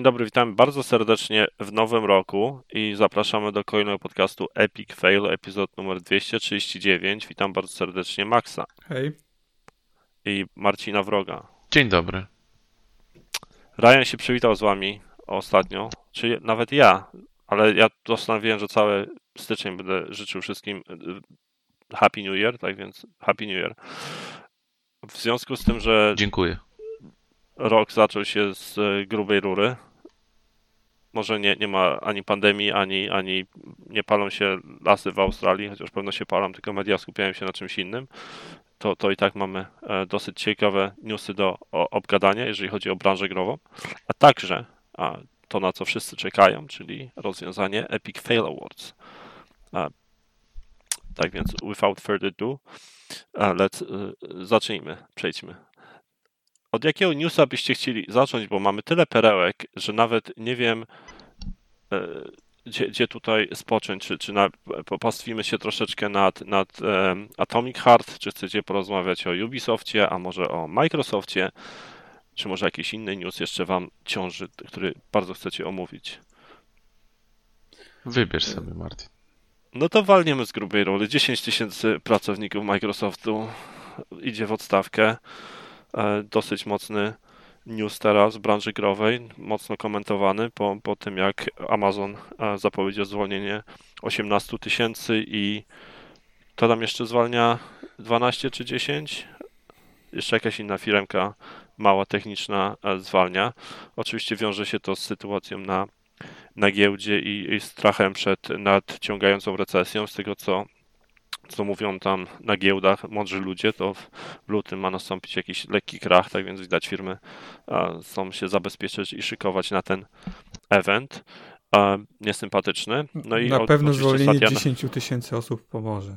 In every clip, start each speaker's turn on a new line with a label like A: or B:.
A: Dzień dobry, witamy bardzo serdecznie w nowym roku i zapraszamy do kolejnego podcastu Epic Fail, epizod numer 239. Witam bardzo serdecznie Maxa
B: Hej.
A: i Marcina Wroga.
C: Dzień dobry.
A: Ryan się przywitał z wami ostatnio, czy nawet ja, ale ja postanowiłem, że cały styczeń będę życzył wszystkim e, Happy New Year, tak więc Happy New Year. W związku z tym, że
C: Dziękuję.
A: rok zaczął się z e, grubej rury. Może nie, nie ma ani pandemii, ani, ani nie palą się lasy w Australii, chociaż pewno się palą, tylko media skupiają się na czymś innym. To, to i tak mamy e, dosyć ciekawe newsy do obgadania, jeżeli chodzi o branżę grową, a także a, to, na co wszyscy czekają, czyli rozwiązanie Epic Fail Awards. A, tak więc, without further ado, let's, e, zacznijmy, przejdźmy od jakiego newsa byście chcieli zacząć, bo mamy tyle perełek, że nawet nie wiem, e, gdzie, gdzie tutaj spocząć, czy, czy na, popastwimy się troszeczkę nad, nad e, Atomic Heart, czy chcecie porozmawiać o Ubisoftie, a może o Microsoftie, czy może jakiś inny news jeszcze wam ciąży, który bardzo chcecie omówić.
C: Wybierz sobie, Martin.
A: No to walniemy z grubej roli. 10 tysięcy pracowników Microsoftu idzie w odstawkę. E, dosyć mocny news teraz w branży growej, mocno komentowany po, po tym, jak Amazon e, zapowiedział zwolnienie 18 tysięcy i to tam jeszcze zwalnia 12 czy 10? Jeszcze jakaś inna firmka mała, techniczna e, zwalnia. Oczywiście wiąże się to z sytuacją na, na giełdzie i, i strachem przed nadciągającą recesją, z tego co co mówią tam na giełdach mądrzy ludzie, to w lutym ma nastąpić jakiś lekki krach, tak więc widać firmy chcą się zabezpieczyć i szykować na ten event. Niesympatyczny. No i
B: na pewno zwolnienie Satya... 10 tysięcy osób pomoże.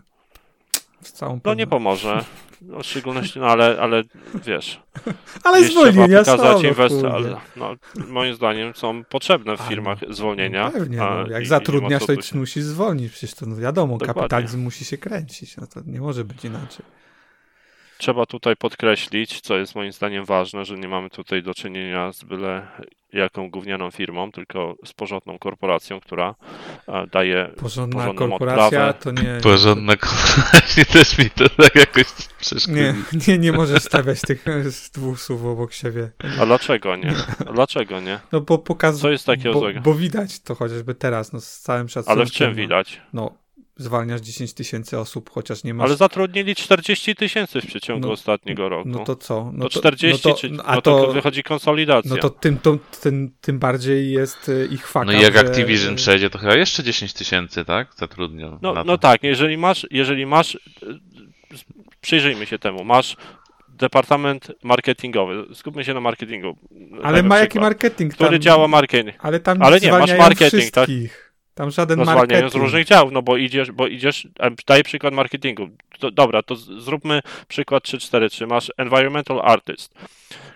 A: No nie pomoże. No, w szczególności, no ale, ale wiesz.
B: ale zwolnienia są. Inwest...
A: ale, no, moim zdaniem są potrzebne w firmach no, zwolnienia.
B: No pewnie, no, jak i, zatrudniasz, to się... musisz zwolnić. Przecież to no wiadomo, Dokładnie. kapitalizm musi się kręcić. No to nie może być inaczej.
A: Trzeba tutaj podkreślić, co jest moim zdaniem ważne, że nie mamy tutaj do czynienia z byle jaką gównianą firmą, tylko z porządną korporacją, która daje
B: Porządna korporacja
A: odprawę.
B: to nie...
C: Porządna korporacja też mi to tak jakoś przeszkodzi.
B: Nie, nie, nie możesz stawiać tych dwóch słów obok siebie.
A: A dlaczego nie? A dlaczego nie?
B: No bo pokazuje...
A: Co jest takiego
B: bo,
A: złego?
B: Bo widać to chociażby teraz, no z całym szacunkiem.
A: Ale w czym widać?
B: No, zwalniasz 10 tysięcy osób, chociaż nie masz...
A: Ale zatrudnili 40 tysięcy w przeciągu no, ostatniego roku.
B: No to co? No
A: to, 40, no to, no a no to, to wychodzi konsolidacja.
B: No to tym, to, tym, tym bardziej jest e, ich fakt.
C: No i jak że... Activision przejdzie, to chyba jeszcze 10 tysięcy, tak? Zatrudnią.
A: No, no tak, jeżeli masz, jeżeli masz, e, przyjrzyjmy się temu, masz departament marketingowy. Skupmy się na marketingu.
B: Ale ma jaki marketing?
A: Który
B: tam,
A: działa marketing.
B: Ale tam
A: ale nie, masz marketing, tak?
B: wszystkich. tak? Tam żaden
A: no,
B: marketing.
A: z różnych działów, no bo idziesz, bo idziesz, daję przykład marketingu. Dobra, to zróbmy przykład 3-4-3. Masz environmental artist.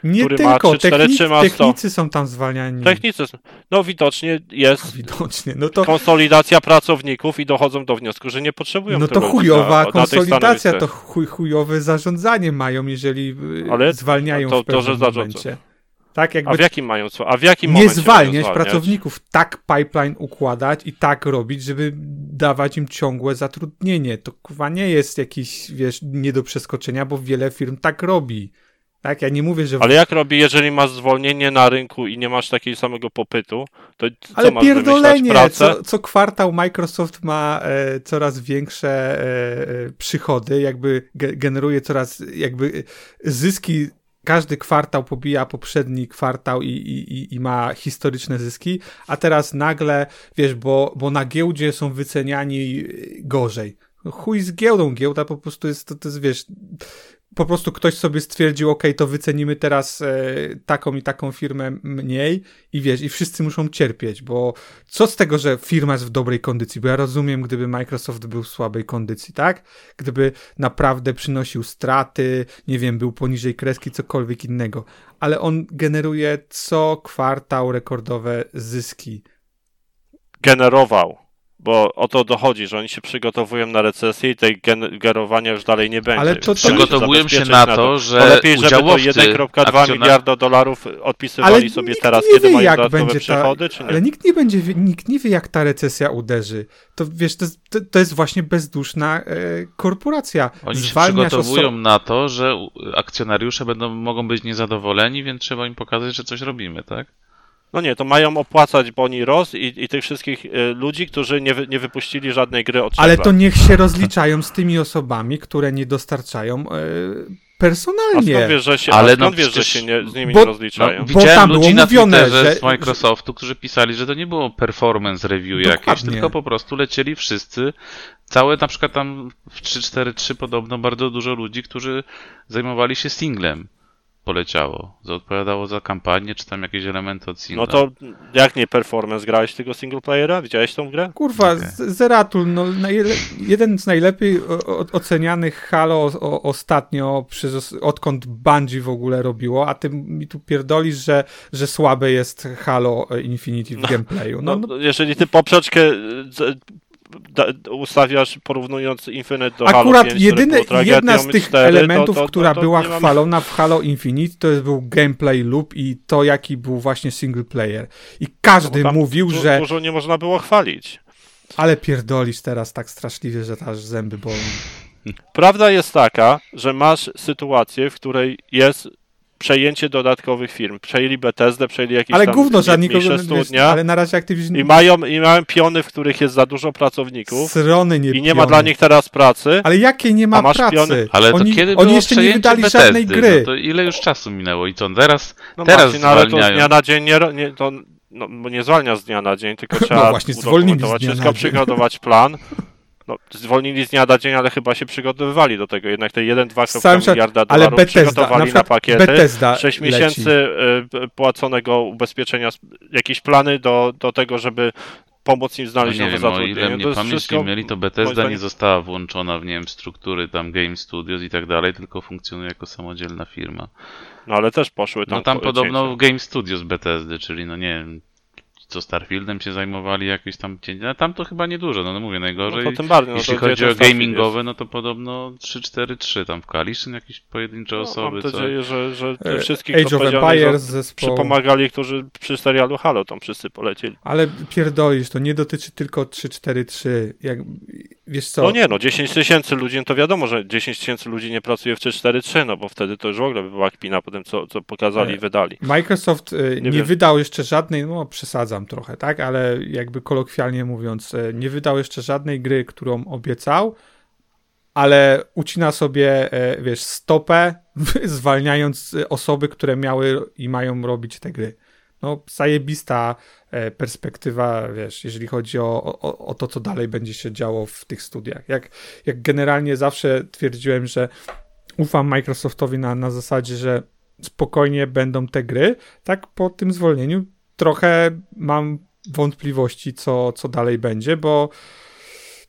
B: Nie
A: który
B: tylko,
A: ma 3, 4, 3 ma
B: technicy są tam zwalniani.
A: Technicy, no widocznie jest
B: widocznie. No to...
A: konsolidacja pracowników i dochodzą do wniosku, że nie potrzebują
B: No to chujowa na, konsolidacja, to chuj, chujowe zarządzanie mają, jeżeli y, Ale zwalniają to, w pewnym to, że momencie.
A: Tak, jakby a w jakim mają A w jakim
B: Nie zwalniać pracowników, tak pipeline układać i tak robić, żeby dawać im ciągłe zatrudnienie. To kurwa nie jest jakiś, wiesz, nie do przeskoczenia, bo wiele firm tak robi. Tak, ja nie mówię, że.
A: Ale jak robi, jeżeli masz zwolnienie na rynku i nie masz takiego samego popytu, to co
B: Ale
A: masz
B: pierdolenie? Co, co kwartał Microsoft ma e, coraz większe e, e przychody, jakby ge, generuje coraz, jakby zyski każdy kwartał pobija poprzedni kwartał i, i, i ma historyczne zyski, a teraz nagle, wiesz, bo, bo na giełdzie są wyceniani gorzej. Chuj z giełdą, giełda po prostu jest, to, to jest, wiesz, po prostu ktoś sobie stwierdził, ok, to wycenimy teraz e, taką i taką firmę mniej i wiesz, i wszyscy muszą cierpieć, bo co z tego, że firma jest w dobrej kondycji, bo ja rozumiem, gdyby Microsoft był w słabej kondycji, tak? Gdyby naprawdę przynosił straty, nie wiem, był poniżej kreski, cokolwiek innego, ale on generuje co kwartał rekordowe zyski.
A: Generował. Bo o to dochodzi, że oni się przygotowują na recesję i tej gen- generowania już dalej nie będzie.
B: Ale to-
A: Trzeba
C: Przygotowują się na to, że
A: To lepiej, żeby to
C: udziałowcy,
A: 1,2
C: akcjonar-
A: miliarda dolarów odpisywali
B: Ale
A: sobie
B: nikt
A: teraz,
B: nie
A: kiedy
B: wie,
A: mają
B: jak
A: dodatkowe
B: będzie ta,
A: przychody, czy nie?
B: Ale nikt nie będzie, wie- nikt nie wie, jak ta recesja uderzy. To wiesz, to, jest- to, to jest właśnie bezduszna e, korporacja.
C: Oni się przygotowują
B: oso-
C: na to, że akcjonariusze będą, mogą być niezadowoleni, więc trzeba im pokazać, że coś robimy, tak?
A: No nie, to mają opłacać Boni Ross i, i tych wszystkich e, ludzi, którzy nie, wy, nie wypuścili żadnej gry od
B: Ale
A: lat.
B: to niech się rozliczają z tymi osobami, które nie dostarczają e,
A: A
B: personalnie.
A: skąd wiesz, że się,
C: Ale
A: skąd
C: no
A: wiesz, że się nie, z nimi
B: bo-
A: nie
C: No,
A: rozliczają?
B: Bo
C: widziałem ludzi na
B: mówione,
C: Twitterze
B: że-
C: z Microsoftu, którzy pisali, że to nie było performance review jakieś,
B: Dokładnie.
C: tylko po prostu lecieli wszyscy. Całe, na przykład tam w 3-4-3 podobno bardzo dużo ludzi, którzy zajmowali się singlem poleciało. Że odpowiadało za kampanię, czy tam jakieś elementy od singla.
A: No to jak nie performance, grałeś tego single playera? Widziałeś tą grę?
B: Kurwa, z- Zeratul, no, jeden z najlepiej o, o, ocenianych Halo o, ostatnio, przez, odkąd Bungie w ogóle robiło, a ty mi tu pierdolisz, że, że słabe jest Halo Infinity w gameplayu. No,
A: No,
B: no,
A: jeżeli ty poprzeczkę ustawiasz porównując Infinite do Halo
B: Akurat
A: 5, które
B: jedyne,
A: było tragedią
B: jedna z tych
A: 4,
B: elementów,
A: to, to,
B: która
A: to,
B: była
A: mam-
B: chwalona w Halo Infinite, to był gameplay loop i to, jaki był właśnie single player. I każdy
A: No
B: mówił,
A: du-
B: że...
A: Dużo nie można było chwalić.
B: Ale pierdolisz teraz tak straszliwie, że aż zęby bolą.
A: Prawda jest taka, że masz sytuację, w której jest przejęcie dodatkowych firm. Przejęli Bethesdę, przejęli jakieś
B: Ale
A: tam
B: gówno, że
A: mniejsze
B: nikogo... Wiesz,
A: studnia
B: ale na razie Activision...
A: i mają, i mają piony, w których jest za dużo pracowników
B: Srony nie
A: i nie ma
B: piony.
A: dla nich teraz pracy.
B: Ale jakiej nie ma pracy?
A: piony?
C: Ale to
B: oni,
C: kiedy
B: oni jeszcze nie wydali
C: Bethesdy?
B: żadnej gry.
C: No to ile już czasu minęło i co, teraz,
A: No
C: teraz
A: Marcin, ale to z dnia na dzień nie, nie to no, bo nie zwalnia z dnia na dzień, tylko trzeba
B: właśnie, zwolnili z
A: udokumentować wszystko, przygotować plan. No, zwolnili z dnia na dzień, ale chyba się przygotowywali do tego. Jednak te 1-2
B: Z całym szac-
A: miliarda
B: ale
A: dolarów
B: Bethesda, na
A: przygotowali na,
B: przykład
A: pakiety.
B: Bethesda
A: 6
B: leci.
A: miesięcy y, płaconego ubezpieczenia, jakieś plany do, do tego, żeby pomóc im
C: No
A: znaleźć
C: nie
A: nowe
C: wiem, o
A: zatrudnienie.
C: ile
A: To
C: mnie pamięć
A: wszystko,
C: mieli, to Bethesda nie została włączona w, nie wiem, struktury tam Game Studios i tak dalej, tylko funkcjonuje jako samodzielna firma.
A: No ale też poszły tam.
C: No tam
A: po-
C: podobno
A: cięcia.
C: w Game Studios Bethesdy, czyli no nie wiem, co Starfieldem się zajmowali, jakieś tam cięcia. No tam to chyba niedużo, no, no mówię, najgorzej.
A: No to tym bardziej. No
C: Jeśli
A: to
C: chodzi o gamingowe, no to podobno 3-4-3 tam w Kaliszyn jakieś pojedyncze?
A: No,
C: osoby,
A: mam
C: co...
A: nadzieję, że, że
B: E,
A: wszystkich
B: Age of Empires
A: za-
B: zespoł.
A: przypomagali, którzy przy serialu Halo tam wszyscy polecieli.
B: Ale pierdolisz, to nie dotyczy tylko 3-4-3. Jak, wiesz co?
A: No nie, no 10 tysięcy ludzi, no to wiadomo, że 10 tysięcy ludzi nie pracuje w 3-4-3, no bo wtedy to już w ogóle by była kpina po tym, co, co pokazali
B: E,
A: i wydali.
B: Microsoft y, nie,
A: wiem.
B: wydał jeszcze żadnej, no przesadzam trochę, tak, ale jakby kolokwialnie mówiąc, y, nie wydał jeszcze żadnej gry, którą obiecał, ale ucina sobie, e, wiesz, stopę, zwalniając y, osoby, które miały i mają robić te gry. No, zajebista e, perspektywa, wiesz, jeżeli chodzi o, o, o to, co dalej będzie się działo w tych studiach. Jak, jak generalnie zawsze twierdziłem, że ufam Microsoftowi na, na zasadzie, że spokojnie będą te gry, tak po tym zwolnieniu trochę mam wątpliwości, co, co dalej będzie, bo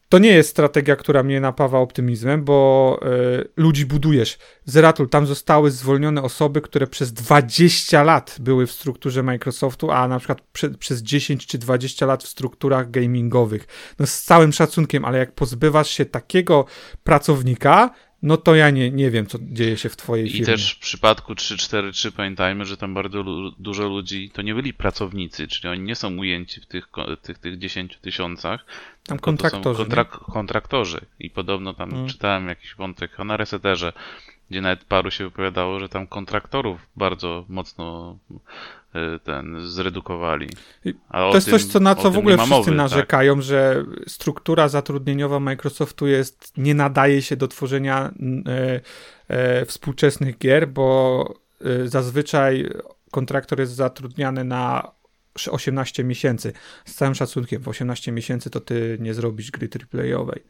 B: to nie jest strategia, która mnie napawa optymizmem, bo y, ludzi budujesz. Zeratul, tam zostały zwolnione osoby, które przez 20 lat były w strukturze Microsoftu, a na przykład prze, przez 10 czy 20 lat w strukturach gamingowych. No z całym szacunkiem, ale jak pozbywasz się takiego pracownika, no to ja nie, nie wiem, co dzieje się w twojej
C: I
B: firmie.
C: też w przypadku 3-4-3 pamiętajmy, że tam bardzo lu- dużo ludzi to nie byli pracownicy, czyli oni nie są ujęci w tych, tych, tych 10 tysiącach.
B: Tam kontraktorzy. nie?
C: kontrak- kontraktorzy. I podobno tam
B: Mm.
C: czytałem jakiś wątek na Reseterze, gdzie nawet paru się wypowiadało, że tam kontraktorów bardzo mocno ten zredukowali. A
B: To jest
C: tym-
B: coś, co, na co w ogóle wszyscy
C: mowy, tak?
B: narzekają, że struktura zatrudnieniowa Microsoftu jest, nie nadaje się do tworzenia e, e, współczesnych gier, bo e, zazwyczaj kontraktor jest zatrudniany na 18 miesięcy. Z całym szacunkiem, w 18 miesięcy to ty nie zrobisz gry AAA-owej.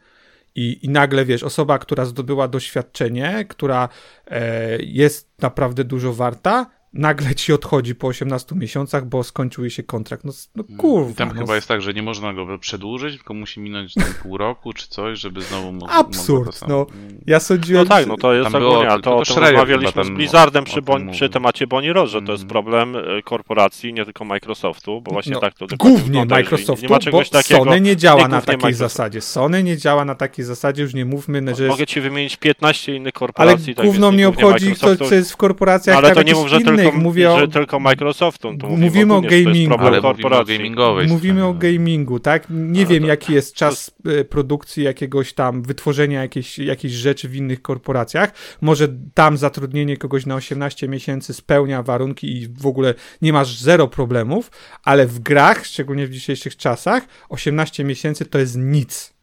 B: I, I nagle wiesz, osoba, która zdobyła doświadczenie, która e, jest naprawdę dużo warta, nagle ci odchodzi po 18 miesiącach, bo skończył się kontrakt. No, no kurwa.
C: I tam
B: no,
C: chyba jest tak, że nie można go przedłużyć, tylko musi minąć tam pół roku czy coś, żeby znowu mógł
B: Absurd,
C: to
B: no. Ja sądziłem,
A: No tak, no to jest ogólnie, ale
C: tylko
A: to, to
C: Schreier
A: rozmawialiśmy z Blizzardem przy, Bon, przy temacie Bonnie Ross, że to jest
C: Mhm.
A: problem e, korporacji, nie tylko Microsoftu, bo właśnie
B: no,
A: tak to
B: głównie Microsoftu,
A: nie ma czegoś
B: bo
A: takiego,
B: Sony nie działa
A: nie
B: na takiej
A: Microsoft.
B: zasadzie. Sony nie działa na takiej zasadzie, już nie mówmy, że jest...
A: Mogę ci wymienić 15 innych
B: Ale
A: korporacji. tak
B: gówno mnie obchodzi to,
A: Microsoftu.
B: co jest w korporacjach
A: ale
B: tam
A: to nie mów, że
B: innych.
A: tylko,
B: mówię o,
A: że tylko Microsoftu. To
B: Mówimy o gamingu.
A: problem
C: Ale mówimy o gamingowej
B: Mówimy o
C: no.
B: gamingu, tak? Nie
A: Ale
B: wiem,
A: to-
B: jaki jest czas e, produkcji jakiegoś tam, wytworzenia jakiejś, jakiejś rzeczy w innych korporacjach. Może tam zatrudnienie kogoś na 18 miesięcy spełnia warunki i w ogóle nie masz zero problemów, ale w grach, szczególnie w dzisiejszych czasach, 18 miesięcy to jest nic.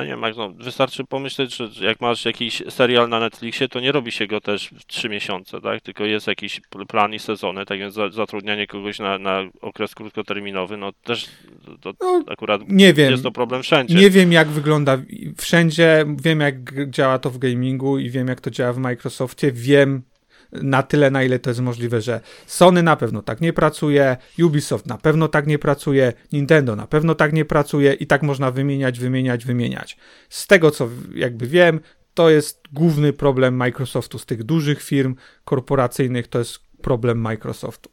A: No nie jak, no, wystarczy pomyśleć, że jak masz jakiś serial na Netflixie, to nie robi się go też w 3 miesiące, tak? Tylko jest jakiś pl- plan i sezony, tak więc za, zatrudnianie kogoś na, na okres krótkoterminowy, no też to
B: No,
A: akurat
B: Nie wiem.
A: jest to problem wszędzie.
B: Nie wiem, jak wygląda wszędzie. Wiem, jak działa to w gamingu i wiem, jak to działa w Microsoftie. Wiem na tyle, na ile to jest możliwe, że Sony na pewno tak nie pracuje, Ubisoft na pewno tak nie pracuje, Nintendo na pewno tak nie pracuje i tak można wymieniać, wymieniać, wymieniać. Z tego, co jakby wiem, to jest główny problem Microsoftu. Z tych dużych firm korporacyjnych to jest problem Microsoftu.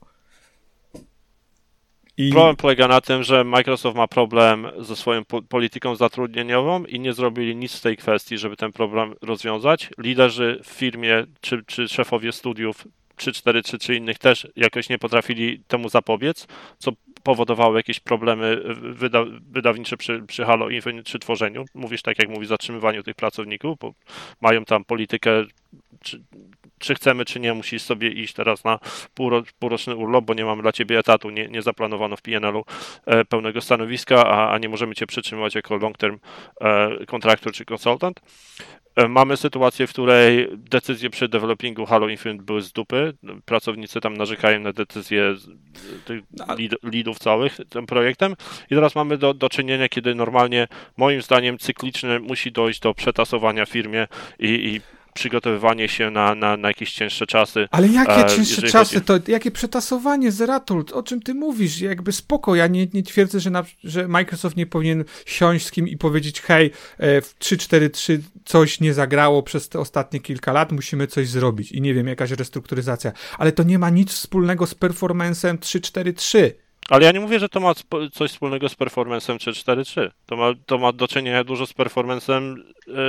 B: I...
A: Problem polega na tym, że Microsoft ma problem ze swoją po- polityką zatrudnieniową i nie zrobili nic w tej kwestii, żeby ten problem rozwiązać. Liderzy w firmie czy, czy szefowie studiów 3-4 czy, innych też jakoś nie potrafili temu zapobiec, co powodowało jakieś problemy wyda wydawnicze przy, przy Halo Infinite czy tworzeniu. Mówisz tak, jak mówisz, zatrzymywaniu tych pracowników, bo mają tam politykę, czy, czy chcemy, czy nie, musisz sobie iść teraz na półro, półroczny urlop, bo nie mamy dla ciebie etatu, nie, nie zaplanowano w PNL-u e, pełnego stanowiska, a, a nie możemy cię przytrzymywać jako long-term e, kontraktor czy konsultant. E, Mamy sytuację, w której decyzje przy developingu Halo Infinite były z dupy. Pracownicy tam narzekają na decyzje tych lead, leadów całych tym projektem. I teraz mamy do, do czynienia, kiedy normalnie, moim zdaniem, cyklicznie musi dojść do przetasowania firmie i, i przygotowywanie się na, na, na jakieś cięższe czasy.
B: Ale jakie
A: E,
B: cięższe czasy,
A: chodzi-
B: to jakie przetasowanie, Zeratult, o czym ty mówisz? Jakby spoko, ja nie, nie twierdzę, że, na, że Microsoft nie powinien siąść z kim i powiedzieć, hej, e, w 3-4-3 coś nie zagrało przez te ostatnie kilka lat, musimy coś zrobić i nie wiem, jakaś restrukturyzacja, ale to nie ma nic wspólnego z performancem 3-4-3.
A: Ale ja nie mówię, że to ma coś wspólnego z performancem 3-4-3. To ma, to ma do czynienia dużo z performancem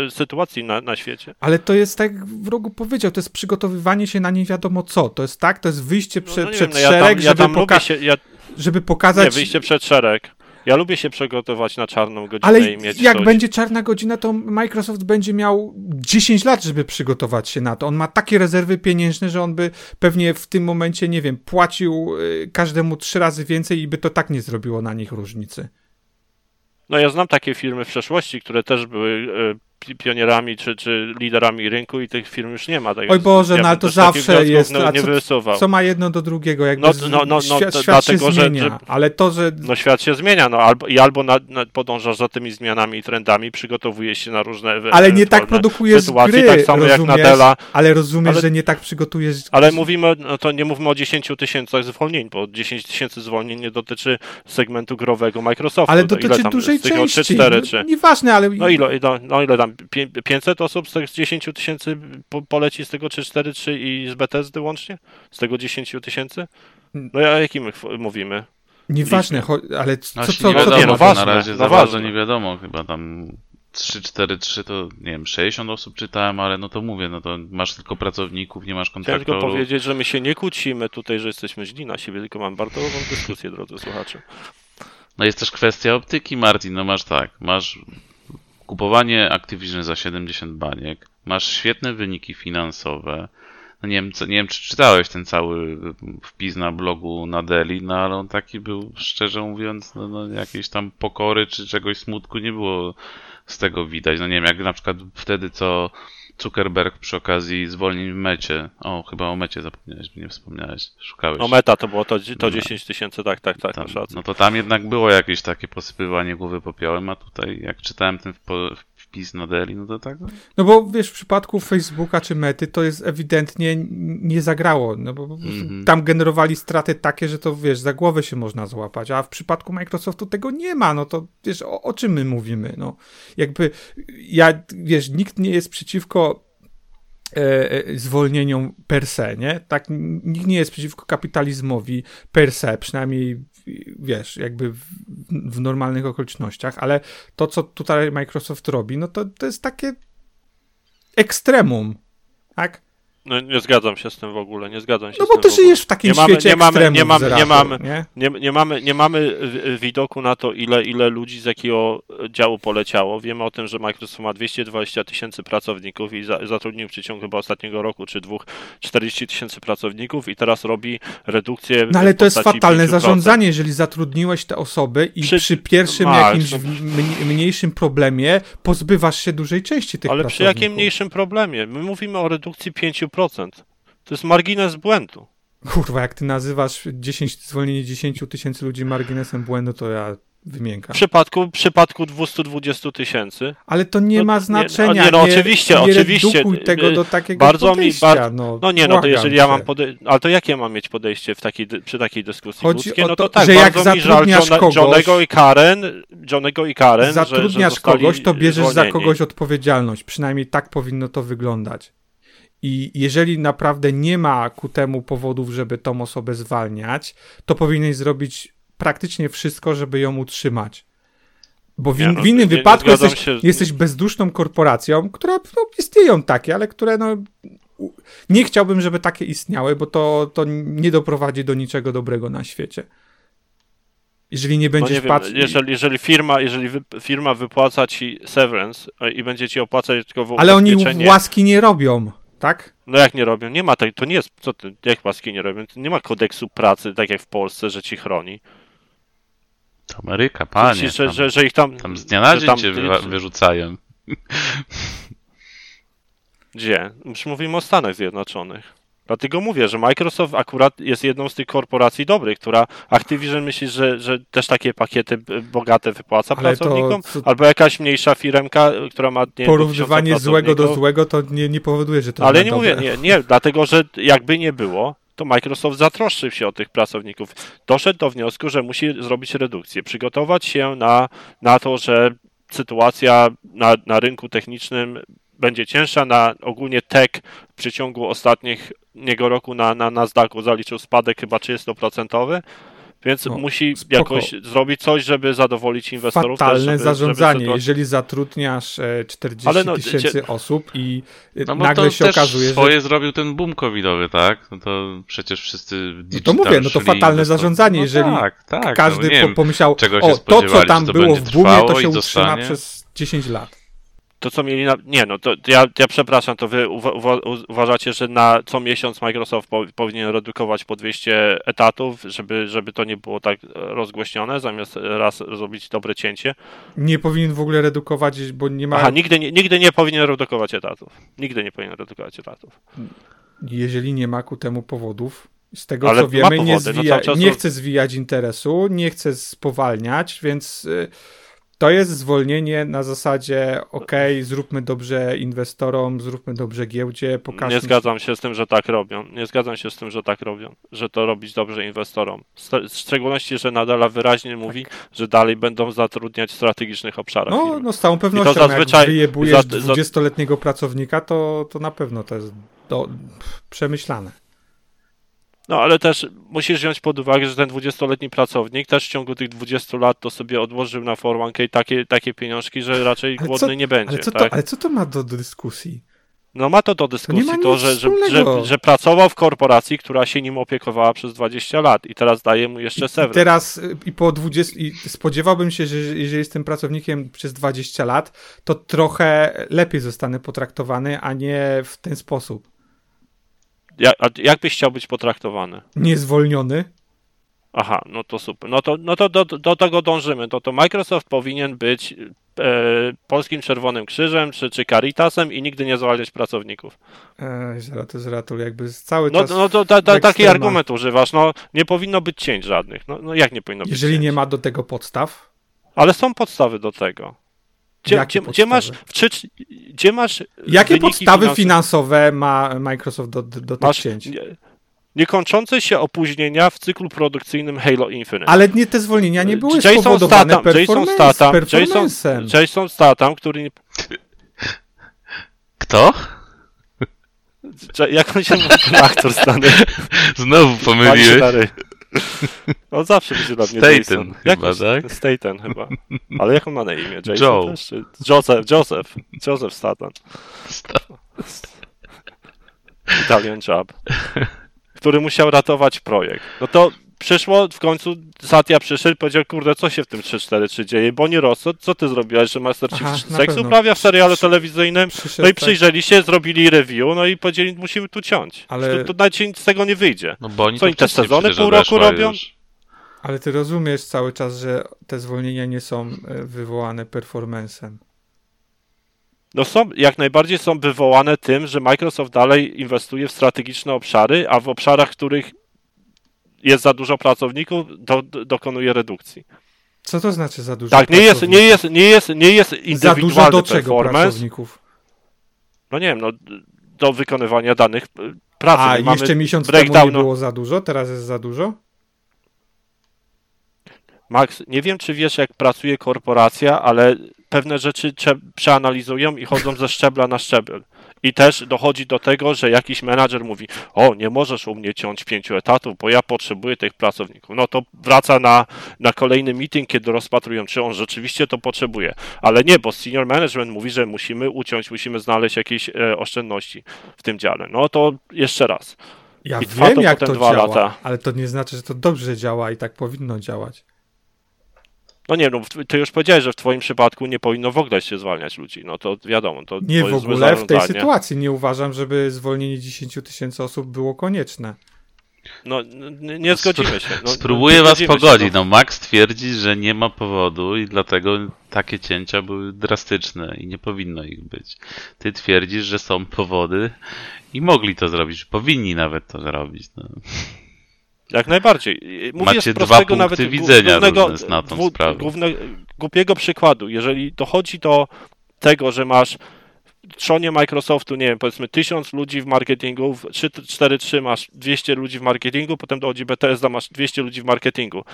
A: e, sytuacji na, na świecie.
B: Ale to jest, tak jak w rogu powiedział, to jest przygotowywanie się na nie wiadomo co. To jest tak, to jest wyjście prze,
A: No, no
B: przed
A: wiem, no ja
B: szereg,
A: tam,
B: żeby,
A: tam
B: poka-
A: lubię się, ja,
B: żeby
A: nie,
B: pokazać...
A: wyjście przed szereg. Ja lubię się przygotować na czarną godzinę
B: Ale
A: i mieć
B: jak
A: coś.
B: będzie czarna godzina, to Microsoft będzie miał 10 lat, żeby przygotować się na to. On ma takie rezerwy pieniężne, że on by pewnie w tym momencie, nie wiem, płacił y, każdemu trzy razy więcej i by to tak nie zrobiło na nich różnicy.
A: No ja znam takie firmy w przeszłości, które też były pi- pionierami czy, czy liderami rynku i tych firm już nie ma. Tak
B: Oj Boże,
A: ja
B: no ale to zawsze
A: wniosków
B: jest. A
A: nie
B: co, co ma jedno do drugiego? Jakby
A: No, no, no, no,
B: świat,
A: to
B: świat się
A: dlatego, że-
B: zmienia,
A: że-
B: ale to, że
A: No świat się zmienia, no albo, i albo na, na, podążasz za tymi zmianami i trendami, przygotowujesz się na różne
B: ale nie tak produkujesz
A: sytuacje,
B: gry,
A: tak samo jak
B: rozumiesz?
A: na Dela.
B: Ale rozumiesz,
A: Ale-
B: że nie tak przygotujesz
A: Ale mówimy, no to nie mówmy o 10 tysiącach zwolnień, bo 10 tysięcy zwolnień nie dotyczy segmentu growego Microsoftu.
B: ale
A: ile
B: dotyczy dużej części.
A: 3, 4,
B: no,
A: 3.
B: Nieważne, ale
A: No ile, no, no ile tam? Pię- 500 osób z tych 10 tysięcy po, poleci z tego 3, 4, 3 i z Bethesdy łącznie? Z tego 10 tysięcy? No a jakim mówimy?
B: nieważne, cho- ale co,
C: No,
B: co,
C: nie
B: co,
C: wiadomo,
A: nie, no
C: to
A: ważne,
C: na razie
A: no
C: za bardzo nie wiadomo, chyba tam 3-4-3 to nie wiem, 60 osób czytałem, ale no to mówię, no to masz tylko pracowników, nie masz
A: Chciałem tylko powiedzieć, że my się nie kłócimy tutaj, że jesteśmy źli na siebie, tylko mam bardzo dobrą dyskusję, drodzy słuchacze.
C: No jest też kwestia optyki, Martin, no masz tak, masz kupowanie Activision za 70 baniek, masz świetne wyniki finansowe, no nie wiem, nie wiem czy czytałeś ten cały wpis na blogu na Deli, no ale on taki był, szczerze mówiąc, no, no jakiejś tam pokory czy czegoś smutku nie było z tego widać. No nie wiem, jak na przykład wtedy co Zuckerberg przy okazji zwolnień w mecie, o chyba o mecie zapomniałeś, nie wspomniałeś, szukałeś.
A: No meta to było to, to
C: No.
A: 10 tysięcy, tak, tak, tak,
C: Tam, no to tam jednak było jakieś takie posypywanie głowy popiołem, a tutaj jak czytałem ten wpis na Deli, no to tak.
B: No bo wiesz, w przypadku Facebooka czy Mety to jest ewidentnie nie zagrało, no bo
C: Mhm.
B: tam generowali straty takie, że to wiesz, za głowę się można złapać, a w przypadku Microsoftu tego nie ma, no to wiesz, o, o czym my mówimy, no. Jakby ja, wiesz, nikt nie jest przeciwko zwolnieniom per se, nie? Tak, nikt nie jest przeciwko kapitalizmowi per se, przynajmniej wiesz, jakby w, w normalnych okolicznościach, ale to, co tutaj Microsoft robi, no to, to jest takie ekstremum, tak?
A: No nie zgadzam się z tym w ogóle, nie zgadzam się
B: No
A: z
B: bo ty żyjesz w takim
A: Nie mamy-
B: świecie
A: nie mamy- nie mamy- nie mamy-
B: nie?
A: Nie, nie, mamy, nie mamy wi- widoku na to, ile, ile ludzi z jakiego działu poleciało. Wiemy o tym, że Microsoft ma 220 tysięcy pracowników i za, zatrudnił w przeciągu chyba ostatniego roku czy dwóch 40 tysięcy pracowników i teraz robi redukcję.
B: No ale to jest fatalne
A: 5%.
B: zarządzanie, jeżeli zatrudniłeś te osoby i
A: Przy-
B: przy, pierwszym
A: Max,
B: jakimś mniejszym problemie pozbywasz się dużej części tych
A: Ale przy
B: pracowników.
A: jakim mniejszym problemie? My mówimy o redukcji 5%. To jest margines błędu.
B: Kurwa, jak ty nazywasz 10, zwolnienie 10 tysięcy ludzi marginesem błędu, to ja
A: W
B: wymiękam.
A: przypadku, w przypadku 220 tysięcy
B: Ale to nie
A: No,
B: ma
A: nie-
B: znaczenia.
A: nie, no oczywiście,
B: nie
A: oczywiście.
B: tego
A: Y,
B: do takiego
A: bardzo mi-
B: podejścia.
A: bar-
B: no,
A: No nie, no to jeżeli ja mam podejście, ale to jakie mam mieć podejście w takiej, przy takiej dyskusji
B: Chodzi
A: ludzkiej? No
B: to,
A: to, tak,
B: że jak
A: mi żal
B: zatrudniasz
A: Johna,
B: kogoś-
A: Johnego i Karen, Johnego i Karen, że, że
B: Zatrudniasz
A: zostali
B: kogoś, to bierzesz za
A: zwolnieni.
B: kogoś odpowiedzialność. Przynajmniej tak powinno to wyglądać. I jeżeli naprawdę nie ma ku temu powodów, żeby tą osobę zwalniać, to powinieneś zrobić praktycznie wszystko, żeby ją utrzymać. Bo w,
A: Nie,
B: in,
A: no,
B: w innym
A: nie- nie
B: wypadku
A: zgadzam
B: jesteś,
A: się.
B: jesteś bezduszną korporacją, która no, istnieją takie, ale które no, nie chciałbym, żeby takie istniały, bo to, to nie doprowadzi do niczego dobrego na świecie. Jeżeli nie
A: No
B: będziesz
A: nie
B: patrzył.
A: jeżeli, jeżeli firma, jeżeli wy, firma wypłaca ci severance e, i będzie ci opłacać tylko
B: Ale oni łaski nie robią, tak?
A: no jak nie robią, nie ma tej, to nie jest, co ty, jak łaski nie robią, nie ma kodeksu pracy, tak jak w Polsce, że ci chroni.
C: To Ameryka, panie.
A: Myślisz, że,
C: tam,
A: że, że ich tam,
C: tam z dnia na dzień cię wywa- wyrzucają.
A: Gdzie? Już mówimy o Stanach Zjednoczonych. Dlatego mówię, że Microsoft akurat jest jedną z tych korporacji dobrych, która Activision myśli, że, że też takie pakiety bogate wypłaca
B: Ale to
A: pracownikom,
B: co-
A: albo jakaś mniejsza firmka, która ma nie
B: Porównywanie złego do złego to nie, nie powoduje, że to
A: Ale nie
B: dobre.
A: mówię, nie, nie, dlatego że jakby nie było, to Microsoft zatroszczył się o tych pracowników. Doszedł do wniosku, że musi zrobić redukcję, przygotować się na, na to, że sytuacja na, na rynku technicznym będzie cięższa, na ogólnie tech w przeciągu ostatnich niego roku na, na Nasdaqu zaliczył spadek chyba 30%, więc
B: No,
A: musi
B: spoko.
A: jakoś zrobić coś, żeby zadowolić inwestorów. też,
B: Fatalne
A: żeby,
B: zarządzanie,
A: Żeby
B: jeżeli zatrudniasz e, 40
A: Ale no,
B: tysięcy osób i e,
C: No bo
B: nagle
C: to
B: się
C: też
B: okazuje,
C: swoje
B: że...
C: zrobił ten boom covidowy, tak? No to przecież wszyscy
B: No to mówię, no to fatalne zarządzanie,
C: no
B: jeżeli
C: Tak, tak.
B: Każdy
C: no, wiem,
B: pomyślał,
C: czego się
B: o, to co tam było w boomie, to się utrzyma
C: zostanie?
B: przez 10 lat.
A: To, co mieli na... Nie, no to ja, ja przepraszam, to wy uwa uwa uważacie, że na co miesiąc Microsoft po powinien redukować po 200 etatów, żeby, żeby to nie było tak rozgłośnione, zamiast raz zrobić dobre cięcie?
B: Nie powinien w ogóle redukować, bo nie ma...
A: Aha, nigdy nie, nigdy nie powinien redukować etatów. Nigdy nie powinien redukować etatów.
B: jeżeli nie ma ku temu powodów. Z tego
A: Ale
B: co wiemy, nie,
A: powody, no
B: zwija,
A: cały czas
B: nie chce zwijać interesu, nie chce spowalniać, więc y, to jest zwolnienie na zasadzie ok, zróbmy dobrze inwestorom, zróbmy dobrze giełdzie, pokażmy...
A: Nie zgadzam się z tym, że tak robią. Nie zgadzam się z tym, że tak robią. Że to robić dobrze inwestorom. St- W szczególności, że Nadal wyraźnie mówi, że dalej będą zatrudniać w strategicznych obszarach.
B: No,
A: firmy.
B: no z całą pewnością,
A: zazwyczaj-
B: jak wyjebujesz
A: za- za-
B: 20-letniego pracownika, to, to na pewno to jest do, przemyślane.
A: No ale też musisz wziąć pod uwagę, że ten 20-letni pracownik też w ciągu tych 20 lat to sobie odłożył na 401k takie, takie pieniążki, że raczej
B: Ale
A: głodny
B: co-
A: nie będzie.
B: Ale co,
A: tak?
B: to, ale co to ma do, do dyskusji?
A: No ma to do dyskusji to,
B: nic
A: że, że, że, że pracował w korporacji, która się nim opiekowała przez 20 lat i teraz daje mu jeszcze severance.
B: teraz y, i po 20, i spodziewałbym się, że jeżeli jestem pracownikiem przez 20 lat, to trochę lepiej zostanę potraktowany, a nie w ten sposób.
A: Ja, a jak byś chciał być potraktowany?
B: Niezwolniony.
A: Aha, no to super. No to, no to do, do tego dążymy. To, to Microsoft powinien być e, Polskim Czerwonym Krzyżem czy, czy Caritasem i nigdy nie zwalniać pracowników.
B: Ej, Zeratul, Zeratul, jakby cały
A: No,
B: czas...
A: no to ta, ta, taki argument używasz. No nie powinno być cięć żadnych. No, no jak nie powinno być
B: Jeżeli
A: cięć?
B: nie ma do tego podstaw,
A: Ale są podstawy do tego. Gdzie,
B: Jakie
A: gdzie, gdzie masz
B: podstawy?
A: w trzy, gdzie masz
B: Jakie podstawy
A: finansowe?
B: finansowe ma Microsoft do, do tych
A: Masz
B: cięć?
A: nie, niekończące się opóźnienia w cyklu produkcyjnym Halo Infinite.
B: Ale nie te zwolnienia nie były
A: Jason
B: spowodowane
A: Statham, Jason
B: performance,
A: Statham, Jason,
B: performancem.
A: Jason Statham, który nie,
C: Kto?
A: Jak on się nazywa aktor stany?
C: Znowu pomyliłeś.
A: On zawsze będzie dla mnie
C: Staten
A: Jason.
C: chyba, tak?
A: Staten chyba. Ale jak on ma na imię? Jason
C: Joe.
A: też? Czy... Joseph, Joseph. Joseph Staten. Italian Job. Który musiał ratować projekt. No to przyszło, w końcu Satya przyszedł i powiedział, kurde, co się w tym 3-4-3 dzieje? Bo nie Ross, co, ty zrobiłeś, że Master Chief
B: Aha,
A: seks
B: pewno.
A: uprawia w serialu telewizyjnym?
B: Przyszedł
A: No i
B: tak-
A: przyjrzeli się, zrobili review, no i powiedzieli, musimy tu ciąć.
B: Ale-.
A: To, to nawet nic z tego nie wyjdzie.
C: No bo oni
A: Co,
C: to
A: i te sezony pół roku robią?
C: Już.
B: Ale ty rozumiesz cały czas, że te zwolnienia nie są e, wywołane performancem.
A: No są, jak najbardziej są wywołane tym, że Microsoft dalej inwestuje w strategiczne obszary, a w obszarach, w których jest za dużo pracowników, do, do, dokonuje redukcji.
B: Co to znaczy za dużo
A: Tak, nie jest, nie jest, nie jest, nie jest
B: Za dużo
A: indywidualny
B: do czego pracowników?
A: No nie wiem, no do wykonywania danych pracy.
B: A,
A: My mamy
B: jeszcze miesiąc temu nie było za dużo, teraz jest za dużo?
A: Max, nie wiem, czy wiesz, jak pracuje korporacja, ale pewne rzeczy prze, przeanalizują i chodzą ze szczebla na szczebel. I też dochodzi do tego, że jakiś menadżer mówi: O, nie możesz u mnie ciąć pięciu etatów, bo ja potrzebuję tych pracowników. No to wraca na, na kolejny meeting, kiedy rozpatrują, czy on rzeczywiście to potrzebuje. Ale nie, bo senior management mówi, że musimy uciąć, musimy znaleźć jakieś e, oszczędności w tym dziale. No to jeszcze raz.
B: Ja
A: I
B: wiem,
A: to
B: jak to działa,
A: lata.
B: ale to nie znaczy, że to dobrze działa i tak powinno działać.
A: No nie, no ty już powiedziałeś, że w twoim przypadku nie powinno w ogóle się zwalniać ludzi. No to wiadomo, to
B: Nie
A: to
B: w ogóle w tej sytuacji. Nie uważam, żeby zwolnienie 10 tysięcy osób było konieczne.
A: No nie zgodzimy się. No,
C: Spróbuję was pogodzić. No Max twierdzi, że nie ma powodu i dlatego takie cięcia były drastyczne i nie powinno ich być. Ty twierdzisz, że są powody i mogli to zrobić. Powinni nawet to zrobić. No.
A: Jak najbardziej. Mówię
C: Macie
A: z
C: dwa
A: prostego
C: punkty
A: nawet
C: widzenia
A: głównego,
C: na tą
A: dwu-
C: sprawę.
A: Główne, głupiego przykładu. Jeżeli dochodzi do tego, że masz w trzonie Microsoftu, nie wiem, powiedzmy 1000 ludzi w marketingu, w 3-4-3 masz 200 ludzi w marketingu, potem dochodzi Bethesda, masz 200 ludzi w marketingu.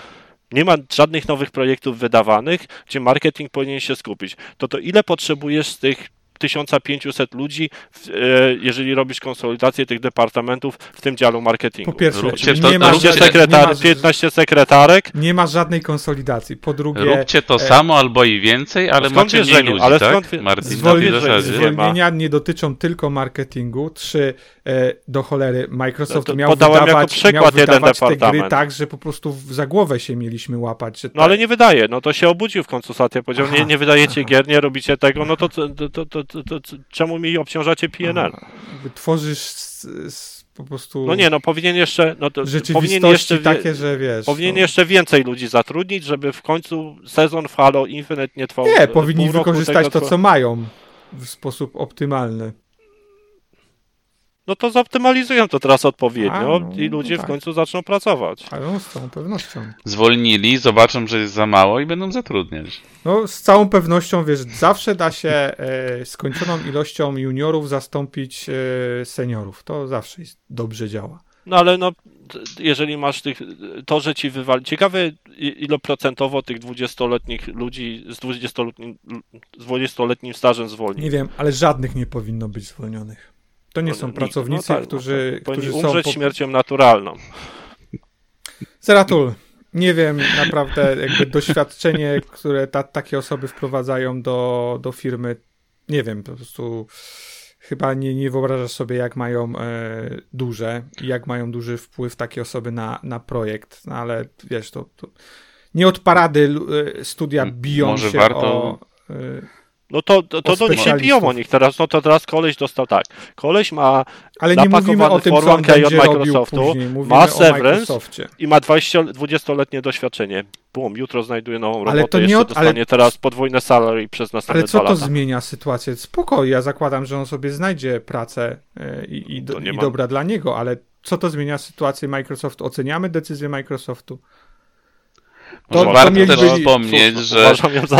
A: Nie ma żadnych nowych projektów wydawanych, gdzie marketing powinien się skupić. To to ile potrzebujesz z tych 1500 ludzi, e, jeżeli robisz konsolidację tych departamentów w tym dziale marketingu?
B: Po pierwsze,
C: Róbcie to-
B: nie, ma
C: róbcie
A: 15,
B: żadnej, nie,
A: sekretar,
B: ma,
A: 15 sekretarek.
B: nie ma żadnej konsolidacji. Po drugie,
C: Róbcie to
B: e,
C: samo albo i więcej, ale
A: skąd
C: macie mniej ludzi,
A: Ale
C: tak?
A: skąd
C: Martin,
B: zwolnienia nie dotyczą tylko marketingu. Trzy, do cholery, Microsoft
A: No to
B: miał
A: podałem jako
B: wydawać,
A: przykład
B: miał
A: jeden
B: wydawać te gry tak, że po prostu za głowę się mieliśmy łapać.
A: No ale nie wydaje, no to się obudził w końcu Satya, powiedział, nie,
B: Aha,
A: nie wydajecie gier, nie robicie tego, no to, to, to, to, to, to, to czemu mi obciążacie PNL?
B: tworzysz po prostu
A: No nie, no powinien jeszcze, no to powinien jeszcze,
B: takie, że wiesz.
A: powinien
B: no.
A: jeszcze więcej ludzi zatrudnić, żeby w końcu sezon w Halo Infinite nie trwał
B: Nie,
A: e,
B: powinni wykorzystać
A: tego
B: to, co mają w sposób optymalny.
A: No to zoptymalizują to teraz odpowiednio
B: A, no,
A: i ludzie
B: no tak.
A: w końcu zaczną pracować.
B: Ale no, z całą pewnością.
C: Zwolnili, zobaczą, że jest za mało i będą zatrudniać.
B: No, z całą pewnością, wiesz, zawsze da się e, skończoną ilością juniorów zastąpić e, seniorów. To zawsze jest, dobrze działa.
A: No ale no, jeżeli masz tych, to, że ci wywali, ciekawe ile procentowo tych 20-letnich ludzi z 20-letnim, z 20-letnim stażem zwolni.
B: Nie wiem, ale żadnych nie powinno być zwolnionych. To nie
A: No,
B: są
A: nikt,
B: pracownicy,
A: no tak, no
B: którzy,
A: tak.
B: Którzy są.
A: umrzeć
B: Po...
A: śmiercią naturalną.
B: Zeratul, nie wiem naprawdę, jakby doświadczenie, które ta, takie osoby wprowadzają do, do firmy, nie wiem, po prostu chyba nie, nie wyobrażasz sobie, jak mają e, duże jak mają duży wpływ takie osoby na, na projekt, no ale wiesz, to, to nie od parady e, studia biją
C: może
B: się
C: warto-
B: o... E,
A: No to, to, to do nich się biją o nich teraz. No to teraz koleś dostał tak. Koleś ma
B: ale nie mówimy o tym, co on
A: 401k
B: będzie
A: od Microsoftu, ma severance, i ma 20, 20-letnie doświadczenie. Bum, jutro znajduje nową robotę,
B: Ale to nie
A: jeszcze
B: od- ale-
A: dostanie teraz podwójne salary przez następne
B: Ale co to
A: lata.
B: zmienia sytuację? Spoko, ja zakładam, że on sobie znajdzie pracę e, i, i, do,
A: To nie
B: i
A: ma-
B: dobra dla niego, ale co to zmienia sytuację Microsoft? Oceniamy decyzję Microsoftu. To- to
C: Warto
B: mieli
C: też
B: byli-
C: wspomnieć,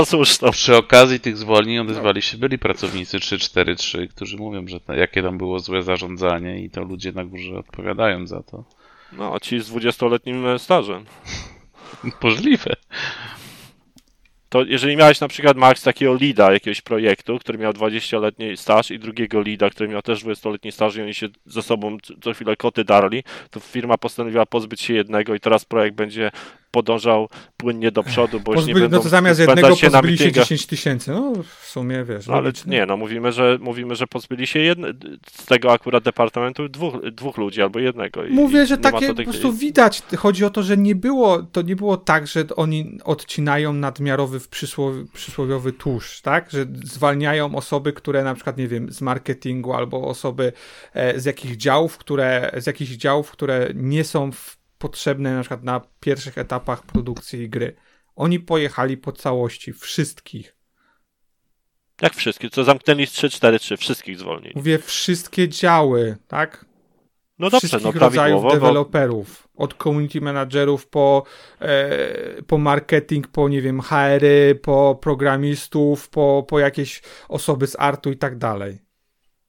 A: Słuszną,
C: że przy okazji tych zwolnień odezwali się byli pracownicy 343, którzy mówią, że to, jakie tam było złe zarządzanie i to ludzie na górze odpowiadają za to.
A: No, ci z 20-letnim stażem.
C: Możliwe.
A: To jeżeli miałeś na przykład Max takiego leada jakiegoś projektu, który miał 20-letni staż i drugiego leada, który miał też 20-letni staż i oni się ze sobą co chwilę koty darli, to firma postanowiła pozbyć się jednego i teraz projekt będzie podążał płynnie do przodu, bo już nie będą
B: no to zamiast jednego
A: się
B: pozbyli się
A: meetingach.
B: 10 tysięcy. No w sumie wiesz,
A: ale
B: logiczne.
A: nie, no mówimy, że mówimy, że pozbyli się jedne, z tego akurat departamentu dwóch, dwóch ludzi albo jednego.
B: Mówię, że takie po prostu widać. Chodzi o to, że nie było, to nie było tak, że oni odcinają nadmiarowy w przysłowi, przysłowiowy tłuszcz, tak? Że zwalniają osoby, które na przykład, nie wiem, z marketingu albo osoby e, z jakich działów, które, z jakichś działów, które nie są w, potrzebne na przykład na pierwszych etapach produkcji gry. Oni pojechali po całości, wszystkich.
A: Jak wszystkie, co zamknęli z 3-4-3, wszystkich zwolnili.
B: Mówię wszystkie działy, tak?
A: No dobrze,
B: wszystkich
A: no
B: rodzajów
A: prawidłowo, bo
B: deweloperów. Od community managerów po, e, po marketing, po nie wiem, HR-y, po programistów, po, po jakieś osoby z artu i tak dalej.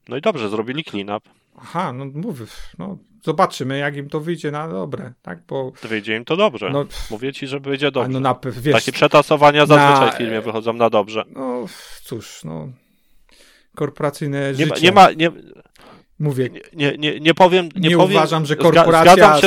A: No i dobrze, zrobili clean up.
B: Aha, no mówię, no zobaczymy jak im to wyjdzie na dobre, tak? Bo
A: Wyjdzie im to dobrze.
B: no,
A: Mówię ci, że wyjdzie dobrze.
B: no na, wiesz,
A: Takie przetasowania zazwyczaj
B: na-
A: w firmie wychodzą na dobrze.
B: no cóż, no korporacyjne
A: Nie ma,
B: życie.
A: nie, ma, nie,
B: Mówię,
A: nie, nie, nie powiem, nie,
B: nie,
A: powiem,
B: uważam, że korporacja,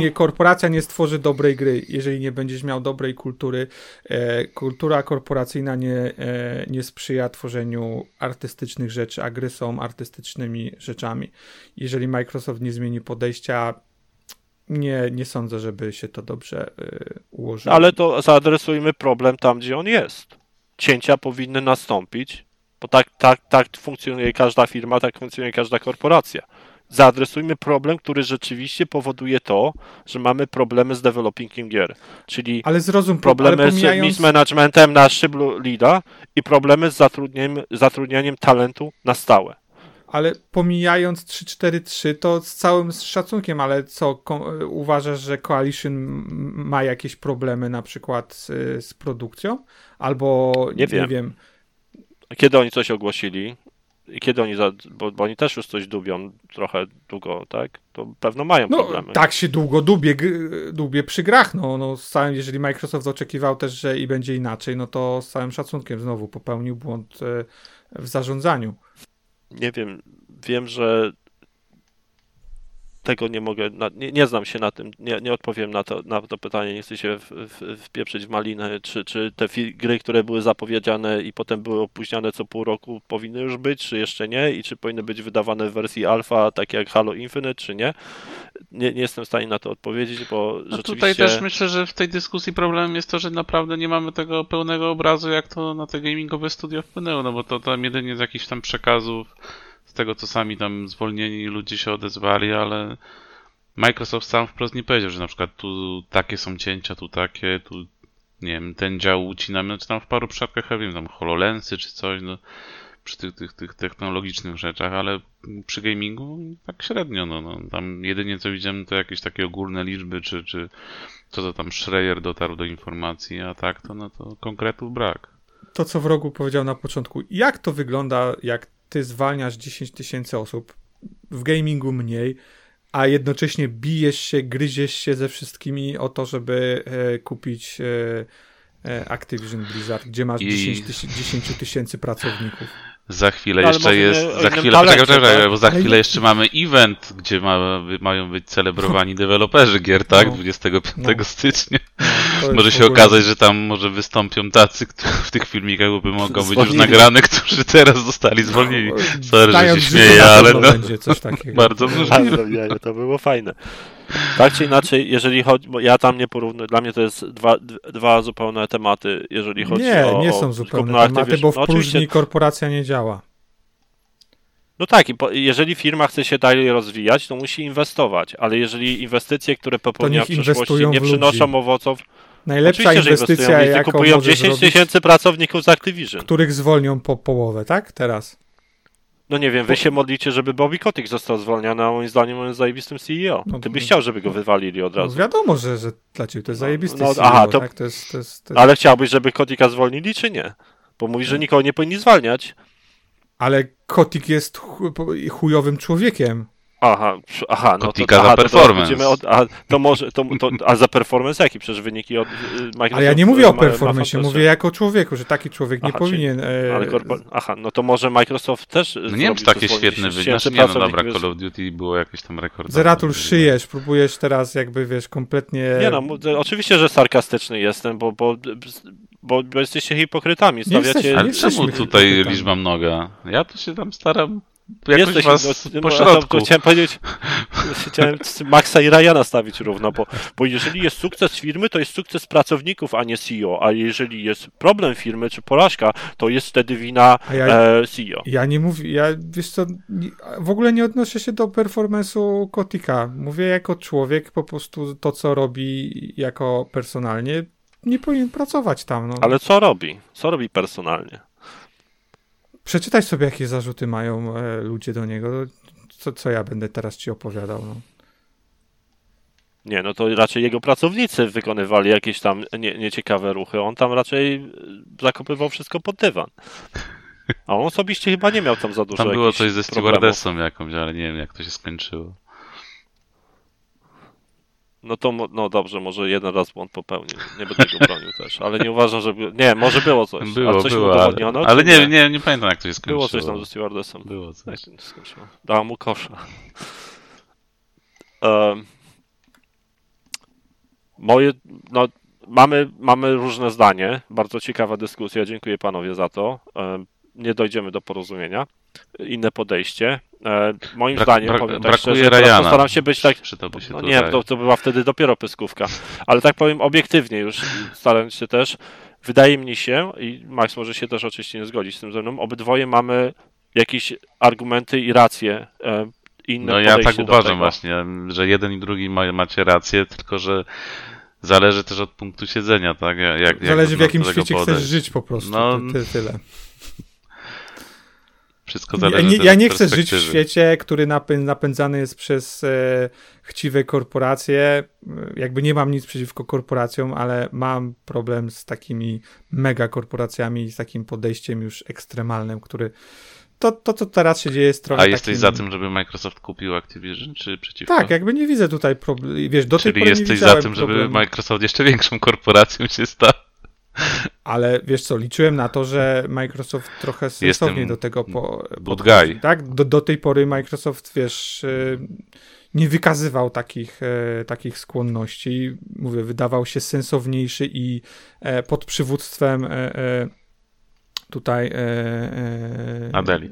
B: nie, korporacja nie stworzy dobrej gry, jeżeli nie będziesz miał dobrej kultury. E, kultura korporacyjna nie, e, nie sprzyja tworzeniu artystycznych rzeczy, a gry są artystycznymi rzeczami. Jeżeli Microsoft nie zmieni podejścia, nie, nie sądzę, żeby się to dobrze e, ułożyło.
A: Ale to zaadresujmy problem tam, gdzie on jest. Cięcia powinny nastąpić, bo tak, tak, tak funkcjonuje każda firma, tak funkcjonuje każda korporacja. Zaadresujmy problem, który rzeczywiście powoduje to, że mamy problemy z developingiem gier. Czyli
B: Ale zrozum,
A: problemy
B: ale
A: z
B: pomijając...
A: mismanagementem na szyblu leada i problemy z zatrudnieniem, zatrudnianiem talentu na stałe.
B: Ale pomijając 3-4-3, to z całym szacunkiem, ale co, uważasz, że Coalition ma jakieś problemy na przykład z, z produkcją? Albo
A: Nie wiem.
B: wiem.
A: Kiedy oni coś ogłosili i kiedy oni, za, bo, bo oni też już coś dubią trochę długo, tak? To pewno mają
B: No,
A: problemy.
B: tak się długo dubie, dubie przy grach. No, no, z całym, jeżeli Microsoft oczekiwał też, że i będzie inaczej, no to z całym szacunkiem znowu popełnił błąd e, w zarządzaniu.
A: Nie wiem, wiem, że tego nie mogę, nie, nie znam się na tym, nie, nie odpowiem na to, na to pytanie, nie chcę się w, w, wpieprzyć w maliny, czy, czy te gry, które były zapowiedziane i potem były opóźniane co pół roku powinny już być, czy jeszcze nie i czy powinny być wydawane w wersji alfa, tak jak Halo Infinite, czy nie. Nie, nie jestem w stanie na to odpowiedzieć, bo
C: No
A: rzeczywiście...
C: tutaj też myślę, że w tej dyskusji problemem jest to, że naprawdę nie mamy tego pełnego obrazu, jak to na te gamingowe studia wpłynęło, no bo to tam jedynie z jakichś tam przekazów, z tego co sami tam zwolnieni ludzie się odezwali, ale Microsoft sam wprost nie powiedział, że na przykład tu takie są cięcia, tu takie, tu nie wiem, ten dział ucinamy, czy tam w paru przypadkach, ja wiem, tam HoloLensy czy coś, no przy tych, tych, tych technologicznych rzeczach, ale przy gamingu tak średnio, no, no tam jedynie co widziałem to jakieś takie ogólne liczby, czy, czy co to tam Schreier dotarł do informacji, a tak to no to konkretów brak.
B: To, co w rogu powiedział na początku. Jak to wygląda, jak ty zwalniasz 10 tysięcy osób, w gamingu mniej, a jednocześnie bijesz się, gryziesz się ze wszystkimi o to, żeby e, kupić e, e, Activision Blizzard, gdzie masz
C: I-
B: 10 tysięcy 10 tysięcy pracowników.
C: Za chwilę
A: No,
C: jeszcze
A: mówimy
C: jest, za
A: innym
C: chwilę,
A: talencie,
C: poczekaj, poczekaj,
A: tak?
C: bo za chwilę jeszcze mamy event, gdzie ma, mają być celebrowani deweloperzy gier, tak?
B: No.
C: 25
B: No.
C: stycznia.
B: No,
C: Może się
B: ogóle-
C: okazać, że tam może wystąpią tacy, którzy w tych filmikach by mogą być już nagrane, którzy teraz zostali zwolnieni. Sorry, że
B: Znając
C: się śmieję, ale no,
B: będzie coś takiego.
C: bardzo możliwe.
A: Bardzo nie, to było fajne. Tak czy inaczej, jeżeli chodzi, bo ja tam nie porównuję, dla mnie to jest dwa, dwa zupełne tematy, jeżeli chodzi
B: Nie,
A: o
B: nie
A: o
B: są zupełne tematy,
A: Activision.
B: bo w
A: No
B: próżni korporacja nie działa.
A: No tak, jeżeli firma chce się dalej rozwijać, to musi inwestować, ale jeżeli inwestycje, które popełnia w
B: inwestują
A: nie
B: w ludzi.
A: przynoszą owoców,
B: Najlepsza
A: oczywiście,
B: inwestycja, jaką
A: kupują
B: możesz
A: 10
B: zrobić,
A: tysięcy pracowników z Activision.
B: których zwolnią po połowę, tak? Teraz.
A: No nie wiem, wy się modlicie, żeby Bobby Kotick został zwolniony, a moim zdaniem on jest zajebistym CEO.
B: No,
A: Ty byś
B: no.
A: chciał, żeby go wywalili od
B: No,
A: razu.
B: wiadomo, że, że dla ciebie to jest
A: No,
B: zajebisty
A: no,
B: CEO,
A: aha, to-
B: tak? To jest, to jest, to jest...
A: Ale chciałbyś, żeby Kotika zwolnili, czy nie? Bo mówisz, że nikogo nie powinni zwalniać.
B: Ale Kotik jest chujowym człowiekiem.
A: Aha, aha, no to,
C: Kotika za
A: aha, to teraz
C: performance.
A: będziemy Od, a, to może, to, to, a za performance jaki? Przecież wyniki od y, Microsoft...
B: Ale ja nie mówię o
A: ma- ma
B: performance, mówię jako o człowieku, że taki człowiek nie
A: Aha, czyli-
B: powinien... E,
A: Ale korpo... Aha, no to może Microsoft też
C: No nie wiem, czy takie świetne wynik. Znaczy, nie, no dobra, Call of Duty było jakieś tam rekordowe.
B: Zeratul szyjesz, próbujesz teraz jakby, wiesz, kompletnie...
A: Nie no, oczywiście, że sarkastyczny jestem, bo, bo, bo, bo jesteście hipokrytami. Stawiacie...
B: jesteśmy,
C: Ale
B: nie
C: czemu
B: jesteśmy
C: tutaj
B: hipokrytami.
C: liczba mnoga? Ja tu się tam staram jakoś
A: Jesteś,
C: was
A: no,
C: po
A: no,
C: środku.
A: Chciałem powiedzieć, chciałem Maxa i Ryana stawić równo, bo, bo jeżeli jest sukces firmy, to jest sukces pracowników, a nie CEO, a jeżeli jest problem firmy czy porażka, to jest wtedy wina
B: ja-
A: e, CEO.
B: Ja nie mówię, ja wiesz co, w ogóle nie odnoszę się do performance'u Kotika. Mówię jako człowiek, po prostu to, co robi jako personalnie, nie powinien pracować tam. No.
A: Ale co robi? Co robi personalnie?
B: Przeczytaj sobie, jakie zarzuty mają e, ludzie do niego. Co, co ja będę teraz ci opowiadał. No.
A: Nie, no to raczej jego pracownicy wykonywali jakieś tam nie, nieciekawe ruchy. On tam raczej e, zakopywał wszystko pod dywan. A on osobiście chyba nie miał tam za dużo
C: Tam było coś ze
A: problemów.
C: stewardessą jakąś, ale nie wiem, jak to się skończyło.
A: No to no dobrze, może jeden raz błąd popełnił. Nie będę go bronił też, ale nie uważam, że. by- Nie, może było coś.
C: Było,
A: ale coś
C: było, ale,
A: udowodniono?
C: ale
A: czy
C: nie, nie, nie pamiętam, jak to się skończyło.
A: Było coś tam ze stewardessem.
C: Było
A: Jak
C: coś.
A: skończyło? Dała mu kosza. Em, moje, no, mamy, mamy różne zdanie. Bardzo ciekawa dyskusja. Dziękuję panowie za to. Em, nie dojdziemy do porozumienia. Inne podejście. E, moim
C: Brak-
A: zdaniem,
C: brak-
A: powiem tak
C: brakuje
A: szczerze, teraz
C: Ryana.
A: postaram się być tak no nie, to, to była wtedy dopiero pyskówka. Ale tak powiem obiektywnie już, starając się też, wydaje mi się, i Max może się też oczywiście nie zgodzić z tym ze mną, obydwoje mamy jakieś argumenty i racje e, inne
C: No ja tak uważam
A: tego.
C: właśnie, że jeden i drugi ma, macie rację, tylko że zależy też od punktu siedzenia, tak? Jak, jak
B: Zależy w jakim świecie
C: podejść.
B: chcesz żyć po prostu.
C: No,
B: No, ty, tyle.
C: Wszystko
B: Ja
C: zależy
B: nie,
C: też
B: ja nie chcę żyć w świecie, który napę- napędzany jest przez e, chciwe korporacje. Jakby nie mam nic przeciwko korporacjom, ale mam problem z takimi mega korporacjami i z takim podejściem już ekstremalnym, który. To, to co teraz się dzieje, jest trochę.
C: A jesteś
B: takim...
C: za tym, żeby Microsoft kupił Activision, czy przeciwko?
B: Tak, jakby nie widzę tutaj problemu. Wiesz, do tej
C: Czyli
B: pory nie
C: jesteś za
B: widziałem
C: tym, żeby
B: problemu.
C: Microsoft jeszcze większą korporacją się stał?
B: Ale wiesz co, liczyłem na to, że Microsoft trochę sensownie do tego po,
C: good guy.
B: Tak? Do, do tej pory Microsoft, wiesz, y, nie wykazywał takich, e, takich skłonności. Mówię, wydawał się sensowniejszy i e, pod przywództwem e, e, tutaj
C: Adeli.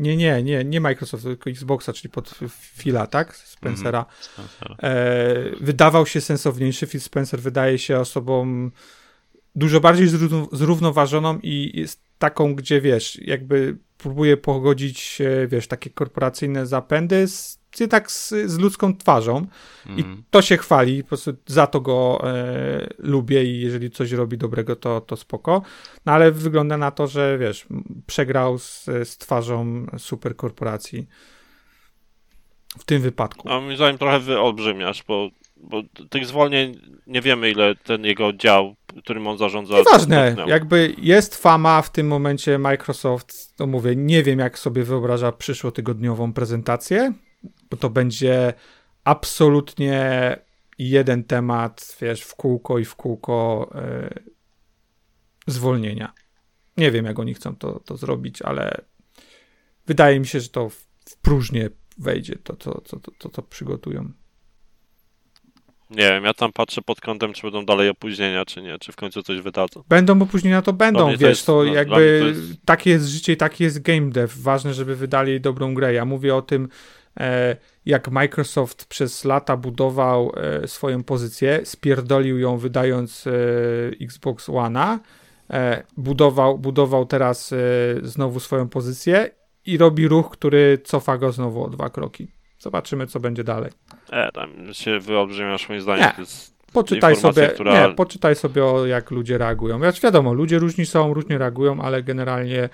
B: Nie, nie, nie, nie Microsoft, tylko Xboxa, czyli pod Phila, tak? Spencera. E, wydawał się sensowniejszy. Phil Spencer wydaje się osobą dużo bardziej zrówno, zrównoważoną i jest taką, gdzie wiesz, jakby próbuje pogodzić, wiesz, takie korporacyjne zapędy z, jednak z, z ludzką twarzą i
C: Mhm.
B: to się chwali, po prostu za to go e, lubię i jeżeli coś robi dobrego, to, to spoko. No ale wygląda na to, że wiesz, przegrał z, z twarzą superkorporacji w tym wypadku.
A: A moim zdaniem trochę wyolbrzymiasz, bo, bo tych zwolnień nie wiemy ile ten jego dział, którym on zarządza. Dotknął.
B: jakby jest fama w tym momencie Microsoft, to mówię, nie wiem jak sobie wyobraża przyszłotygodniową prezentację, bo to będzie absolutnie jeden temat, wiesz, w kółko i w kółko e, zwolnienia. Nie wiem jak oni chcą to, to zrobić, ale wydaje mi się, że to w, w próżnię wejdzie to, co to, to, to, to przygotują.
A: Nie wiem, ja tam patrzę pod kątem, czy będą dalej opóźnienia, czy nie, czy w końcu coś wydadzą.
B: Będą opóźnienia, to będą,
A: to
B: wiesz,
A: jest-
B: to
A: no, dla
B: jakby
A: to jest-
B: takie jest życie i taki jest game dev. Ważne, żeby wydali dobrą grę. Ja mówię o tym, e, jak Microsoft przez lata budował e, swoją pozycję, spierdolił ją wydając e, Xbox One'a, budował, budował teraz znowu swoją pozycję i robi ruch, który cofa go znowu o dwa kroki. Zobaczymy, co będzie dalej.
A: E, tam się wyolbrzymiasz moim zdaniem.
B: Nie.
A: To jest
B: Poczytaj sobie,
A: która-
B: nie, poczytaj sobie o jak ludzie reagują. Ja wiadomo, ludzie różni są, różnie reagują, ale generalnie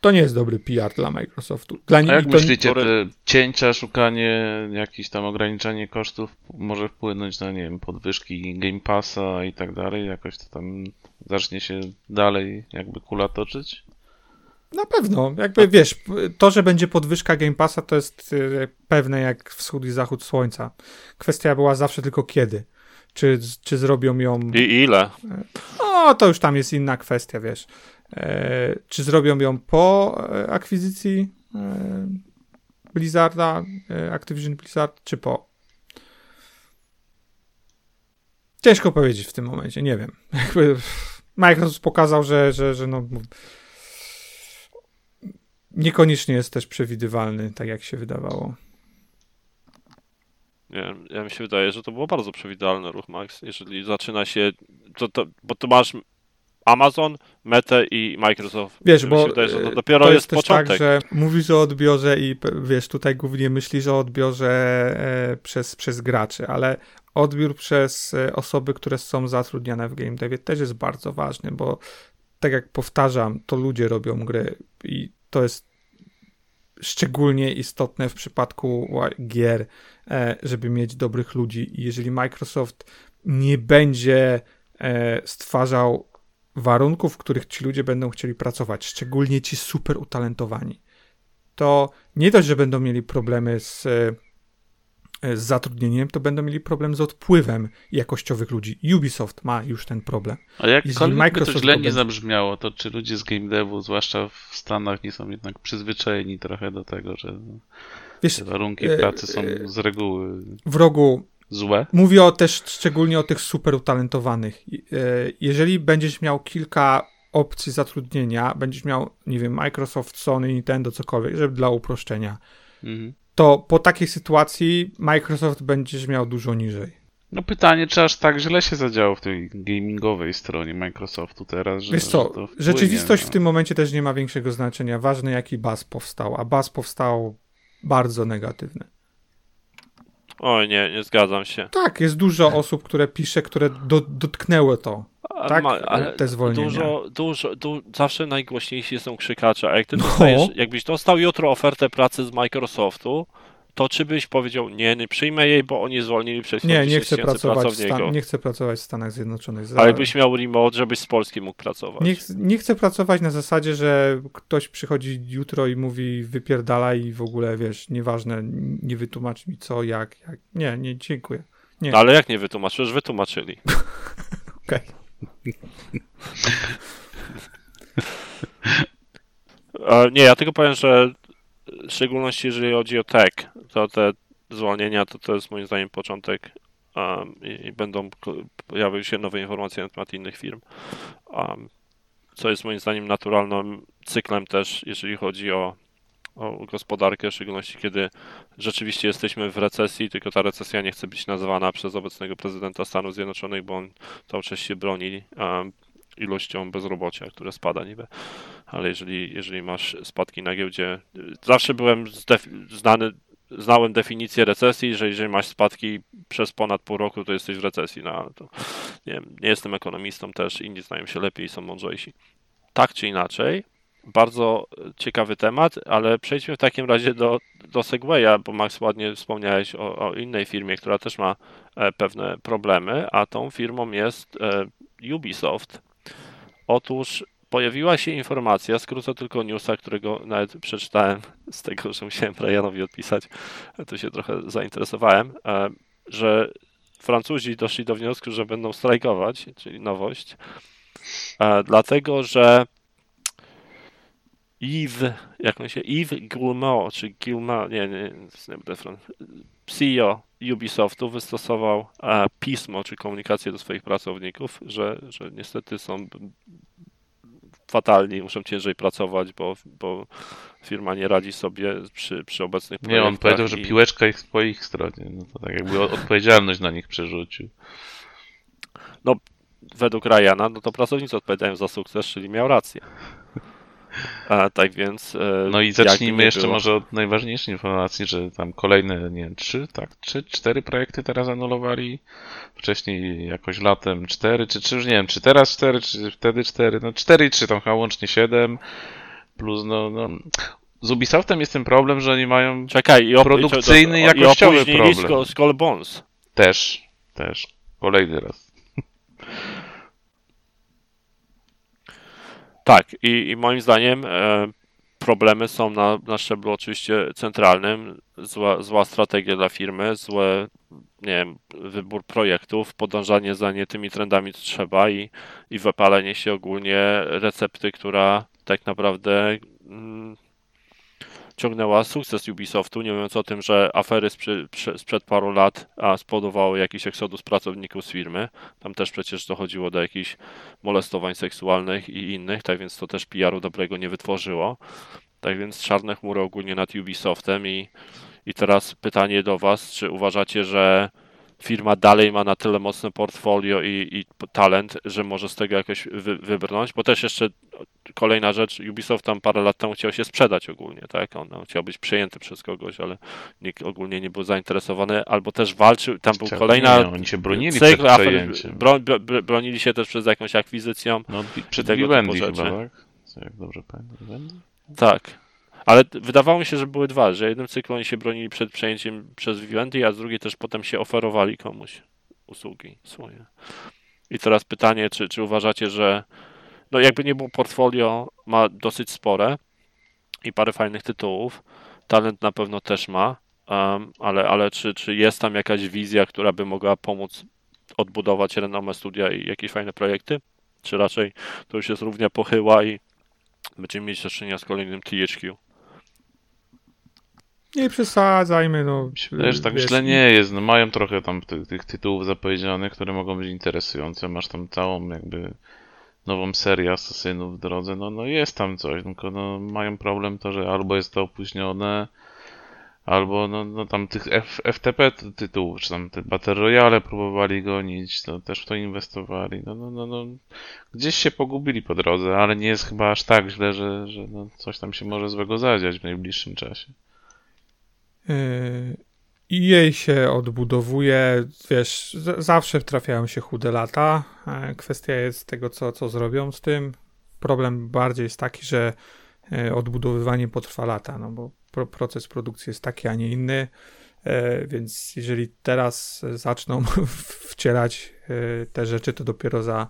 B: to nie jest dobry PR dla Microsoftu. Dla
C: A jak
B: to,
C: myślicie, te cięcia, szukanie, jakieś tam ograniczanie kosztów może wpłynąć na, nie wiem, podwyżki Game Passa i tak dalej? Jakoś to tam zacznie się dalej jakby kula toczyć?
B: Na pewno, jakby wiesz, to, że będzie podwyżka Game Passa, to jest y, pewne jak wschód i zachód słońca. Kwestia była zawsze tylko kiedy. Czy, czy zrobią ją.
A: I ile?
B: No, to już tam jest inna kwestia, wiesz. E, czy zrobią ją po e, akwizycji e, Blizzarda, e, Activision Blizzard, czy po? Ciężko powiedzieć w tym momencie, nie wiem. Jakby Microsoft pokazał, że, że, że no, niekoniecznie jest też przewidywalny, tak jak się wydawało.
A: Nie ja mi się wydaje, że to było bardzo przewidywalny ruch, Max. Jeżeli zaczyna się. To, to, bo tu masz Amazon, Meta i Microsoft.
B: Wiesz, bo
A: się wydaje, że to
B: e,
A: dopiero
B: to
A: jest,
B: też
A: początek.
B: tak, że mówisz o odbiorze i wiesz, tutaj głównie myślisz o odbiorze e, przez, przez graczy, ale odbiór przez e, osoby, które są zatrudniane w game devie też jest bardzo ważny, bo tak jak powtarzam, to ludzie robią gry i to jest szczególnie istotne w przypadku gier, e, żeby mieć dobrych ludzi. I jeżeli Microsoft nie będzie e, stwarzał warunków, w których ci ludzie będą chcieli pracować, szczególnie ci super utalentowani, to nie dość, że będą mieli problemy z, e, z zatrudnieniem, to będą mieli problem z odpływem jakościowych ludzi. Ubisoft ma już ten problem.
C: A jakkolwiek by to źle nie zabrzmiało, to czy ludzie z game devu, zwłaszcza w Stanach, nie są jednak przyzwyczajeni trochę do tego, że
B: Wiesz,
C: warunki
B: e,
C: pracy są
B: e,
C: z reguły
B: w rogu
C: złe?
B: Mówię o też szczególnie o tych super utalentowanych. E, Jeżeli będziesz miał kilka opcji zatrudnienia, będziesz miał, nie wiem, Microsoft, Sony, Nintendo, cokolwiek, żeby dla uproszczenia,
C: Mhm.
B: To po takiej sytuacji Microsoft będziesz miał dużo niżej.
C: No pytanie, czy aż tak źle się zadziało w tej gamingowej stronie Microsoftu teraz, że
B: Wiesz
C: że
B: co,
C: to wpłynie,
B: rzeczywistość
C: no.
B: w tym momencie też nie ma większego znaczenia. Ważne jaki baz powstał, a baz powstał bardzo negatywny.
A: Oj, nie, nie zgadzam się.
B: Tak, jest dużo osób, które pisze, które do, dotknęły to. Tak,
A: ma- ale
B: te zwolnienia.
A: Dużo, dużo, du, zawsze najgłośniejsi są krzykacze, a jak ty
B: No.
A: dostajesz, jakbyś dostał jutro ofertę pracy z Microsoftu, to czy byś powiedział, nie, nie przyjmę jej, bo oni zwolnili przez
B: Nie, nie
A: 10
B: chcę, pracować. Stan- nie chcę pracować w Stanach Zjednoczonych. Za-
A: Ale jakbyś miał remote, żebyś z Polski mógł pracować.
B: Nie, ch- nie chcę pracować na zasadzie, że ktoś przychodzi jutro i mówi wypierdalaj i w ogóle, wiesz, nieważne, nie wytłumacz mi co, jak, jak. Nie, nie, dziękuję. nie.
A: No ale jak nie wytłumaczysz? Wytłumaczyli.
B: Okej.
A: E, Nie, ja tylko powiem, że w szczególności jeżeli chodzi o tech, to te zwolnienia to, to jest moim zdaniem początek um, i, i będą pojawiły się nowe informacje na temat innych firm, um, co jest moim zdaniem naturalnym cyklem też, jeżeli chodzi o, o gospodarkę, w szczególności kiedy rzeczywiście jesteśmy w recesji, tylko ta recesja nie chce być nazywana przez obecnego prezydenta Stanów Zjednoczonych, bo on cały czas się broni um, ilością bezrobocia, które spada niby ale jeżeli, jeżeli masz spadki na giełdzie, zawsze byłem znany, znałem definicję recesji, że jeżeli masz spadki przez ponad pół roku, to jesteś w recesji. No, to, nie, nie jestem ekonomistą też, inni znają się lepiej i są mądrzejsi. Tak czy inaczej, bardzo ciekawy temat, ale przejdźmy w takim razie do, do Segwaya, bo Max ładnie wspomniałeś o, o innej firmie, która też ma e, pewne problemy, a tą firmą jest e, Ubisoft. Otóż pojawiła się informacja, skrócę tylko newsa, którego nawet przeczytałem z tego, że musiałem Brianowi odpisać, to się trochę zainteresowałem, e, że Francuzi doszli do wniosku, że będą strajkować, czyli nowość, e, dlatego, że Yves, jak on się, Yves Guillemot, czy Guillemot, nie, nie, nie będę CEO Ubisoftu wystosował e, pismo, czy komunikację do swoich pracowników, że, że niestety są fatalni, muszą ciężej pracować, bo, bo firma nie radzi sobie przy, przy obecnych
C: Nie, on
A: projektach
C: powiedział, że
A: i-
C: piłeczka jest po ich stronie. No to tak jakby odpowiedzialność na nich przerzucił.
A: według Ryana, no to pracownicy odpowiadają za sukces, czyli miał rację. A, tak więc. e,
C: No i zacznijmy jeszcze
A: było.
C: może od najważniejszej informacji, że tam kolejne, nie wiem, trzy, tak, trzy, cztery projekty teraz anulowali. Wcześniej jakoś latem cztery, czy, czy już nie wiem, czy teraz cztery, czy wtedy cztery, no cztery i trzy, tam chyba łącznie siedem. plus no, no z Ubisoftem jest ten problem, że oni mają
A: Czekaj, i op-
C: Produkcyjny,
A: i,
C: jakościowy
A: i
C: problem.
A: Skull, Skull Bones.
C: też, też, kolejny raz.
A: Tak, i, i moim zdaniem e, problemy są na, na szczeblu oczywiście centralnym. Zła, zła strategia dla firmy, złe, nie wiem, wybór projektów, podążanie za nie tymi trendami, co trzeba i, i wypalenie się ogólnie recepty, która tak naprawdę mm, ciągnęła sukces Ubisoftu, nie mówiąc o tym, że afery sprzed paru lat spowodowały jakiś eksodus pracowników z firmy. Tam też przecież dochodziło do jakichś molestowań seksualnych i innych, tak więc to też PR-u dobrego nie wytworzyło. Tak więc czarne chmury ogólnie nad Ubisoftem i, i teraz pytanie do Was, czy uważacie, że firma dalej ma na tyle mocne portfolio i, i talent, że może z tego jakoś wy, wybrnąć? Bo też jeszcze kolejna rzecz, Ubisoft tam parę lat temu chciał się sprzedać ogólnie, tak? On on chciał być przejęty przez kogoś, ale nikt ogólnie nie był zainteresowany, albo też walczył, tam był
C: Chciał-
A: kolejna
C: nie, oni się bronili
A: cykl
C: przed
A: afer,
C: przejęciem.
A: bro, bro, bro, bronili się też przed jakąś akwizycją.
C: No, przed
A: tego
C: Vivendi chyba, tak? Co, jak dobrze pamiętam. Vivendi?
A: Tak. Ale wydawało mi się, że były dwa, że jednym cyklu oni się bronili przed przejęciem przez Vivendi, a z drugiej też potem się oferowali komuś usługi swoje. I teraz pytanie, czy, czy uważacie, że no jakby nie było portfolio, ma dosyć spore i parę fajnych tytułów, talent na pewno też ma, em, ale, ale czy, czy jest tam jakaś wizja, która by mogła pomóc odbudować renomę studia i jakieś fajne projekty? Czy raczej to już jest równia pochyła i będziemy mieć do czynienia z kolejnym THQ?
B: Nie przesadzajmy, no.
C: Że tak
B: wiesz,
C: źle nie jest. No, mają trochę tam ty, tych tytułów zapowiedzianych, które mogą być interesujące. Masz tam całą jakby nową serię asasynów w drodze. No, no jest tam coś, tylko no, mają problem to, że albo jest to opóźnione, albo no, no tam tych F, FTP ty- tytułów, czy tam te Battle Royale próbowali gonić, to też w to inwestowali. No, no, no, no. Gdzieś się pogubili po drodze, ale nie jest chyba aż tak źle, że, że no, coś tam się może złego zadziać w najbliższym czasie.
B: Yy, I jej się odbudowuje, wiesz, zawsze trafiają się chude lata. E, Kwestia jest tego, co, co zrobią z tym. Problem bardziej jest taki, że e, odbudowywanie potrwa lata, no bo pro, proces produkcji jest taki, a nie inny. E, Więc jeżeli teraz zaczną wcierać te rzeczy, to dopiero za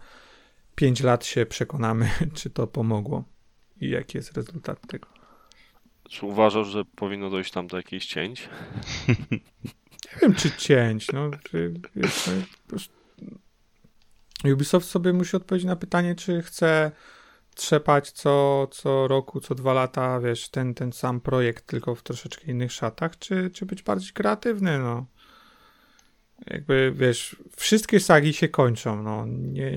B: 5 lat się przekonamy, czy to pomogło i jaki jest rezultat tego.
A: Czy uważasz, że powinno dojść tam do jakichś cięć?
B: Nie wiem, czy cięć. No, czy, no, Ubisoft sobie musi odpowiedzieć na pytanie, czy chce trzepać co, co roku, co dwa lata, wiesz, ten, ten sam projekt, tylko w troszeczkę innych szatach, czy, czy być bardziej kreatywny, no. Jakby, wiesz, wszystkie sagi się kończą, no. Nie,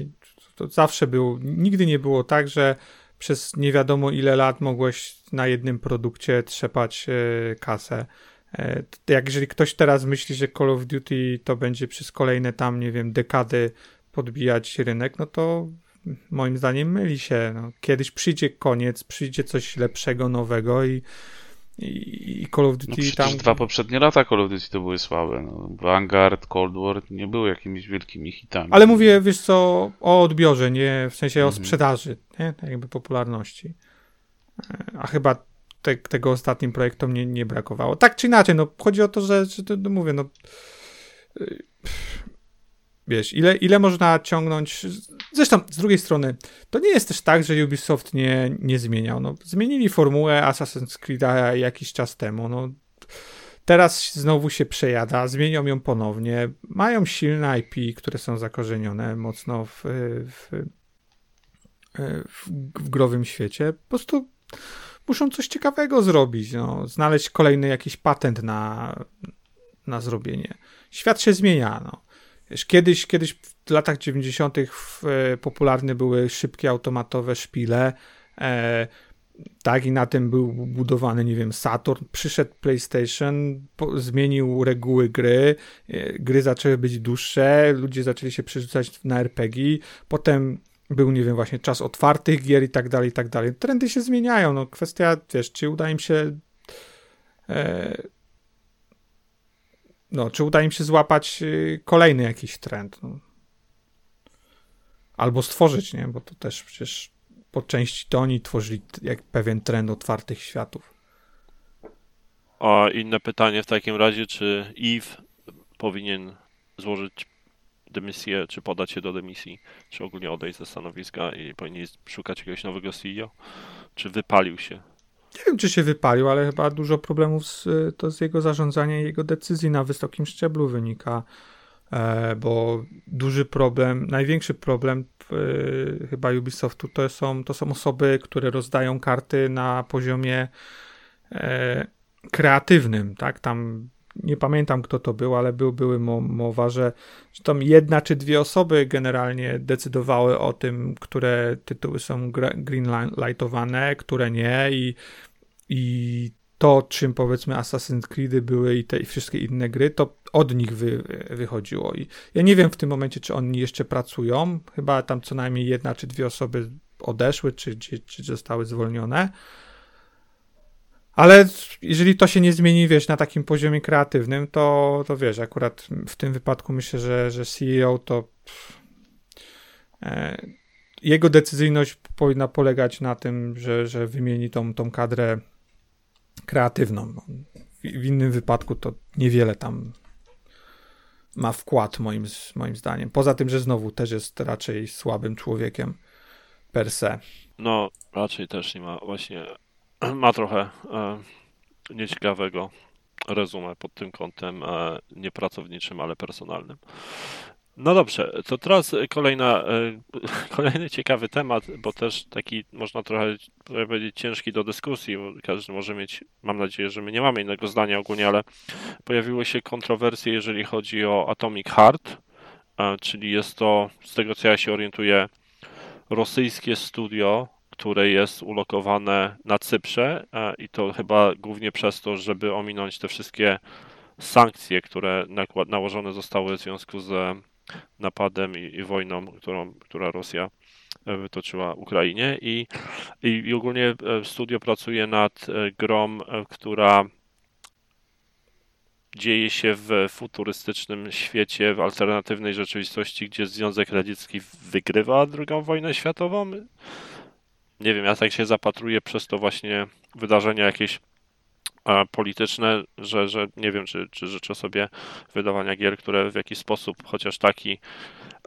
B: to zawsze było, nigdy nie było tak, że przez nie wiadomo ile lat mogłeś na jednym produkcie trzepać e, kasę. E, Jak jeżeli ktoś teraz myśli, że Call of Duty to będzie przez kolejne tam, nie wiem, dekady podbijać rynek, no to moim zdaniem myli się. No, kiedyś przyjdzie koniec, przyjdzie coś lepszego, nowego i, i, i Call of
C: No
B: Duty
C: przecież
B: tam...
C: dwa poprzednie lata Call of Duty to były słabe. No. Vanguard, Cold War nie były jakimiś wielkimi hitami.
B: Ale mówię, wiesz co, o odbiorze, nie w sensie o
C: Mhm.
B: sprzedaży, nie? Tak jakby popularności. E, A chyba te, tego ostatnim projektom nie, nie brakowało. Tak czy inaczej, no chodzi o to, że, że to, no mówię, no y, wiesz, ile, ile można ciągnąć, zresztą z drugiej strony, to nie jest też tak, że Ubisoft nie, nie zmieniał, no zmienili formułę Assassin's Creed'a jakiś czas temu, no Teraz znowu się przejada, zmienią ją ponownie. Mają silne IP, które są zakorzenione mocno w, w, w, w growym świecie. Po prostu muszą coś ciekawego zrobić. No. Znaleźć kolejny jakiś patent na, na zrobienie. Świat się zmienia. No. Kiedyś, kiedyś w latach 90. w, e, popularne były szybkie automatowe szpile. E, tak, i na tym był budowany, nie wiem, Saturn. Przyszedł PlayStation, po, zmienił reguły gry, e, gry zaczęły być dłuższe, ludzie zaczęli się przerzucać na RPG, potem był, nie wiem, właśnie czas otwartych gier i tak dalej, i tak dalej. Trendy się zmieniają, no kwestia, wiesz, czy uda im się e, no, czy uda im się złapać e, kolejny jakiś trend, no. Albo stworzyć, nie, bo to też przecież po części to oni tworzyli jak pewien trend otwartych światów.
A: A inne pytanie w takim razie, czy Eve powinien złożyć dymisję, czy podać się do dymisji, czy ogólnie odejść ze stanowiska i powinien szukać jakiegoś nowego CEO, czy wypalił się?
B: Nie wiem, czy się wypalił, ale chyba dużo problemów z, to z jego zarządzania i jego decyzji na wysokim szczeblu wynika, e, bo duży problem, największy problem e, chyba Ubisoftu to są, to są osoby, które rozdają karty na poziomie e, kreatywnym, tak? Tam nie pamiętam kto to był, ale był, były mowa, że, że tam jedna czy dwie osoby generalnie decydowały o tym, które tytuły są greenlightowane, które nie i, i to, czym powiedzmy Assassin's Creed były i te i wszystkie inne gry, to od nich wy, wychodziło. I ja nie wiem w tym momencie, czy oni jeszcze pracują. Chyba tam co najmniej jedna czy dwie osoby odeszły, czy, czy, czy zostały zwolnione. Ale jeżeli to się nie zmieni, wiesz, na takim poziomie kreatywnym, to, to wiesz, akurat w tym wypadku myślę, że, że CEO to pff, e, jego decyzyjność powinna polegać na tym, że, że wymieni tą, tą kadrę kreatywną. W, w innym wypadku to niewiele tam ma wkład moim, moim zdaniem. Poza tym, że znowu też jest raczej słabym człowiekiem per se.
A: No, raczej też nie ma właśnie ma trochę e, nieciekawego rezumę pod tym kątem e, nie ale personalnym. No dobrze, to teraz kolejna, e, kolejny ciekawy temat, bo też taki można trochę powiedzieć ciężki do dyskusji, każdy może mieć, mam nadzieję, że my nie mamy innego zdania ogólnie, ale pojawiły się kontrowersje, jeżeli chodzi o Atomic Heart, czyli jest to, z tego co ja się orientuję, rosyjskie studio, które jest ulokowane na Cyprze i to chyba głównie przez to, żeby ominąć te wszystkie sankcje, które nałożone zostały w związku z napadem i, wojną, którą, która Rosja e, wytoczyła Ukrainie. I, i, i ogólnie e, studio pracuje nad e, grą, która dzieje się w futurystycznym świecie, w alternatywnej rzeczywistości, gdzie Związek Radziecki wygrywa II wojnę światową nie wiem, ja tak się zapatruję przez to właśnie wydarzenia jakieś e, polityczne, że, że nie wiem, czy, czy życzę sobie wydawania gier, które w jakiś sposób, chociaż taki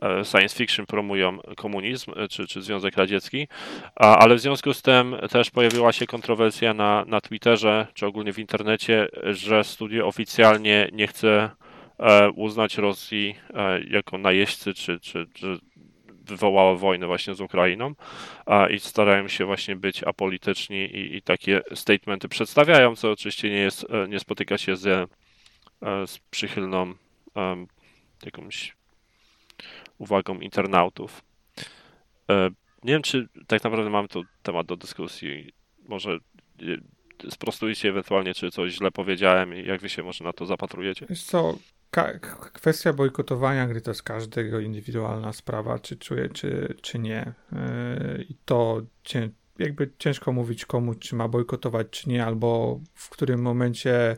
A: e, science fiction promują komunizm e, czy, czy Związek Radziecki, ale w związku z tym też pojawiła się kontrowersja na, na Twitterze, czy ogólnie w internecie, że studio oficjalnie nie chce uznać Rosji jako najeźdźcy, czy, czy, czy wywołała wojnę właśnie z Ukrainą a, i starają się właśnie być apolityczni i, i takie statementy przedstawiają, co oczywiście nie, jest, e, nie spotyka się z, e, z przychylną um, jakąś uwagą internautów. E, nie wiem, czy tak naprawdę mamy tu temat do dyskusji. Może sprostujcie ewentualnie, czy coś źle powiedziałem i jak wy się może na to zapatrujecie?
B: Wiesz co, kwestia bojkotowania gry to jest każdego indywidualna sprawa, czy czuje, czy, czy nie. Yy, I to cię, jakby ciężko mówić komu, czy ma bojkotować, czy nie, albo w którym momencie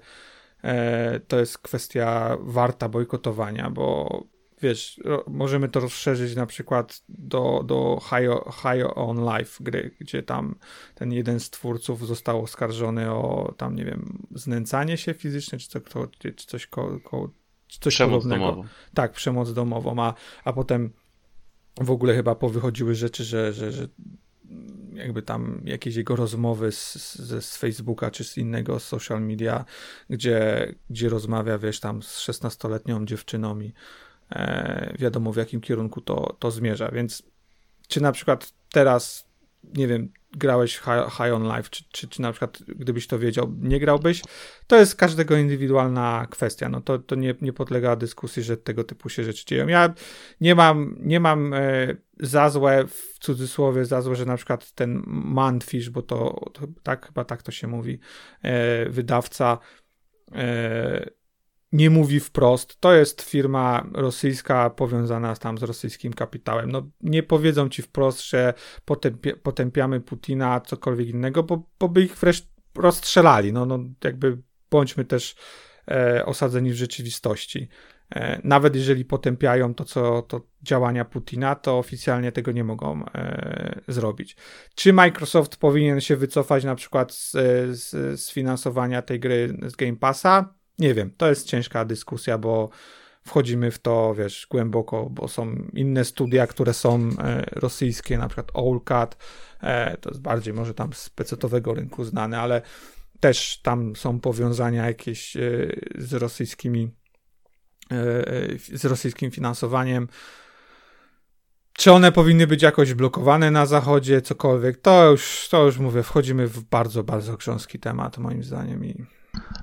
B: e, to jest kwestia warta bojkotowania, bo wiesz, możemy to rozszerzyć na przykład do, do High, High on Life gry, gdzie tam ten jeden z twórców został oskarżony o tam, nie wiem, znęcanie się fizyczne, czy, to, czy coś ko, ko, coś
C: przemoc podobnego. Domową.
B: Tak, przemoc domową, a, a potem w ogóle chyba powychodziły rzeczy, że, że, że jakby tam jakieś jego rozmowy z, z, z Facebooka czy z innego social media, gdzie, gdzie rozmawia, wiesz, tam z 16-letnią dziewczyną i e, wiadomo w jakim kierunku to, to zmierza, więc czy na przykład teraz, nie wiem, grałeś High, high on Life, czy, czy, czy na przykład gdybyś to wiedział, nie grałbyś, to jest każdego indywidualna kwestia. No to, to nie, nie podlega dyskusji, że tego typu się rzeczy dzieją. Ja nie mam, nie mam e, za złe, w cudzysłowie za złe, że na przykład ten Manfish, bo to, to tak, chyba tak to się mówi, e, wydawca e, nie mówi wprost, to jest firma rosyjska powiązana tam z rosyjskim kapitałem. No nie powiedzą ci wprost, że potępia, potępiamy Putina, cokolwiek innego, bo, bo by ich wreszcie rozstrzelali. No, no jakby bądźmy też e, osadzeni w rzeczywistości. e, nawet jeżeli potępiają to, co to działania Putina, to oficjalnie tego nie mogą e, zrobić. Czy Microsoft powinien się wycofać na przykład z, z, z finansowania tej gry z Game Passa? Nie wiem, to jest ciężka dyskusja, bo wchodzimy w to, wiesz, głęboko, bo są inne studia, które są e, rosyjskie, na przykład Allcat, e, to jest bardziej może tam z pecetowego rynku znane, ale też tam są powiązania jakieś e, z rosyjskimi z rosyjskim finansowaniem. Czy one powinny być jakoś blokowane na zachodzie, cokolwiek, to już, to już mówię, wchodzimy w bardzo, bardzo grząski temat, moim zdaniem. I...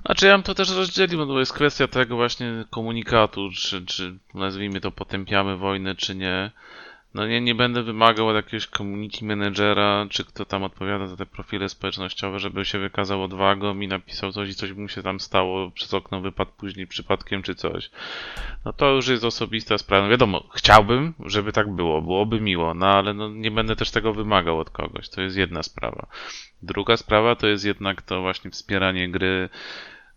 C: Znaczy ja bym to też rozdzielił, bo jest kwestia tego właśnie komunikatu, czy, czy nazwijmy to potępiamy wojnę, czy nie. No nie, nie będę wymagał od jakiegoś community managera, czy kto tam odpowiada za te profile społecznościowe, żeby się wykazał odwagą i napisał coś i coś mu się tam stało, przez okno wypadł później przypadkiem czy coś. No to już jest osobista sprawa. No wiadomo, chciałbym, żeby tak było, byłoby miło, no ale no nie będę też tego wymagał od kogoś. To jest jedna sprawa. Druga sprawa to jest jednak to właśnie wspieranie gry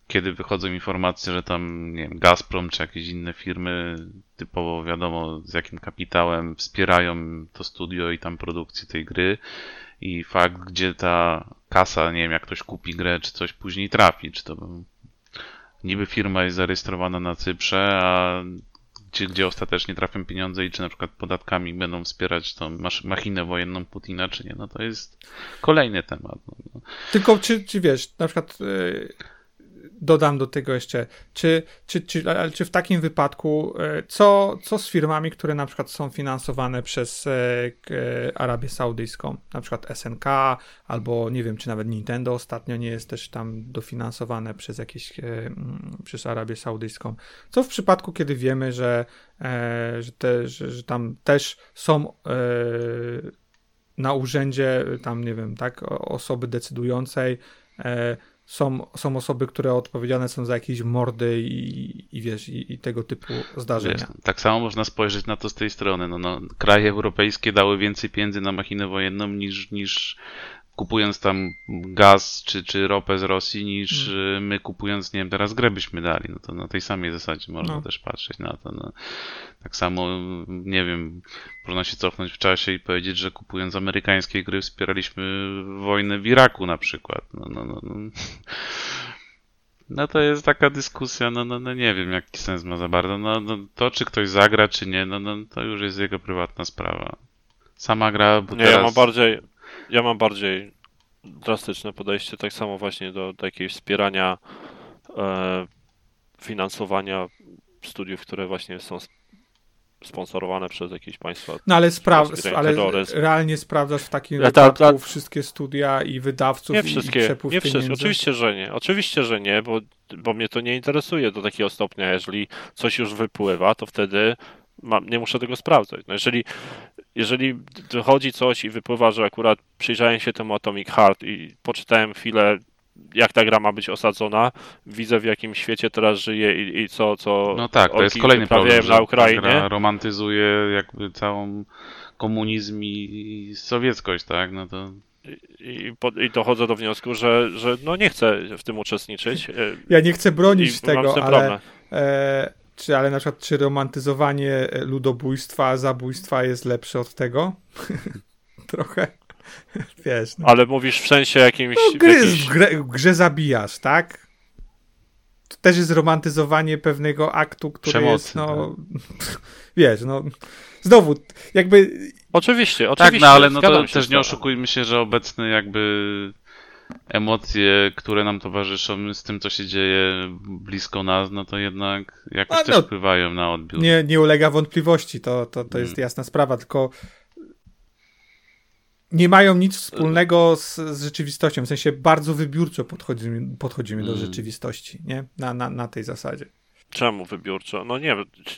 C: kiedy wychodzą informacje, że tam, nie wiem, Gazprom czy jakieś inne firmy, typowo wiadomo z jakim kapitałem, wspierają to studio i tam produkcję tej gry i fakt, gdzie ta kasa, nie wiem, jak ktoś kupi grę, czy coś później trafi, czy to niby firma jest zarejestrowana na Cyprze, a gdzie, gdzie ostatecznie trafią pieniądze i czy na przykład podatkami będą wspierać tą machinę wojenną Putina, czy nie, no to jest kolejny temat. No.
B: Tylko czy, czy wiesz, na przykład... Dodam do tego jeszcze, czy, czy, czy, czy w takim wypadku, e, co, co z firmami, które na przykład są finansowane przez e, Arabię Saudyjską, na przykład SNK, albo nie wiem, czy nawet Nintendo ostatnio nie jest też tam dofinansowane przez jakieś, e, przez Arabię Saudyjską. Co w przypadku, kiedy wiemy, że, że, te, że, że tam też są na urzędzie, tam nie wiem, tak, osoby decydującej, są, są osoby, które odpowiedzialne są za jakieś mordy i, i wiesz, i, i tego typu zdarzenia. Wiesz,
C: tak samo można spojrzeć na to z tej strony. No, no, kraje europejskie dały więcej pieniędzy na machinę wojenną niż, niż kupując tam gaz czy, czy ropę z Rosji, niż hmm. my kupując, nie wiem, teraz grę byśmy dali. No to na tej samej zasadzie można no. też patrzeć na to. No. Tak samo, nie wiem, można się cofnąć w czasie i powiedzieć, że kupując amerykańskie gry wspieraliśmy wojnę w Iraku na przykład. No, no, no, no. No to jest taka dyskusja, no, no, no nie wiem jaki sens ma za bardzo. No, no to czy ktoś zagra, czy nie, no, no to już jest jego prywatna sprawa. Sama gra, bo
A: nie,
C: teraz...
A: ja mam bardziej, ja mam bardziej drastyczne podejście, tak samo właśnie do, do jakiegoś wspierania e, finansowania studiów, które właśnie są sponsorowane przez jakieś państwa.
B: No ale, spra- ale realnie sprawdzasz w takim ta, ta, ta... wszystkie studia i wydawców
A: nie wszystkie,
B: i przepływ
A: nie
B: wszystkie.
A: Oczywiście, że nie. Oczywiście, że nie, bo, bo mnie to nie interesuje do takiego stopnia. Jeżeli coś już wypływa, to wtedy mam, nie muszę tego sprawdzać. No jeżeli, jeżeli dochodzi coś i wypływa, że akurat przyjrzałem się temu Atomic Heart i poczytałem chwilę, jak ta gra ma być osadzona, widzę w jakim świecie teraz żyje i, i co, co
C: No tak, to jest kolejny problem, na Ukrainie. gra romantyzuje jakby całą komunizm i sowieckość, tak? No to
A: i, i, dochodzę do wniosku, że, że no nie chcę w tym uczestniczyć.
B: Ja nie chcę bronić tego, ale e, czy, ale na przykład, czy romantyzowanie e, ludobójstwa, zabójstwa jest lepsze od tego? Trochę. Wiesz. No.
A: Ale mówisz w sensie jakimś.
B: No, gry jakiś... w, grze, w grze zabijasz, tak? To też jest romantyzowanie pewnego aktu, który Przemocy, jest, no. Tak. Wiesz, no. Znowu, jakby.
A: Oczywiście, oczywiście.
C: Tak, no ale no to też nie oszukujmy się, że obecny jakby emocje, które nam towarzyszą z tym, co się dzieje blisko nas, no to jednak jakoś no, też wpływają na odbiór.
B: Nie, nie ulega wątpliwości, to, to, to jest hmm. jasna sprawa, tylko nie mają nic wspólnego z, z, rzeczywistością, w sensie bardzo wybiórczo podchodzimy, podchodzimy do hmm. rzeczywistości, nie? Na, na, na tej zasadzie.
A: Czemu wybiórczo? No nie,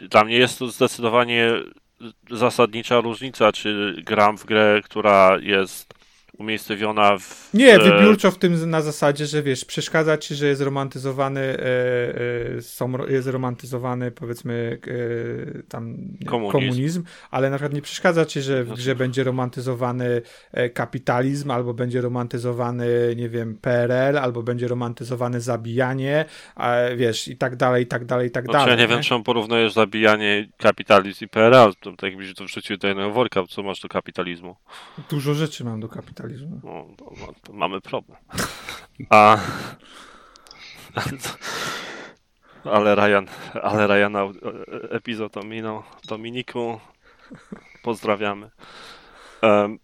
A: dla mnie jest to zdecydowanie zasadnicza różnica, czy gram w grę, która jest umiejscowiona w...
B: Nie,
A: e,
B: wybiórczo w tym na zasadzie, że wiesz, przeszkadza ci, że jest romantyzowany, e, e, są, jest romantyzowany powiedzmy e, tam nie,
A: Komunizm.
B: komunizm. ale na przykład nie przeszkadza ci, że w grze będzie romantyzowany e, kapitalizm, albo będzie romantyzowany, nie wiem, PRL, albo będzie romantyzowany zabijanie, a, wiesz, i tak dalej, i tak dalej, i tak
A: Znaczy,
B: dalej.
A: ja nie wiem, czemu porównujesz zabijanie kapitalizm i PRL. To tak jakbyś to wrzucił do jednego worka, co masz do kapitalizmu.
B: Dużo rzeczy mam do kapitalizmu.
A: No, to, no, to mamy problem. A... Ale Ryan, ale Ryana epizod ominął. Dominiku, pozdrawiamy. Em,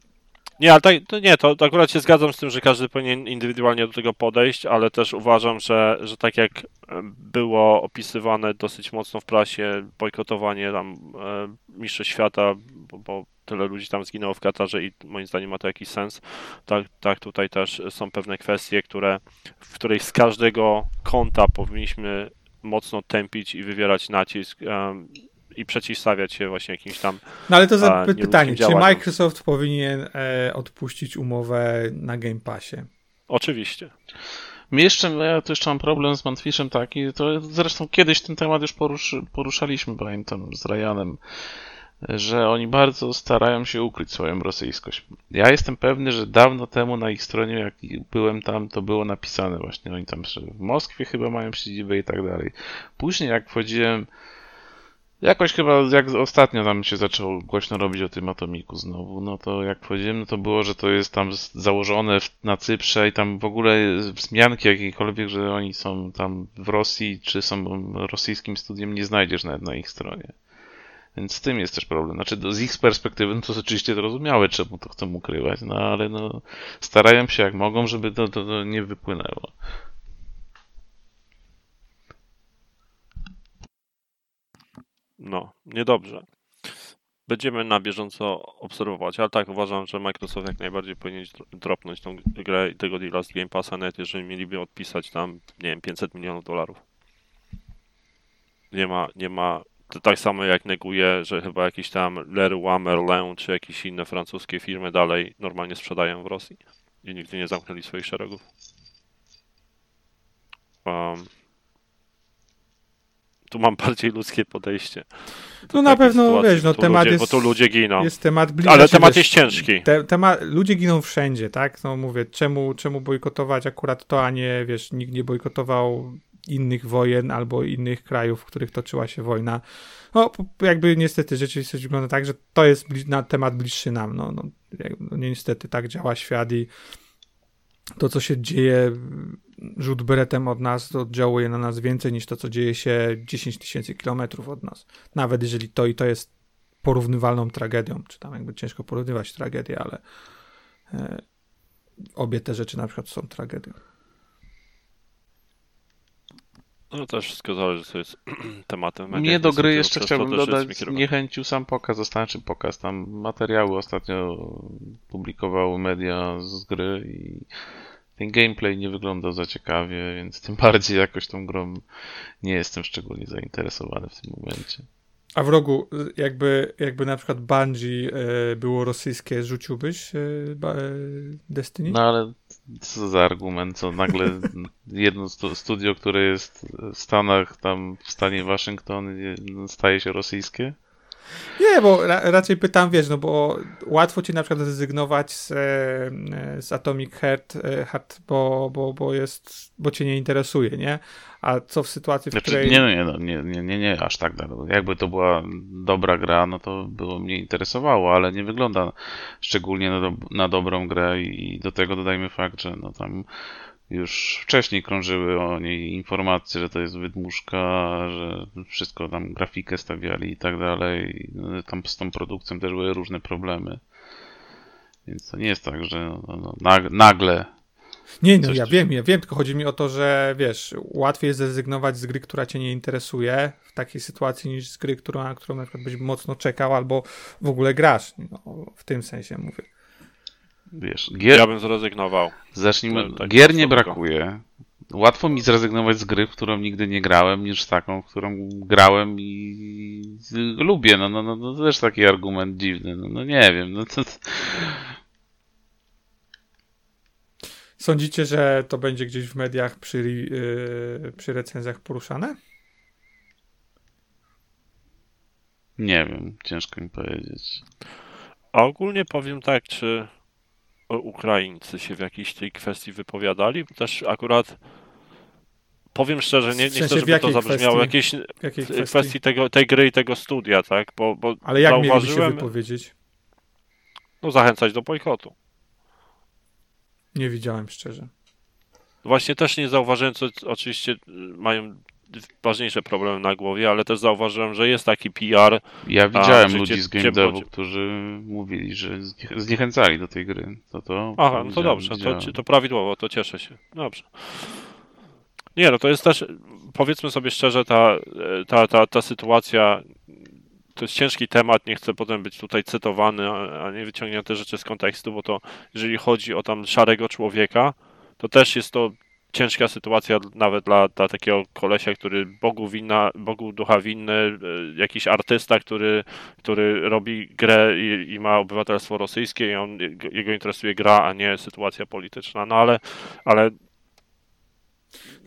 A: nie, ale tak, to nie, to, to akurat się zgadzam z tym, że każdy powinien indywidualnie do tego podejść, ale też uważam, że, że tak jak było opisywane dosyć mocno w prasie, bojkotowanie tam e, Mistrzostw Świata, bo, bo tyle ludzi tam zginęło w Katarze i moim zdaniem ma to jakiś sens, tak, tak tutaj też są pewne kwestie, które, w której z każdego kąta powinniśmy mocno tępić i wywierać nacisk em, i przeciwstawiać się właśnie jakimś tam
B: No ale to za pytanie, czy. Microsoft powinien e, odpuścić umowę na Game Passie?
A: Oczywiście.
C: My jeszcze, ja tu jeszcze mam problem z Manfishem taki, to zresztą kiedyś ten temat już poruszy, poruszaliśmy, pamiętam, z Ryanem, że oni bardzo starają się ukryć swoją rosyjskość. Ja jestem pewny, że dawno temu na ich stronie, jak byłem tam, to było napisane właśnie, oni tam w Moskwie chyba mają siedzibę i tak dalej. Później jak wchodziłem, jakoś chyba, jak ostatnio tam się zaczęło głośno robić o tym atomiku znowu, no to jak wchodziłem, no to było, że to jest tam założone na Cyprze i tam w ogóle wzmianki jakiejkolwiek, że oni są tam w Rosji, czy są rosyjskim studiem, nie znajdziesz nawet na ich stronie. Więc z tym jest też problem. Znaczy, do- z ich perspektywy, no to jest oczywiście zrozumiałe, czemu to chcą ukrywać, no ale no, starają się jak mogą, żeby to, to, to nie wypłynęło.
A: No, niedobrze. Będziemy na bieżąco obserwować, ale tak uważam, że Microsoft jak najbardziej powinien dro- dropnąć tą grę i tego deala z Game Passa, nawet jeżeli mieliby odpisać tam, nie wiem, 500 milionów dolarów. Nie ma, nie ma, to tak samo jak neguje, że chyba jakiś tam Leroy Merlin czy jakieś inne francuskie firmy dalej normalnie sprzedają w Rosji i nigdy nie zamknęli swoich szeregów. Um, tu mam bardziej ludzkie podejście.
B: No na pewno,
A: sytuacji,
B: wiesz, no temat
A: ludzie,
B: jest...
A: Bo tu ludzie giną.
B: Jest temat bliżej.
A: Ale temat
B: wiesz,
A: jest ciężki.
B: Te, temat, ludzie giną wszędzie, tak? No mówię, czemu, czemu bojkotować akurat to, a nie, wiesz, nikt nie bojkotował innych wojen albo innych krajów, w których toczyła się wojna. No, jakby niestety rzeczywistość wygląda tak, że to jest bli- na temat bliższy nam. No, no, no niestety tak działa świat i to, co się dzieje rzut beretem od nas, oddziałuje na nas więcej niż to, co dzieje się 10 tysięcy kilometrów od nas. Nawet jeżeli to i to jest porównywalną tragedią, czy tam jakby ciężko porównywać tragedię, ale e, obie te rzeczy na przykład są tragedią.
A: No też wszystko zależy, co jest tematem. Mediach
C: do gry jeszcze chciałbym
A: to
C: dodać, niechęcił sam pokaz, znaczy pokaz, tam materiały ostatnio publikowały media z gry i ten gameplay nie wyglądał za ciekawie, więc tym bardziej jakoś tą grą nie jestem szczególnie zainteresowany w tym momencie.
B: A w rogu, jakby, jakby na przykład Bungie e, było rosyjskie, rzuciłbyś e, e, Destiny?
C: No ale co za argument, co nagle jedno stu- studio, które jest w Stanach, tam w stanie Waszyngton je- staje się rosyjskie?
B: Nie, bo ra, raczej pytam, wiesz, no bo łatwo ci na przykład zrezygnować z, e, z Atomic Heart, e, Heart bo, bo, bo jest, bo cię nie interesuje, nie? A co w sytuacji, w
C: Znaczy,
B: której...
C: nie, nie, no, nie, nie, nie, nie, aż tak daleko. Jakby to była dobra gra, no to było mnie interesowało, ale nie wygląda szczególnie na, do, na dobrą grę i do tego dodajmy fakt, że no tam już wcześniej krążyły o niej informacje, że to jest wydmuszka, że wszystko tam grafikę stawiali i tak dalej. No, Tam z tą produkcją też były różne problemy. Więc to nie jest tak, że no, no, nag- nagle
B: Nie, no ja wiem, ja wiem, tylko chodzi mi o to, że wiesz, łatwiej jest zrezygnować z gry, która cię nie interesuje w takiej sytuacji niż z gry, którą, na którą na przykład byś mocno czekał albo w ogóle grasz. No, w tym sensie mówię.
C: wiesz, gier,
A: Ja bym zrezygnował.
C: Zacznijmy.
A: Tak,
C: Gier nie brakuje. Łatwo mi zrezygnować z gry, w którą nigdy nie grałem, niż z taką, w którą grałem i lubię. No, no, no, no to też taki argument dziwny. No, no nie wiem. No, to...
B: Sądzicie, że to będzie gdzieś w mediach przy, yy, przy recenzjach poruszane?
C: Nie wiem, ciężko mi powiedzieć.
A: A ogólnie powiem tak, czy Ukraińcy się w jakiejś tej kwestii wypowiadali? Też akurat powiem szczerze, nie, nie
B: W sensie
A: chcę, żeby to zabrzmiało
B: W jakiej
A: w
B: kwestii?
A: kwestii tego, tej gry i tego studia, tak? Bo, bo
B: Ale jak mieliby się
A: zauważyłem,
B: wypowiedzieć?
A: no zachęcać do bojkotu.
B: Nie widziałem szczerze.
A: Właśnie też nie zauważyłem, co oczywiście y, mają ważniejsze problemy na głowie, ale też zauważyłem, że jest taki PR.
C: Ja widziałem
A: czy
C: ludzi z game devu, którzy mówili, że zniech- zniechęcali do tej gry. To to
A: Aha, no to dobrze, to, to prawidłowo, to cieszę się. Dobrze. Nie, no to jest też, powiedzmy sobie szczerze, ta, ta, ta, ta sytuacja to jest ciężki temat, nie chcę potem być tutaj cytowany, a nie wyciągnięte rzeczy z kontekstu, bo to jeżeli chodzi o tam szarego człowieka, to też jest to ciężka sytuacja nawet dla, dla takiego kolesia, który Bogu winna, Bogu ducha winny, e, jakiś artysta, który, który robi grę i, i ma obywatelstwo rosyjskie i on, jego interesuje gra, a nie sytuacja polityczna. No ale, ale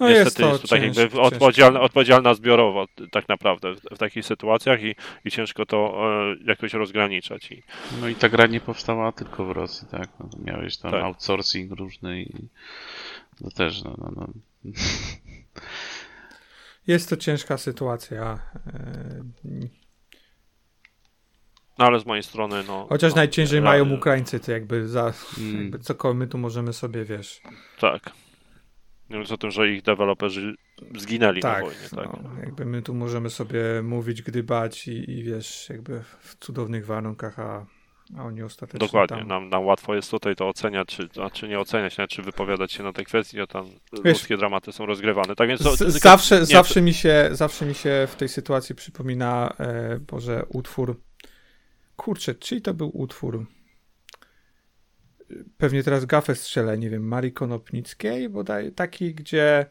B: No
A: niestety
B: jest to
A: jest to tak
B: ciężkie,
A: jakby odpowiedzialna, odpowiedzialna zbiorowo tak naprawdę w, w takich sytuacjach i, i ciężko to e, jakoś rozgraniczać. I,
C: No i ta gra nie powstała tylko w Rosji, tak? No, miałeś tam
A: Tak.
C: outsourcing różny i to też, no, no, no.
B: Jest to ciężka sytuacja. e,
A: no ale z mojej strony, no.
B: Chociaż
A: no,
B: najciężej mają Ukraińcy, to jakby za
C: Mm.
B: jakby cokolwiek my tu możemy sobie, wiesz.
A: Tak. Nie mówiąc o tym, że ich deweloperzy zginęli
B: Tak,
A: na wojnie, tak.
B: no, jakby my tu możemy sobie mówić, gdybać i, i wiesz, jakby w cudownych warunkach, a, a oni ostatecznie
A: Dokładnie,
B: tam...
A: nam, nam łatwo jest tutaj to oceniać, czy, a czy nie oceniać, czy wypowiadać się na te kwestie, a tam
B: Wiesz,
A: ludzkie dramaty są rozgrywane. Tak więc to,
B: Z,
A: tylko-
B: zawsze,
A: nie,
B: zawsze, mi się, zawsze mi się w tej sytuacji przypomina, e, Boże, utwór. Kurczę, czyj to był utwór? Pewnie teraz gafę strzelę, nie wiem, Marii Konopnickiej, bodaj taki, gdzie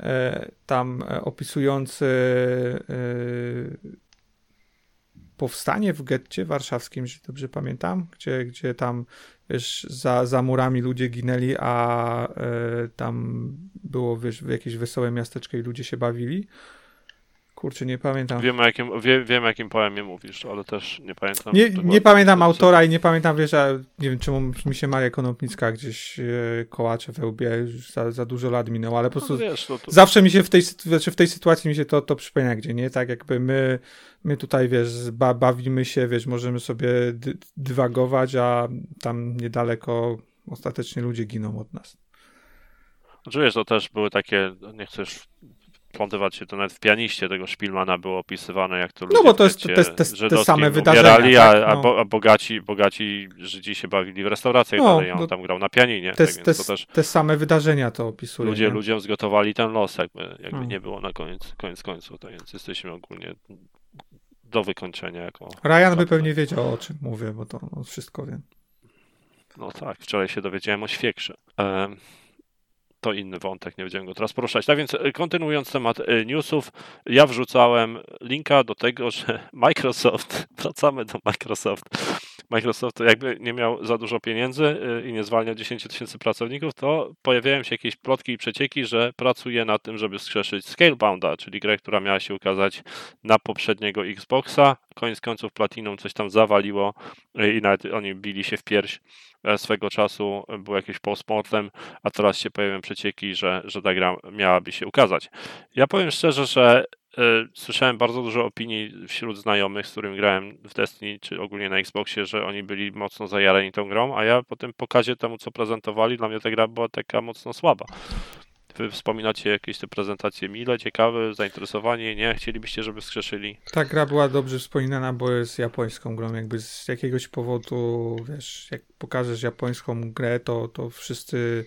B: e, tam e, opisujący e, powstanie w getcie warszawskim, jeśli dobrze pamiętam, gdzie, gdzie tam wiesz, za, za murami ludzie ginęli, a tam było wiesz, jakieś wesołe miasteczko i ludzie się bawili. Kurczę, nie pamiętam.
A: Wiem, o jakim, wie, wiem, jakim poemie mówisz, ale też nie pamiętam.
B: Nie, nie pamiętam autora i nie pamiętam, wiesz, a nie wiem, czemu mi się Maria Konopnicka gdzieś e, kołacze we łbie, już za, za dużo lat minęło, ale po prostu
A: No, wiesz, to, to,
B: zawsze mi się w tej, znaczy w tej sytuacji mi się to, to przypomina, gdzie nie, tak jakby my, my tutaj, wiesz, ba, bawimy się, wiesz, możemy sobie dy, dywagować, a tam niedaleko ostatecznie ludzie giną od nas.
A: Znaczy wiesz, to też były takie, nie chcesz plątywać się, to nawet w pianiście tego Szpilmana było opisywane, jak to ludzie
B: No bo to jest te- te- te same wydarzenia,
A: umierali,
B: tak?
A: a, a,
B: No.
A: bo, a bogaci, bogaci Żydzi się bawili w restauracjach
B: No,
A: dalej, on
B: no,
A: tam grał na pianinie,
B: Te,
A: tak
B: te,
A: też
B: te same wydarzenia to opisują.
A: ludzie,
B: nie?
A: ludziom zgotowali ten los, jakby, jakby
B: No.
A: nie było na koniec, koniec końców, tak więc jesteśmy ogólnie do wykończenia jako...
B: Ryan by pewnie wiedział, o czym mówię, bo to on wszystko wie.
A: No tak, wczoraj się dowiedziałem o świekrze. Em, To inny wątek, nie będziemy go teraz poruszać. Tak więc e, kontynuując temat e, newsów, ja wrzucałem linka do tego, że Microsoft, wracamy do Microsoft, Microsoft jakby nie miał za dużo pieniędzy e, i nie zwalniał 10 tysięcy pracowników, to pojawiają się jakieś plotki i przecieki, że pracuje nad tym, żeby skrzeszyć Scalebounda, czyli grę, która miała się ukazać na poprzedniego Xboxa. Koniec końców Platinum coś tam zawaliło e, i nawet oni bili się w pierś e, swego czasu, było jakieś postmortem, a teraz się pojawiają przecieki, że, że ta gra miałaby się ukazać. Ja powiem szczerze, że słyszałem bardzo dużo opinii wśród znajomych, z którymi grałem w Destiny, czy ogólnie na Xboxie, że oni byli mocno zajarani tą grą, a ja po tym pokazie temu, co prezentowali, dla mnie ta gra była taka mocno słaba. Wy wspominacie jakieś te prezentacje mile, ciekawe, zainteresowanie, nie? Chcielibyście, żeby skrzeszyli?
B: Ta gra była dobrze wspominana, bo jest japońską grą. Jakby z jakiegoś powodu, wiesz, jak pokażesz japońską grę, to, to wszyscy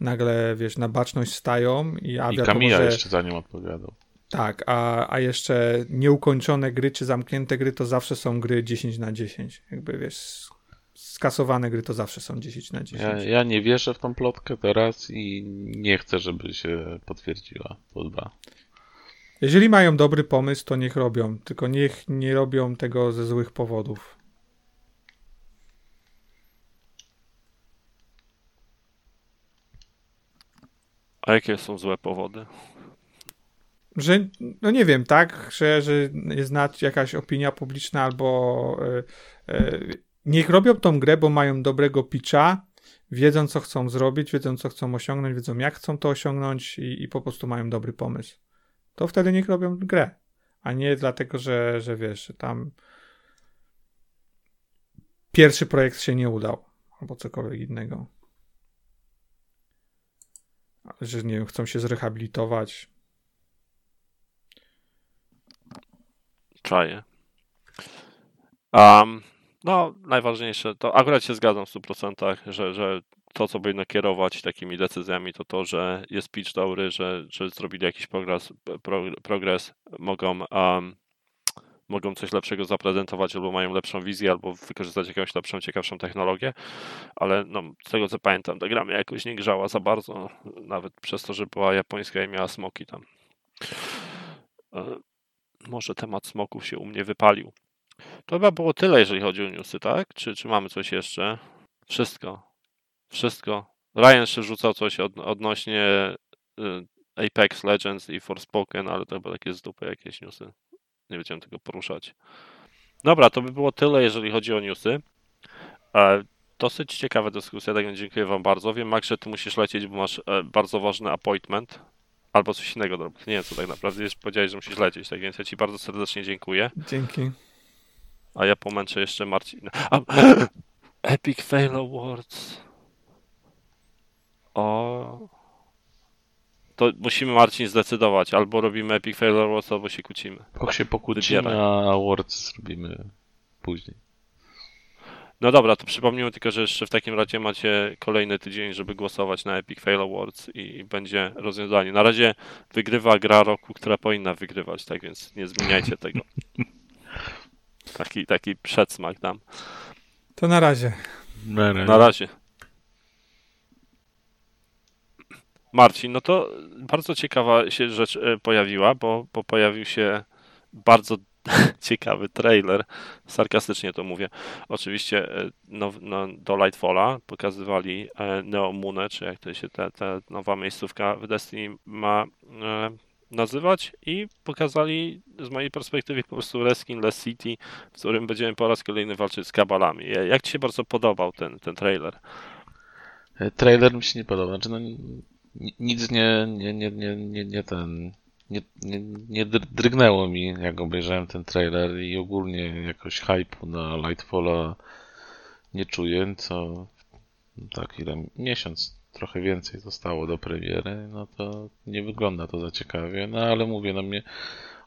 B: nagle, wiesz, na baczność stają i a
C: I
B: wiadomo,
C: Kamila
B: że...
C: jeszcze za nią odpowiadał.
B: Tak, a, a jeszcze nieukończone gry czy zamknięte gry to zawsze są gry 10 na 10. Jakby wiesz, skasowane gry to zawsze są 10 na 10.
C: Ja, ja nie wierzę w tą plotkę teraz i nie chcę, żeby się potwierdziła. Po dwa.
B: Jeżeli mają dobry pomysł, to niech robią, tylko niech nie robią tego ze złych powodów.
A: A jakie są złe powody?
B: Że, no nie wiem, tak, że, że jest jakaś opinia publiczna albo e, niech robią tą grę, bo mają dobrego pitcha, wiedzą co chcą zrobić, wiedzą co chcą osiągnąć, wiedzą jak chcą to osiągnąć i, i po prostu mają dobry pomysł. To wtedy niech robią grę, a nie dlatego, że, że wiesz, że tam pierwszy projekt się nie udał albo cokolwiek innego. Że nie wiem, chcą się zrehabilitować.
A: Um, no, najważniejsze to akurat się zgadzam w 100%, że, że to, co powinno kierować takimi decyzjami, to to, że jest pitch dobry, że, że zrobili jakiś progres, pro, progres mogą, um, mogą coś lepszego zaprezentować, albo mają lepszą wizję, albo wykorzystać jakąś lepszą, ciekawszą technologię, ale no, z tego co pamiętam, ta gra mnie jakoś nie grzała za bardzo, nawet przez to, że była japońska i miała smoki tam. Może temat smoków się u mnie wypalił. To chyba było tyle, jeżeli chodzi o newsy, tak? Czy, czy mamy coś jeszcze? Wszystko. Wszystko. Ryan jeszcze rzucał coś od, odnośnie y, Apex Legends i Forspoken, ale to chyba takie z dupy jakieś newsy. Nie będziemy tego poruszać. Dobra, to by było tyle, jeżeli chodzi o newsy. E, dosyć ciekawa dyskusja, tak dziękuję Wam bardzo. Wiem, Max, że Ty musisz lecieć, bo masz e, bardzo ważny appointment. Albo coś innego robić. Nie wiem, co tak naprawdę jest. Powiedziałeś, że musisz lecieć, tak więc ja Ci bardzo serdecznie dziękuję.
B: Dzięki.
A: A ja pomęczę jeszcze Marcina. A, Epic Fail Awards. O. To musimy Marcin zdecydować. Albo robimy Epic Fail Awards, albo się kłócimy.
C: Tylko się pokłócimy,
A: Wybieraj.
C: a awards zrobimy później.
A: No dobra, to przypomnijmy tylko, że jeszcze w takim razie macie kolejny tydzień, żeby głosować na Epic Fail Awards i będzie rozwiązanie. Na razie wygrywa gra roku, która powinna wygrywać, tak więc nie zmieniajcie tego. Taki, taki przedsmak dam.
B: To na razie.
A: Na razie. Marcin, no to bardzo ciekawa się rzecz e, pojawiła, bo, bo pojawił się bardzo ciekawy trailer. Sarkastycznie to mówię. Oczywiście e, no, no, do Lightfalla pokazywali e, Neo Moonę, czy jak to się ta, ta nowa miejscówka w Destiny ma e, nazywać i pokazali z mojej perspektywy po prostu Reskin Less City, w którym będziemy po raz kolejny walczyć z kabalami. Jak Ci się bardzo podobał ten, ten trailer?
C: E, Trailer mi się nie podoba. Znaczy, no, ni- nic nie, nie, nie, nie, nie, nie ten. Nie, nie, nie dr- drgnęło mi, jak obejrzałem ten trailer i ogólnie jakoś hype'u na Lightfalla nie czuję, co tak ile miesiąc trochę więcej zostało do premiery, no to nie wygląda to za ciekawie, no ale mówię, no mnie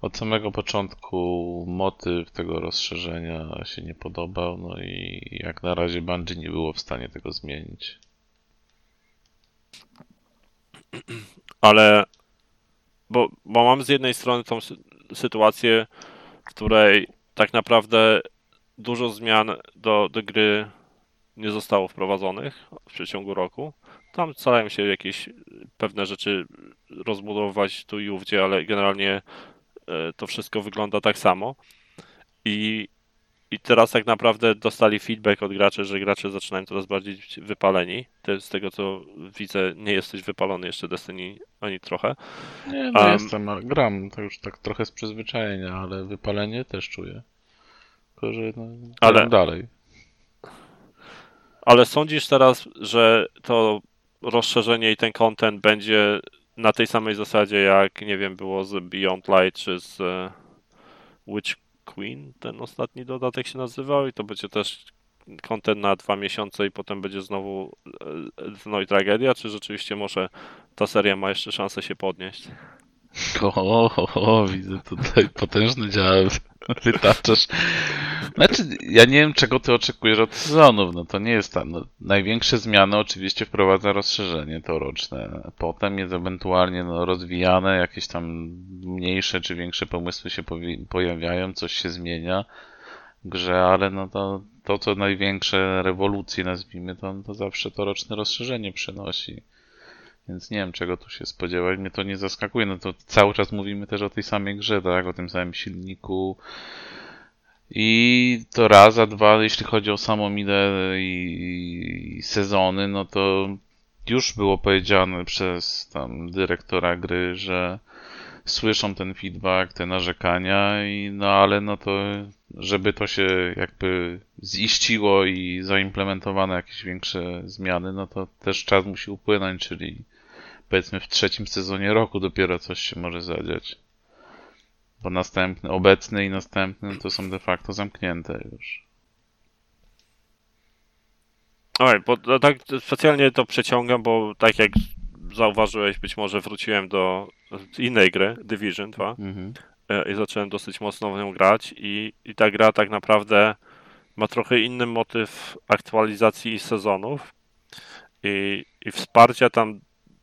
C: od samego początku motyw tego rozszerzenia się nie podobał, no i jak na razie Bungie nie było w stanie tego zmienić.
A: ale bo, bo mam z jednej strony tą sy- sytuację, w której tak naprawdę dużo zmian do, do gry nie zostało wprowadzonych w przeciągu roku. Tam starają się jakieś pewne rzeczy rozbudowywać tu i ówdzie, ale generalnie e, to wszystko wygląda tak samo. I, I teraz tak naprawdę dostali feedback od graczy, że gracze zaczynają coraz bardziej być wypaleni. Ty z tego co widzę, nie jesteś wypalony jeszcze Destiny ani trochę.
C: Nie, no
A: Am,
C: jestem, gram, to już tak trochę z przyzwyczajenia, ale wypalenie też czuję. Tylko, że no,
A: Ale-
C: gram dalej.
A: Ale sądzisz teraz, że to rozszerzenie i ten content będzie na tej samej zasadzie, jak nie wiem, było z Beyond Light czy z e, Witch Queen, ten ostatni dodatek się nazywał i to będzie też content na dwa miesiące i potem będzie znowu no i tragedia, czy rzeczywiście może ta seria ma jeszcze szansę się podnieść?
C: O, o, o, widzę tutaj potężny dział. Wytaczasz. Znaczy, ja nie wiem, czego ty oczekujesz od sezonów. No to nie jest tam. No, największe zmiany oczywiście wprowadza rozszerzenie to roczne. Potem jest ewentualnie no, rozwijane, jakieś tam mniejsze czy większe pomysły się pojawiają, coś się zmienia w grze, ale no to, to co największe rewolucje nazwijmy, to, to zawsze to roczne rozszerzenie przynosi. Więc nie wiem, czego tu się spodziewać. Mnie to nie zaskakuje. No to cały czas mówimy też o tej samej grze, tak? O tym samym silniku. I to raz, a dwa, jeśli chodzi o samą ideę i, i sezony, no to już było powiedziane przez tam dyrektora gry, że słyszą ten feedback, te narzekania i no ale no to żeby to się jakby ziściło i zaimplementowano jakieś większe zmiany, no to też czas musi upłynąć, czyli powiedzmy w trzecim sezonie roku dopiero coś się może zadziać. Bo następny, obecny i następny to są de facto zamknięte już.
A: Oj, bo tak specjalnie to przeciągam, bo tak jak zauważyłeś, być może wróciłem do innej gry, Division 2,
C: Mhm.
A: e, i zacząłem dosyć mocno w nią grać i, i ta gra tak naprawdę ma trochę inny motyw aktualizacji sezonów i, i wsparcia tam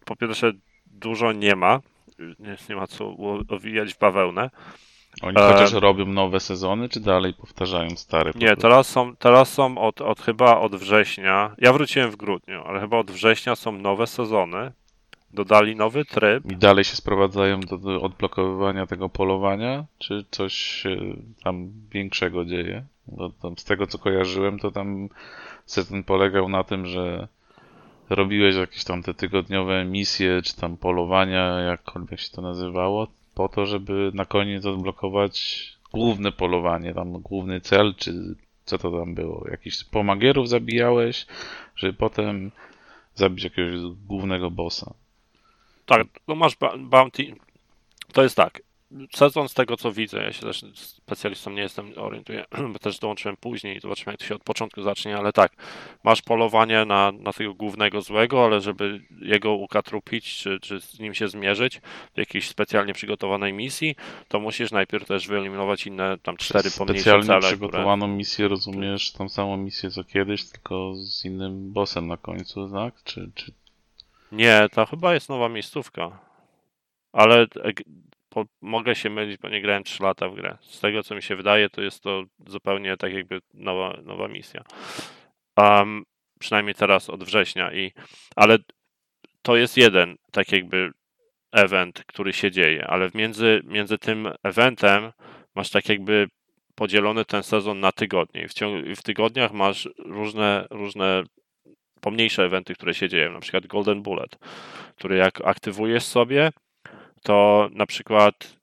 A: po pierwsze dużo nie ma, nie, nie ma co owijać w bawełnę.
C: Oni
A: E,
C: chociaż robią nowe sezony, czy dalej powtarzają stare? po
A: Nie,
C: prostu?
A: teraz są, teraz są od, od chyba od września, ja wróciłem w grudniu, ale chyba od września są nowe sezony, dodali nowy tryb,
C: I dalej się sprowadzają do, do odblokowywania tego polowania, czy coś tam większego dzieje? Tam z tego co kojarzyłem, to tam sezon polegał na tym, że robiłeś jakieś tam te tygodniowe misje, czy tam polowania, jakkolwiek się to nazywało, po to, żeby na koniec odblokować główne polowanie, tam główny cel, czy co to tam było? Jakiś pomagierów zabijałeś, żeby potem zabić jakiegoś głównego bossa.
A: Tak, no masz bounty. To jest tak. Sezon z tego co widzę, ja się też specjalistą nie jestem, orientuję, bo też dołączyłem później i zobaczymy jak to się od początku zacznie, ale tak, masz polowanie na, na tego głównego złego, ale żeby jego ukatrupić, czy, czy z nim się zmierzyć w jakiejś specjalnie przygotowanej misji, to musisz najpierw też wyeliminować inne tam cztery pomniejsze
C: specjalnie
A: cele, które...
C: przygotowaną misję rozumiesz tą samą misję co kiedyś, tylko z innym bossem na końcu, tak? Czy, czy...
A: Nie, to chyba jest nowa miejscówka. Ale e, po, mogę się mylić, bo nie grałem 3 lata w grę. Z tego co mi się wydaje, to jest to zupełnie tak jakby nowa, nowa misja. Um, przynajmniej teraz od września. I, ale to jest jeden tak jakby event, który się dzieje, ale między, między tym eventem masz tak jakby podzielony ten sezon na tygodnie. I w, ciągu, w tygodniach masz różne, różne pomniejsze eventy, które się dzieją, na przykład Golden Bullet, który jak aktywujesz sobie, to na przykład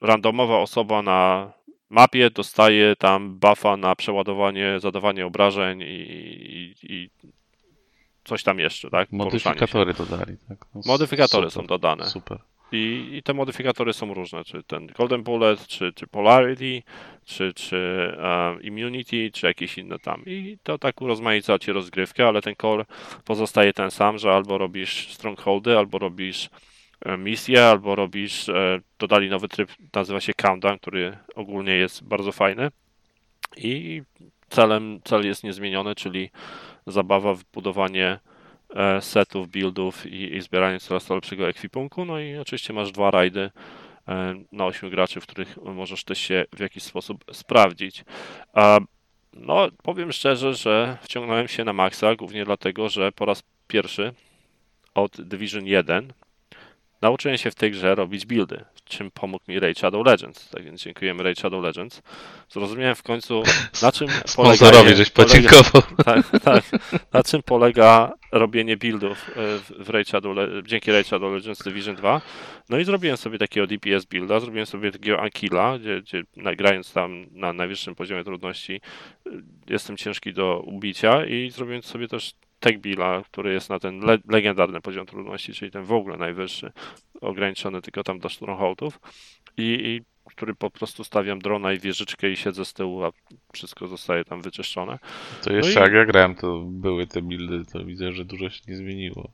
A: randomowa osoba na mapie dostaje tam buffa na przeładowanie, zadawanie obrażeń i, i, i coś tam jeszcze, tak?
C: Modyfikatory dodali, tak? No,
A: Modyfikatory
C: super,
A: są dodane.
C: Super.
A: I, I te modyfikatory są różne, czy ten Golden Bullet, czy, czy Polarity, czy, czy um, Immunity, czy jakieś inne tam. I to tak urozmaica ci rozgrywkę, ale ten core pozostaje ten sam, że albo robisz strongholdy, albo robisz e, misje, albo robisz, e, dodali nowy tryb, nazywa się Countdown, który ogólnie jest bardzo fajny. I celem, cel jest niezmieniony, czyli zabawa w budowanie e, setów, buildów i, i zbieranie coraz to lepszego ekwipunku. No i oczywiście masz dwa rajdy na ośmiu graczy, w których możesz też się w jakiś sposób sprawdzić. No, powiem szczerze, że wciągnąłem się na maksa, głównie dlatego, że po raz pierwszy od Division 1 nauczyłem się w tej grze robić buildy, w czym pomógł mi Raid Shadow Legends. Tak więc dziękujemy Raid Shadow Legends. Zrozumiałem w końcu, na czym polega,
C: Sponsorowi żeś podziękował.
A: tak, tak. Na czym polega robienie buildów e, w, Raid Shadow, dzięki Raid Shadow Legends Division 2. No i zrobiłem sobie takiego DPS builda, zrobiłem sobie takiego Ankilla, gdzie, gdzie grając tam na najwyższym poziomie trudności y, jestem ciężki do ubicia i zrobiłem sobie też Tech który jest na ten le legendarny poziom trudności, czyli ten w ogóle najwyższy, ograniczony tylko tam do strongholdów i, i który po prostu stawiam drona i wieżyczkę i siedzę z tyłu, a wszystko zostaje tam wyczyszczone.
C: To jeszcze
A: No i-
C: jak ja grałem, to były te buildy, to widzę, że dużo się nie zmieniło.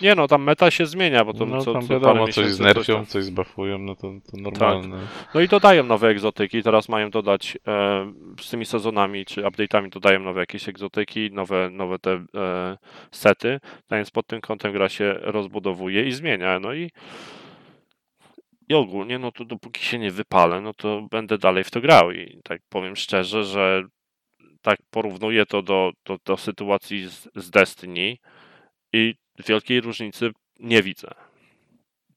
A: Nie no, tam meta się zmienia, bo to
C: no
A: co,
C: tam
A: co parę
C: wiadomo, coś
A: miesięcy
C: znerfią,
A: tam-
C: coś zbafują, no to, to normalne.
A: No i dodają nowe egzotyki, teraz mają dodać e, z tymi sezonami czy update'ami dodają nowe jakieś egzotyki, nowe, nowe te e, sety, no więc pod tym kątem gra się rozbudowuje i zmienia, no i i ogólnie, no to dopóki się nie wypalę, no to będę dalej w to grał i tak powiem szczerze, że tak porównuję to do, do, do sytuacji z, z Destiny i wielkiej różnicy nie widzę.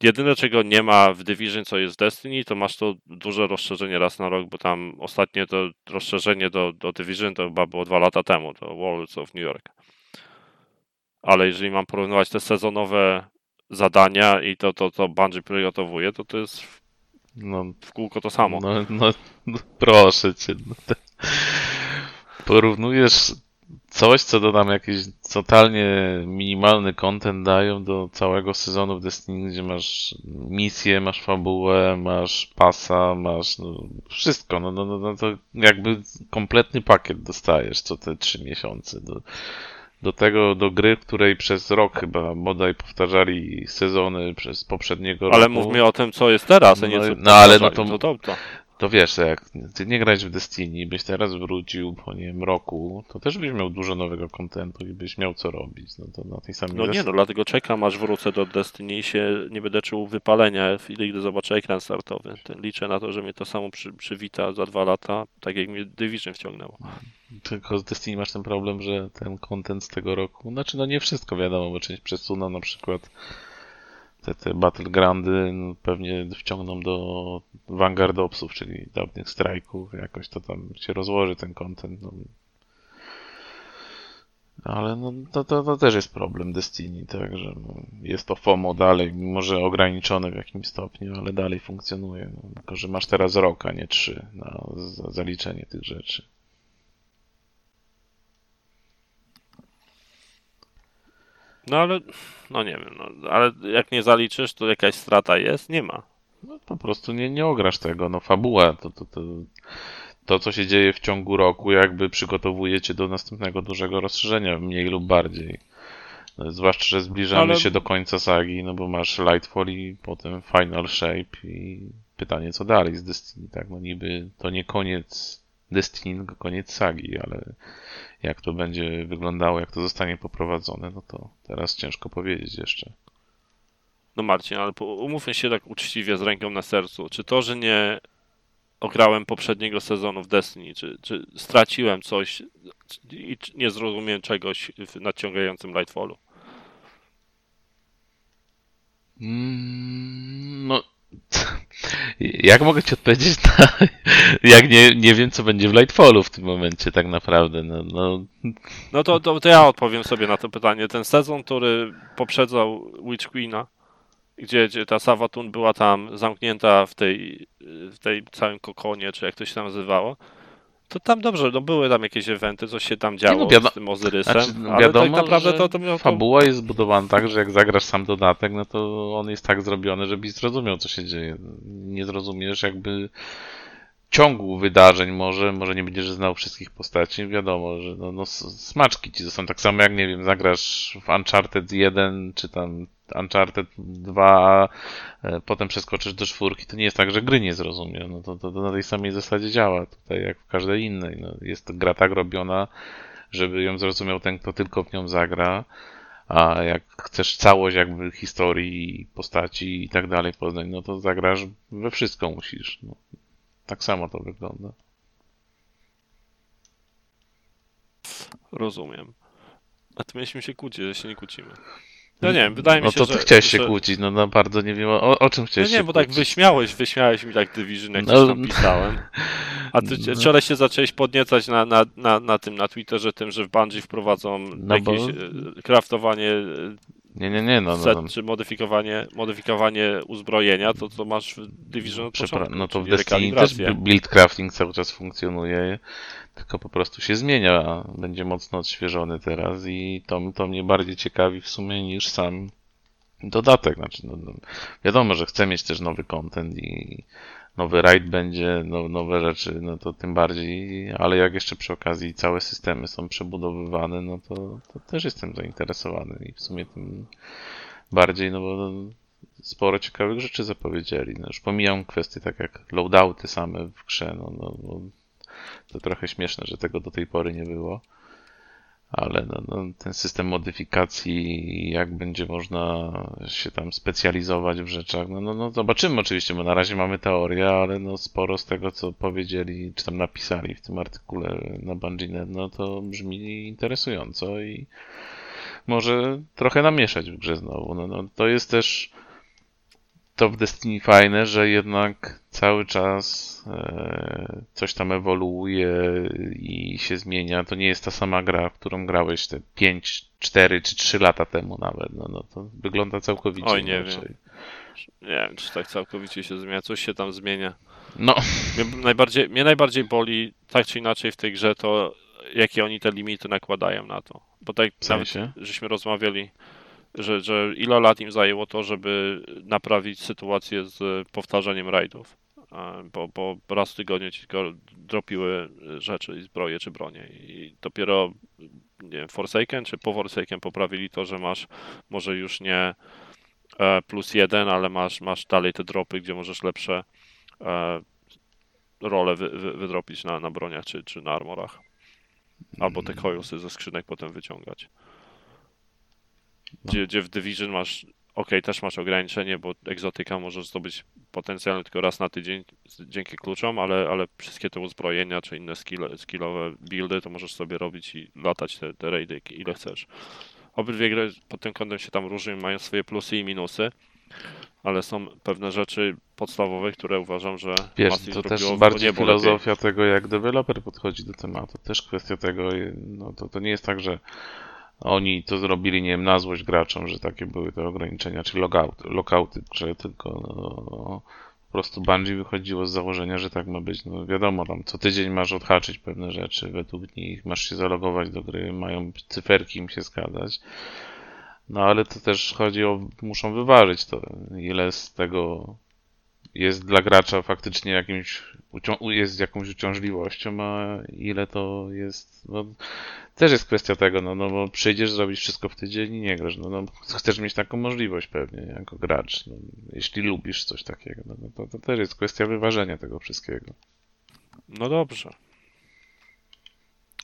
A: Jedyne, czego nie ma w Division, co jest Destiny, to masz to duże rozszerzenie raz na rok, bo tam ostatnie to rozszerzenie do, do Division to chyba było dwa lata temu, to Worlds of New York. ale jeżeli mam porównywać te sezonowe zadania i to, to, to Bungie przygotowuje, to to jest w-
C: No,
A: w kółko to samo.
C: No, no, no proszę cię. No. Porównujesz coś, co do nam jakiś totalnie minimalny content dają do całego sezonu w Destiny, gdzie masz misję, masz fabułę, masz pasa, masz no, wszystko. No, no, no, no to jakby kompletny pakiet dostajesz co te trzy miesiące. Do, do tego, do gry, w której przez rok chyba bodaj powtarzali sezony przez poprzedniego roku.
A: Ale mówmy o tym, co jest teraz, a nie
C: No,
A: co
C: no, ale no to-
A: to, to, to.
C: Wiesz, jak ty nie grałeś w Destiny, byś teraz wrócił po nie wiem, roku, to też byś miał dużo nowego kontentu i byś miał co robić. No to na tej samej
A: No nie, no dlatego czekam, aż wrócę do Destiny i się nie będę czuł wypalenia w chwili, gdy zobaczę ekran startowy. To liczę na to, że mnie to samo przy, przywita za dwa lata, tak jak mnie Division wciągnęło.
C: Tylko z Destiny masz ten problem, że ten content z tego roku, znaczy no nie wszystko wiadomo, bo część przesuną na przykład te, te Battlegroundy no, pewnie wciągną do Vanguard Opsów, czyli dawnych strajków, jakoś to tam się rozłoży ten content. No. Ale no, to, to, to też jest problem Destiny, także no, jest to FOMO dalej, mimo że ograniczone w jakimś stopniu, ale dalej funkcjonuje. No, tylko, że masz teraz rok, a nie trzy na za- zaliczenie tych rzeczy.
A: No ale, no nie wiem, no, ale jak nie zaliczysz, to jakaś strata jest? Nie ma.
C: No po prostu nie, nie ograsz tego. No fabuła, to, to, to, to co się dzieje w ciągu roku, jakby przygotowuje cię do następnego dużego rozszerzenia, mniej lub bardziej. No, zwłaszcza, że zbliżamy
A: Ale-
C: się do końca sagi, no bo masz Lightfall i potem Final Shape i pytanie co dalej z Destiny, tak? No niby to nie koniec Destiny, tylko koniec sagi, ale jak to będzie wyglądało, jak to zostanie poprowadzone, no to teraz ciężko powiedzieć jeszcze.
A: No Marcin, ale umówmy się tak uczciwie z ręką na sercu. Czy to, że nie ograłem poprzedniego sezonu w Destiny, czy, czy straciłem coś i nie zrozumiałem czegoś w nadciągającym Lightfallu?
C: Mm, No, jak mogę ci odpowiedzieć na, jak nie, nie wiem, co będzie w Lightfallu w tym momencie tak naprawdę, no, no
A: No to, to, to ja odpowiem sobie na to pytanie. Ten sezon, który poprzedzał Witch Queena, gdzie, gdzie ta Savatun była tam zamknięta w tej, w tej całym kokonie, czy jak to się nazywało, to tam dobrze, no były tam jakieś eventy, coś się tam działo
C: no
A: z tym Ozyrysem,
C: znaczy,
A: ale
C: wiadomo,
A: tak naprawdę to, to...
C: fabuła jest zbudowana tak, że jak zagrasz sam dodatek, no to on jest tak zrobiony, żebyś zrozumiał, co się dzieje. Nie zrozumiesz jakby ciągu wydarzeń może, może nie będziesz znał wszystkich postaci, wiadomo, że no, no smaczki ci zostaną. Tak samo jak, nie wiem, zagrasz w Uncharted 1, czy tam Uncharted 2, a e, potem przeskoczysz do czwórki, to nie jest tak, że gry nie zrozumie, no to, to, to na tej samej zasadzie działa tutaj, jak w każdej innej, no, jest gra tak robiona, żeby ją zrozumiał ten, kto tylko w nią zagra, a jak chcesz całość jakby historii, postaci i tak dalej poznać, no to zagrasz we wszystko musisz, no. Tak samo to wygląda.
A: Rozumiem. A to mieliśmy się kłócić, że się nie kłócimy. No nie wiem, wydaje mi
C: No
A: się,
C: to
A: że...
C: ty chciałeś się
A: że...
C: kłócić, no, no bardzo nie wiem, o, o czym
A: No
C: chciałeś
A: nie,
C: się
A: bo tak
C: kłócić.
A: wyśmiałeś, wyśmiałeś mi tak Division, jak
C: No,
A: coś tam pisałem. A ty
C: no.
A: wczoraj się zacząłeś podniecać na, na, na, na tym, na Twitterze tym, że w Bungie wprowadzą
C: No bo-
A: jakieś e, kraftowanie e,
C: Nie, nie, nie, no, no, no.
A: czy modyfikowanie, modyfikowanie uzbrojenia, to co masz w Division od
C: Przepra- no to w Destiny też build crafting cały czas funkcjonuje, tylko po prostu się zmienia, będzie mocno odświeżony teraz i to, to mnie bardziej ciekawi w sumie niż sam dodatek. Znaczy, no, no, wiadomo, że chcę mieć też nowy content i nowy raid będzie, no, nowe rzeczy, no to tym bardziej, ale jak jeszcze przy okazji całe systemy są przebudowywane, no to, to też jestem zainteresowany i w sumie tym bardziej, no bo sporo ciekawych rzeczy zapowiedzieli. No już pomijam kwestie tak jak loadouty same w grze, no, no, no to trochę śmieszne, że tego do tej pory nie było. Ale no, no, ten system modyfikacji, jak będzie można się tam specjalizować w rzeczach, no, no, no zobaczymy oczywiście, bo na razie mamy teorię, ale no sporo z tego, co powiedzieli, czy tam napisali w tym artykule na Bungie.net, no to brzmi interesująco i może trochę namieszać w grze znowu. No, no, to jest też to w Destiny fajne, że jednak cały czas e, coś tam ewoluuje i się zmienia. To nie jest ta sama gra, w którą grałeś te 5, 4 czy 3 lata temu nawet. No, no to wygląda całkowicie
A: Oj, nie
C: inaczej.
A: wiem. Nie wiem, czy tak całkowicie się zmienia. Coś się tam zmienia.
C: No,
A: Mnie najbardziej, mnie najbardziej boli, tak czy inaczej w tej grze, to jakie oni te limity nakładają na to. Bo tak
C: w
A: nawet
C: sensie.
A: żeśmy rozmawiali, że, że ile lat im zajęło to, żeby naprawić sytuację z powtarzaniem rajdów. E, Bo, bo raz w tygodniu ci tylko dropiły rzeczy, i zbroje czy bronie. I dopiero nie wiem, Forsaken czy po Forsaken poprawili to, że masz może już nie e, plus jeden, ale masz, masz dalej te dropy, gdzie możesz lepsze e, role wy, wy, wydropić na, na broniach czy, czy na armorach. Albo te coilsy ze skrzynek potem wyciągać. Gdzie, gdzie w Division masz, ok, też masz ograniczenie, bo egzotyka możesz zdobyć potencjalnie tylko raz na tydzień dzięki kluczom, ale, ale wszystkie te uzbrojenia czy inne skill, skillowe buildy to możesz sobie robić i latać te, te raidy ile chcesz. Obydwie gry pod tym kątem się tam różnią, mają swoje plusy i minusy, ale są pewne rzeczy podstawowe, które uważam, że
C: Wiesz, to też bardziej
A: niebo lepiej.
C: filozofia tego, jak deweloper podchodzi do tematu. Też kwestia tego, no to, to nie jest tak, że oni to zrobili, nie wiem, na złość graczom, że takie były te ograniczenia, czy logout, lockouty grze, tylko no, po prostu Bungie wychodziło z założenia, że tak ma być. No wiadomo, tam co tydzień masz odhaczyć pewne rzeczy według nich, masz się zalogować do gry, mają cyferki im się zgadzać. No ale to też chodzi o, muszą wyważyć to, ile z tego jest dla gracza faktycznie jakimś, jest jakąś uciążliwością, a ile to jest, no, też jest kwestia tego, no, no bo przyjdziesz, zrobisz wszystko w tydzień i nie grasz, no, no chcesz mieć taką możliwość pewnie, jako gracz, no, jeśli lubisz coś takiego, no, no to, to też jest kwestia wyważenia tego wszystkiego.
A: No dobrze.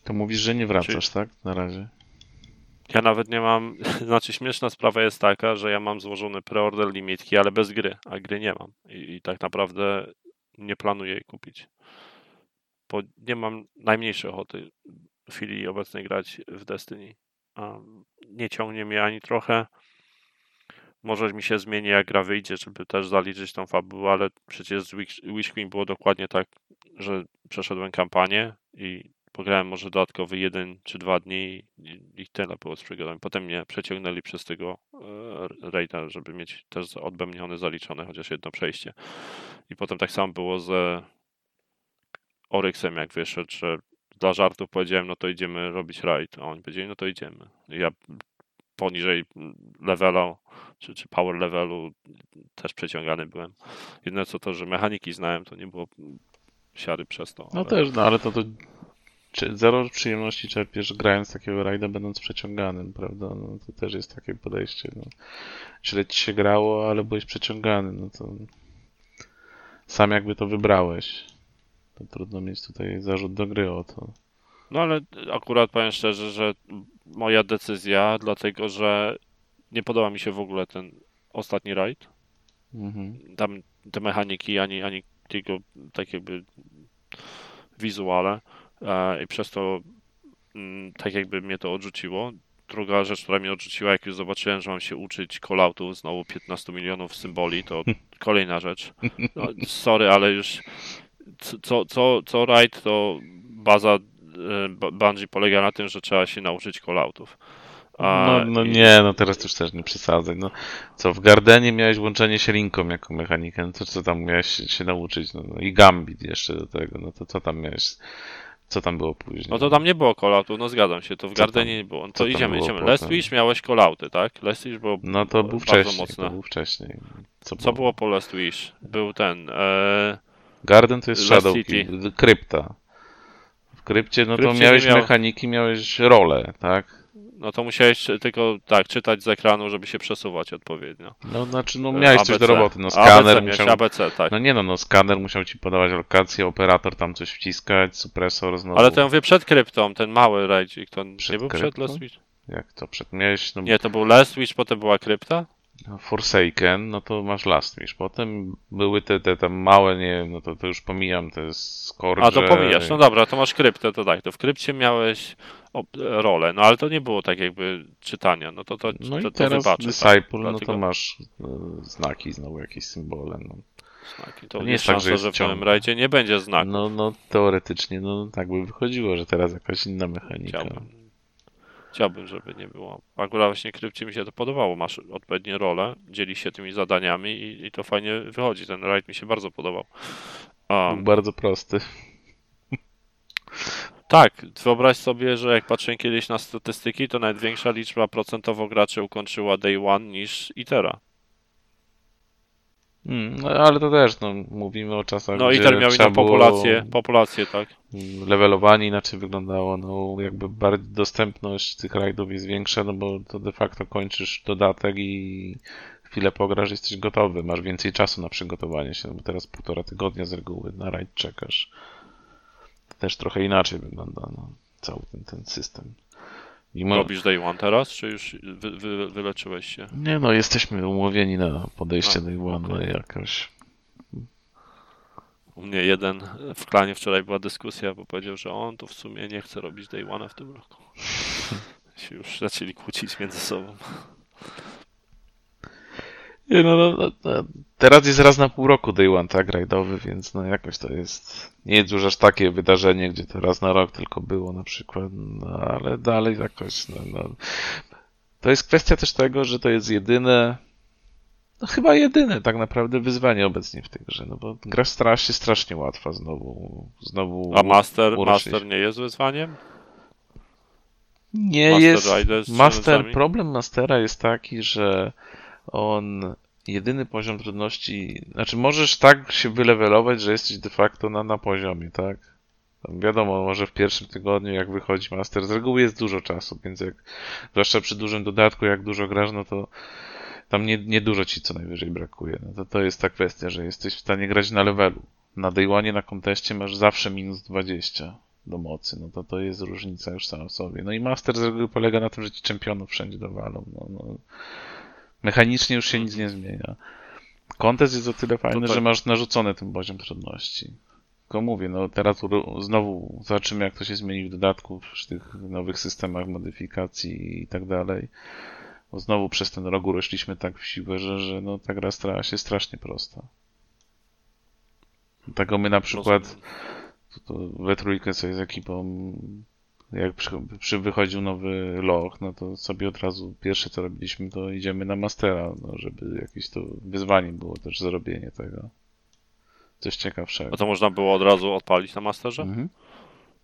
C: To mówisz, że nie wracasz, tak? Na razie.
A: Ja nawet nie mam, znaczy śmieszna sprawa jest taka, że ja mam złożony preorder limitki, ale bez gry, a gry nie mam. I, i tak naprawdę nie planuję jej kupić. Bo nie mam najmniejszej ochoty w chwili obecnej grać w Destiny. A nie ciągnie mnie ani trochę. Może mi się zmieni, jak gra wyjdzie, żeby też zaliczyć tą fabułę, ale przecież z Witch Queen było dokładnie tak, że przeszedłem kampanię i pograłem może dodatkowy jeden czy dwa dni i, i tyle było z przygodami. Potem mnie przeciągnęli przez tego e, raida, żeby mieć też odbębnione, zaliczone chociaż jedno przejście. I potem tak samo było z Oryxem, jak wyszedł, że dla żartów powiedziałem, no to idziemy robić raid, a oni powiedzieli, no to idziemy. I ja poniżej levela, czy, czy power levelu też przeciągany byłem. Jedyne co to, że mechaniki znałem, to nie było siary przez to.
C: No
A: ale-
C: też, no ale to, to czy zero przyjemności czerpiesz grając takiego rajda, będąc przeciąganym, prawda? No, to też jest takie podejście. No. Źle ci się grało, ale byłeś przeciągany, no to sam jakby to wybrałeś. To trudno mieć tutaj zarzut do gry o to.
A: No ale akurat powiem szczerze, że moja decyzja, dlatego że nie podoba mi się w ogóle ten ostatni raid.
C: Mhm.
A: Tam te mechaniki, ani, ani tylko tak jakby wizuale i przez to mm, tak jakby mnie to odrzuciło. Druga rzecz, która mnie odrzuciła, jak już zobaczyłem, że mam się uczyć calloutów, znowu 15 milionów symboli, to kolejna rzecz. No, sorry, ale już co- co, co, raid to baza B- Bungie polega na tym, że trzeba się nauczyć calloutów.
C: No, no
A: i-
C: nie, no teraz już też nie przesadzaj. No, co, w Gardenie miałeś łączenie się linką jako mechanikę, no to co tam miałeś się, się nauczyć? No, no i Gambit jeszcze do tego, no to co tam miałeś, co tam było później?
A: No to tam nie było calloutów, no zgadzam się, to w Gardenie nie było. No to idziemy,
C: było
A: idziemy. Last Wish miałeś callouty, tak? Last Wish było
C: No to był wcześniej,
A: mocne.
C: to był wcześniej. Co,
A: Co było po Last Wish? Był ten. E,
C: Garden to jest
A: Last
C: Shadow
A: City.
C: Krypta. W krypcie, no to
A: krypcie
C: miałeś
A: nie miał-
C: mechaniki, miałeś rolę, tak?
A: No to musiałeś tylko tak czytać z ekranu, żeby się przesuwać odpowiednio.
C: No znaczy, no
A: E,
C: miałeś coś do
A: ABC.
C: roboty, no
A: ABC
C: skaner
A: miałeś,
C: musiał...
A: ABC, tak.
C: No nie no, no skaner musiał ci podawać lokację, operator tam coś wciskać, supresor znowu.
A: Ale to ja mówię przed kryptą, ten mały rajdzik, to
C: Przed
A: nie był przed
C: kryptą?
A: Last Wish?
C: Jak to przed miałeś, no
A: Nie, to był Last Wish, potem była krypta?
C: Forsaken, no to masz Last Wish. Potem były te, te tam małe, nie wiem, no to, to już pomijam te skorcze.
A: A to pomijasz, no dobra, to masz kryptę, to tak, to w krypcie miałeś op- rolę, no ale to nie było tak jakby czytania, no to to,
C: No
A: to,
C: i
A: to
C: teraz
A: wybaczę.
C: Disciple,
A: tak,
C: no to
A: dlatego-
C: masz e, znaki, znowu jakieś symbole. No.
A: znaki. To
C: nie
A: nie jest
C: tak,
A: szansa,
C: że jest
A: że w nowym rajdzie nie będzie znaku.
C: No, no teoretycznie, no tak by wychodziło, że teraz jakaś inna mechanika.
A: Chciałbym. Chciałbym, żeby nie było. Akurat właśnie krypcie mi się to podobało. Masz odpowiednie role, dzieli się tymi zadaniami i, i to fajnie wychodzi. Ten rajd mi się bardzo podobał. Um,
C: bardzo prosty.
A: tak, wyobraź sobie, że jak patrzyłem kiedyś na statystyki, to nawet większa liczba procentowo graczy ukończyła Day One niż Itera.
C: Mm, no, ale to też, no, mówimy o czasach,
A: No
C: gdzie
A: Iter miał inną
C: było-
A: populację, populację, tak.
C: Levelowanie inaczej wyglądało, no jakby bardziej dostępność tych rajdów jest większa, no bo to de facto kończysz dodatek i chwilę pograsz, jesteś gotowy, masz więcej czasu na przygotowanie się, no bo teraz półtora tygodnia z reguły na rajd czekasz. To też trochę inaczej wygląda, no, cały ten, ten system. Mimo,
A: Robisz Day One teraz, czy już wy, wy, wyleczyłeś się?
C: nie no, jesteśmy umówieni na podejście
A: A,
C: do Iwan, no
A: okej.
C: jakoś.
A: U mnie jeden w klanie wczoraj była dyskusja, bo powiedział, że on to w sumie nie chce robić Day One w tym roku. się już zaczęli kłócić między sobą.
C: Nie, no, no, no, no, teraz jest raz na pół roku Day One, tak, rajdowy, więc no jakoś to jest, nie jest już aż takie wydarzenie, gdzie to raz na rok tylko było na przykład, no, ale dalej jakoś, no, no. To jest kwestia też tego, że to jest jedyne, no chyba jedyne tak naprawdę wyzwanie obecnie w tej grze, no bo gra stara się strasznie łatwa znowu, znowu
A: A Master,
C: uruszyć.
A: master nie jest wyzwaniem?
C: Nie
A: Master
C: jest. Master, problem Mastera jest taki, że on jedyny poziom trudności, znaczy możesz tak się wylewelować, że jesteś de facto na, na poziomie, tak? Wiadomo, może w pierwszym tygodniu jak wychodzi Master, z reguły jest dużo czasu, więc jak, zwłaszcza przy dużym dodatku, jak dużo grasz, no to tam nie, nie dużo ci co najwyżej brakuje. No to, to jest ta kwestia, że jesteś w stanie grać na levelu. Na Day One, na konteście masz zawsze minus 20 do mocy, no to to jest różnica już sama w sobie. No i Master z reguły polega na tym, że ci czempionów wszędzie dowalą. No, no. Mechanicznie już się nic nie zmienia. Kontest jest o tyle fajny,
A: tak.
C: że masz narzucony ten poziom trudności. Tylko mówię, no teraz znowu zobaczymy jak to się zmieni w dodatku przy tych nowych systemach modyfikacji i tak dalej. Bo znowu przez ten rok urośliśmy tak w siłę, że, że no, ta gra stała się strasznie prosta. Tego my na przykład to, to we trójkę sobie z ekipą, jak przy, przy wychodził nowy loch, no to sobie od razu pierwsze co robiliśmy, to idziemy na mastera, no, żeby jakieś to wyzwanie było też zrobienie tego. Coś ciekawszego.
A: A to można było od razu odpalić na Masterze?
C: Mhm.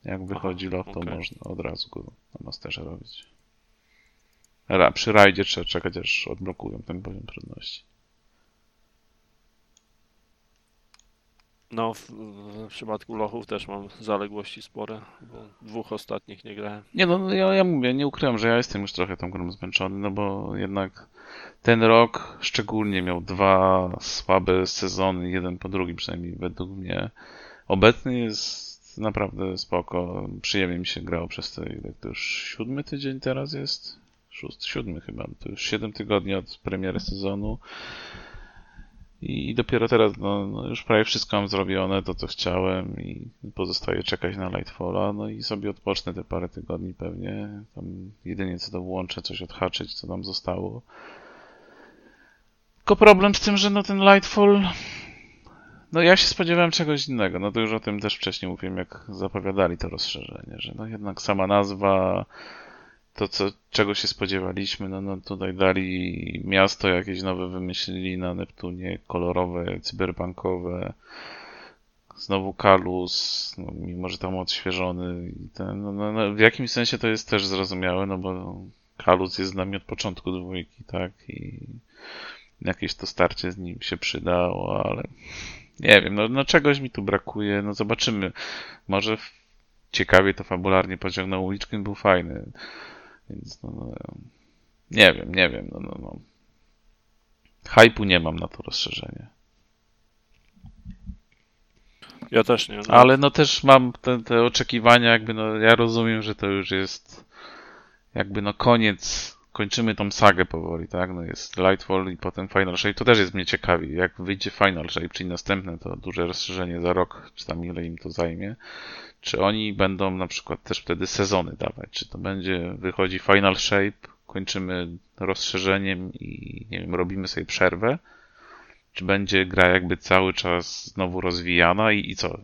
C: Jak wychodzi
A: Aha,
C: loch, to
A: okej.
C: można od razu go na masterze robić. Ra, przy rajdzie trzeba czekać, aż odblokują ten poziom trudności.
A: No, w, w przypadku lochów też mam zaległości spore, bo dwóch ostatnich nie grałem.
C: Nie no, ja, ja mówię, nie ukrywam, że ja jestem już trochę tą grą zmęczony, no bo jednak ten rok szczególnie miał dwa słabe sezony, jeden po drugim przynajmniej według mnie. Obecny jest naprawdę spoko, przyjemnie mi się grało przez te, ile to już siódmy tydzień teraz jest? Szósty, siódmy chyba, to już siedem tygodni od premiery sezonu. I dopiero teraz, no, no już prawie wszystko mam zrobione, to co chciałem i pozostaje czekać na Lightfalla, no i sobie odpocznę te parę tygodni pewnie. Tam jedynie co to włączę, coś odhaczyć, co tam zostało. Tylko problem z tym, że no ten Lightfall, no ja się spodziewałem czegoś innego, no to już o tym też wcześniej mówiłem, jak zapowiadali to rozszerzenie, że no jednak sama nazwa, to, co, czego się spodziewaliśmy, no, no tutaj dali miasto jakieś nowe wymyślili na Neptunie, kolorowe, cyberbankowe. Znowu Kalus, no, mimo że tam odświeżony. I ten, no, no, no, w jakimś sensie to jest też zrozumiałe, no bo Kalus jest z nami od początku dwójki, tak? I jakieś to starcie z nim się przydało, ale nie wiem, no, no czegoś mi tu brakuje, no zobaczymy. Może ciekawie to fabularnie pociągnął Witchkin był fajny. Więc no, no, nie wiem, nie wiem, no, no, no. Hypu nie mam na to rozszerzenie.
A: Ja też nie. No.
C: Ale no też mam te, te oczekiwania, jakby no ja rozumiem, że to już jest jakby no koniec, kończymy tą sagę powoli, tak? No jest Lightfall i potem Final Shape, to też jest mnie ciekawi, jak wyjdzie Final Shape, czyli następne to duże rozszerzenie za rok, czy tam ile im to zajmie, czy oni będą na przykład też wtedy sezony dawać, czy to będzie, wychodzi Final Shape, kończymy rozszerzeniem i nie wiem, robimy sobie przerwę, Czy będzie gra jakby cały czas znowu rozwijana i, i co?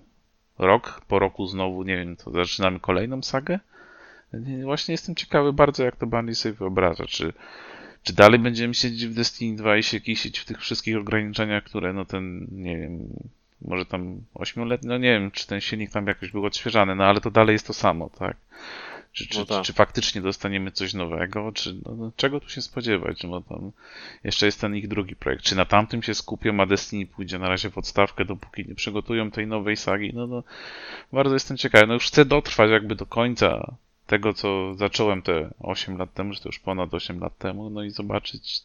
C: Rok po roku znowu, nie wiem, to zaczynamy kolejną sagę? Nie, Właśnie jestem ciekawy bardzo, jak to Bungie sobie wyobraża. Czy, czy dalej będziemy siedzieć w Destiny 2 i się kisić w tych wszystkich ograniczeniach, które no ten, nie wiem, może tam 8-letni, no nie wiem, czy ten silnik tam jakoś był odświeżany, no ale to dalej jest to samo, tak? Czy, czy,
A: No tak.
C: czy, czy faktycznie dostaniemy coś nowego, czy no, no, czego tu się spodziewać? No tam jeszcze jest ten ich drugi projekt. Czy na tamtym się skupią, a Destiny pójdzie na razie w odstawkę, dopóki nie przygotują tej nowej sagi? No, no bardzo jestem ciekawy. No już chcę dotrwać jakby do końca tego, co zacząłem te 8 lat temu, czy to już ponad 8 lat temu, no i zobaczyć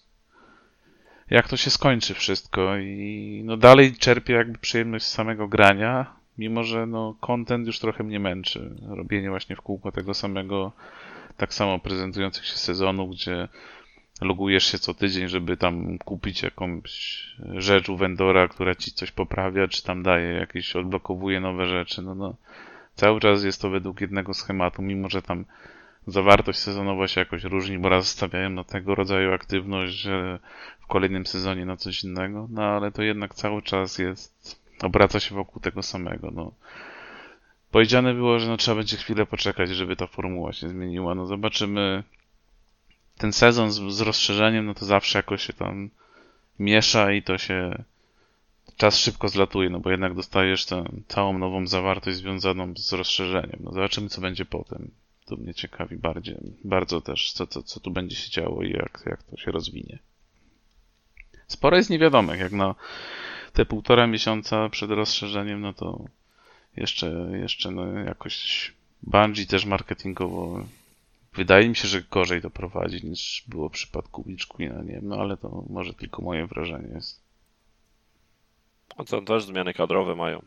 C: jak to się skończy wszystko i no dalej czerpię jakby przyjemność z samego grania, mimo że no content już trochę mnie męczy. Robienie właśnie w kółko tego samego, tak samo prezentujących się sezonów, gdzie logujesz się co tydzień, żeby tam kupić jakąś rzecz u vendora, która ci coś poprawia, czy tam daje jakieś, odblokowuje nowe rzeczy, no no cały czas jest to według jednego schematu, mimo że tam zawartość sezonowa się jakoś różni, bo raz stawiają na tego rodzaju aktywność, że w kolejnym sezonie na coś innego, no ale to jednak cały czas jest, obraca się wokół tego samego, no. Powiedziane było, że no trzeba będzie chwilę poczekać, żeby ta formuła się zmieniła, no zobaczymy. Ten sezon z, z rozszerzeniem, no to zawsze jakoś się tam miesza i to się czas szybko zlatuje, no bo jednak dostajesz tę całą nową zawartość związaną z rozszerzeniem. No zobaczymy, co będzie potem. To mnie ciekawi bardziej, bardzo też, co, co, co tu będzie się działo i jak, jak to się rozwinie. Sporo jest niewiadomych, jak na te półtora miesiąca przed rozszerzeniem, no to jeszcze, jeszcze no jakoś Bungie też marketingowo wydaje mi się, że gorzej to prowadzi niż było w przypadku Witch Queena, nie wiem, no ale to może tylko moje wrażenie jest.
A: A to też zmiany kadrowe mają.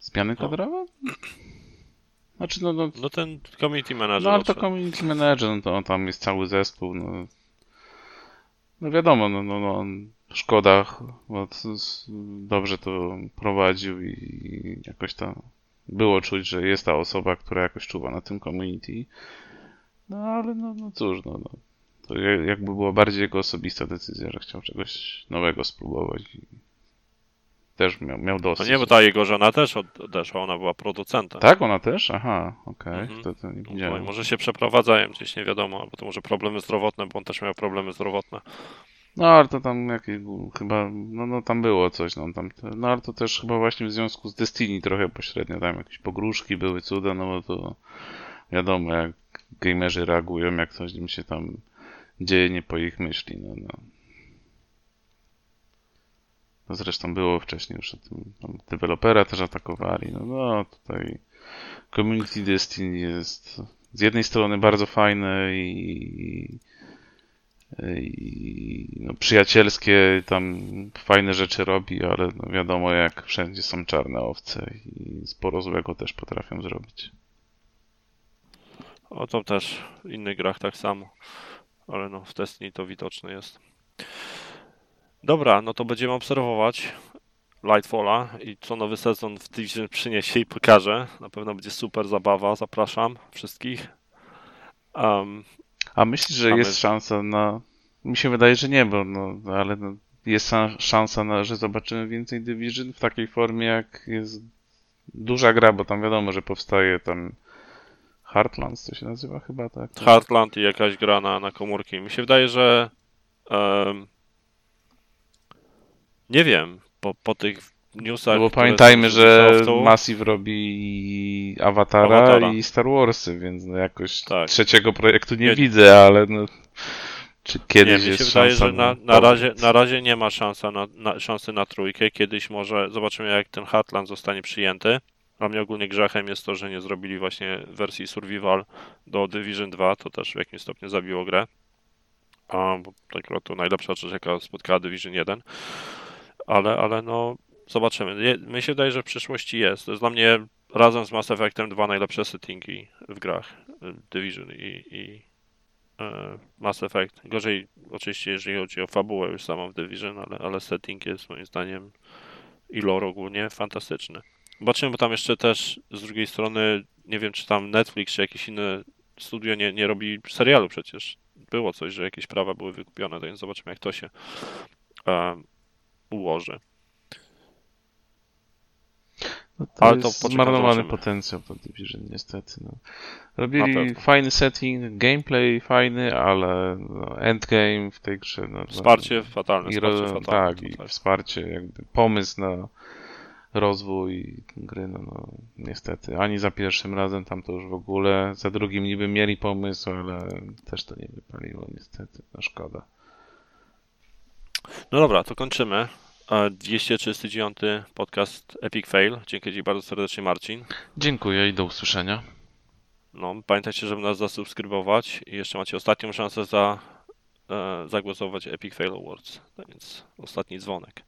C: Zmiany
A: No.
C: kadrowe? Znaczy, no, no,
A: No ten community manager
C: no ale to community manager, no to tam jest cały zespół, no. No wiadomo, no, no, no szkoda, bo to dobrze to prowadził i jakoś tam było czuć, że jest ta osoba, która jakoś czuwa na tym community. No ale no, no cóż, no, no. To ja- jakby była bardziej jego osobista decyzja, że chciał czegoś nowego spróbować też miał, miał dosyć.
A: nie, bo ta jego żona też od- odeszła, ona była producentem.
C: Tak, ona też? Aha, okej,
A: Mhm.
C: to, to nie
A: No, może się przeprowadzają gdzieś, nie wiadomo, albo to może problemy zdrowotne, bo on też miał problemy zdrowotne.
C: No ale to tam jakieś chyba, no, no tam było coś, no tam, no ale to też chyba właśnie w związku z Destiny trochę pośrednio, tam jakieś pogróżki były, cuda, no bo to wiadomo jak gamerzy reagują, jak coś im się tam dzieje nie po ich myśli, no, no. No zresztą było wcześniej już o tym, dewelopera też atakowali, no, no tutaj community Destiny jest z jednej strony bardzo fajne i i no, przyjacielskie, tam fajne rzeczy robi, ale no, wiadomo jak wszędzie są czarne owce i sporo złego też potrafią zrobić.
A: O to też w innych grach tak samo. Ale no, w Destiny to widoczne jest. Dobra, no to będziemy obserwować Lightfalla i co nowy sezon w Division przyniesie i pokaże. Na pewno będzie super zabawa, zapraszam wszystkich. Um,
C: A myślisz, że jest szansa na... Mi się wydaje, że nie, bo no, ale no, jest sa- szansa na, że zobaczymy więcej Division w takiej formie jak jest duża gra, bo tam wiadomo, że powstaje tam Heartlands, to się nazywa chyba tak?
A: Heartland i jakaś gra na, na komórki. Mi się wydaje, że em, nie wiem, po, po tych newsach.
C: No bo pamiętajmy, że
A: Ubisoftu,
C: Massive robi Awatara,
A: Awatara.
C: i Star Warsy, więc no jakoś
A: Tak.
C: trzeciego projektu nie,
A: Nie-
C: widzę, ale no, czy
A: Nie,
C: kiedyś
A: mi się
C: jest
A: wydaje,
C: szansa
A: że na, na, razie, na razie nie ma szansa na, na, szansy na trójkę. Kiedyś może zobaczymy, jak ten Heartland zostanie przyjęty. Dla mnie ogólnie grzechem jest to, że nie zrobili właśnie wersji Survival do Division 2. To też w jakimś stopniu zabiło grę. A, bo tak akurat to najlepsza rzecz, jaka spotkała Division 1. Ale, ale no, zobaczymy. Mi się wydaje, że w przyszłości jest. To jest dla mnie razem z Mass Effectem dwa najlepsze settingi w grach. Division i, i e, Mass Effect. Gorzej oczywiście, jeżeli chodzi o fabułę już samą w Division, ale, ale setting jest moim zdaniem i lore ogólnie fantastyczny. Zobaczymy, bo tam jeszcze też z drugiej strony, nie wiem czy tam Netflix czy jakieś inne studio nie, nie robi serialu przecież było coś, że jakieś prawa były wykupione, to więc zobaczymy, jak to się ułoży.
C: No to
A: Ale to
C: jest
A: poczekam,
C: zmarnowany potencjał to Division, niestety. No. Robili fajny setting, gameplay fajny, ale no, endgame w tej grze. No, no,
A: Wsparcie fatalne,
C: i
A: wsparcie fatalne.
C: tak, i wsparcie, jakby pomysł na rozwój gry, no, no niestety. Ani za pierwszym razem tam to już w ogóle, za drugim niby mieli pomysł, ale też to nie wypaliło niestety, no szkoda.
A: No dobra, to kończymy. E, 239 podcast Epic Fail. Dzięki Ci bardzo serdecznie, Marcin.
C: Dziękuję i do usłyszenia.
A: No, pamiętajcie, żeby nas zasubskrybować i jeszcze macie ostatnią szansę za, e, zagłosować Epic Fail Awards. No więc ostatni dzwonek.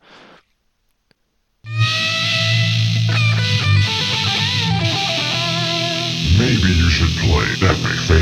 D: maybe you should play. That makes sense.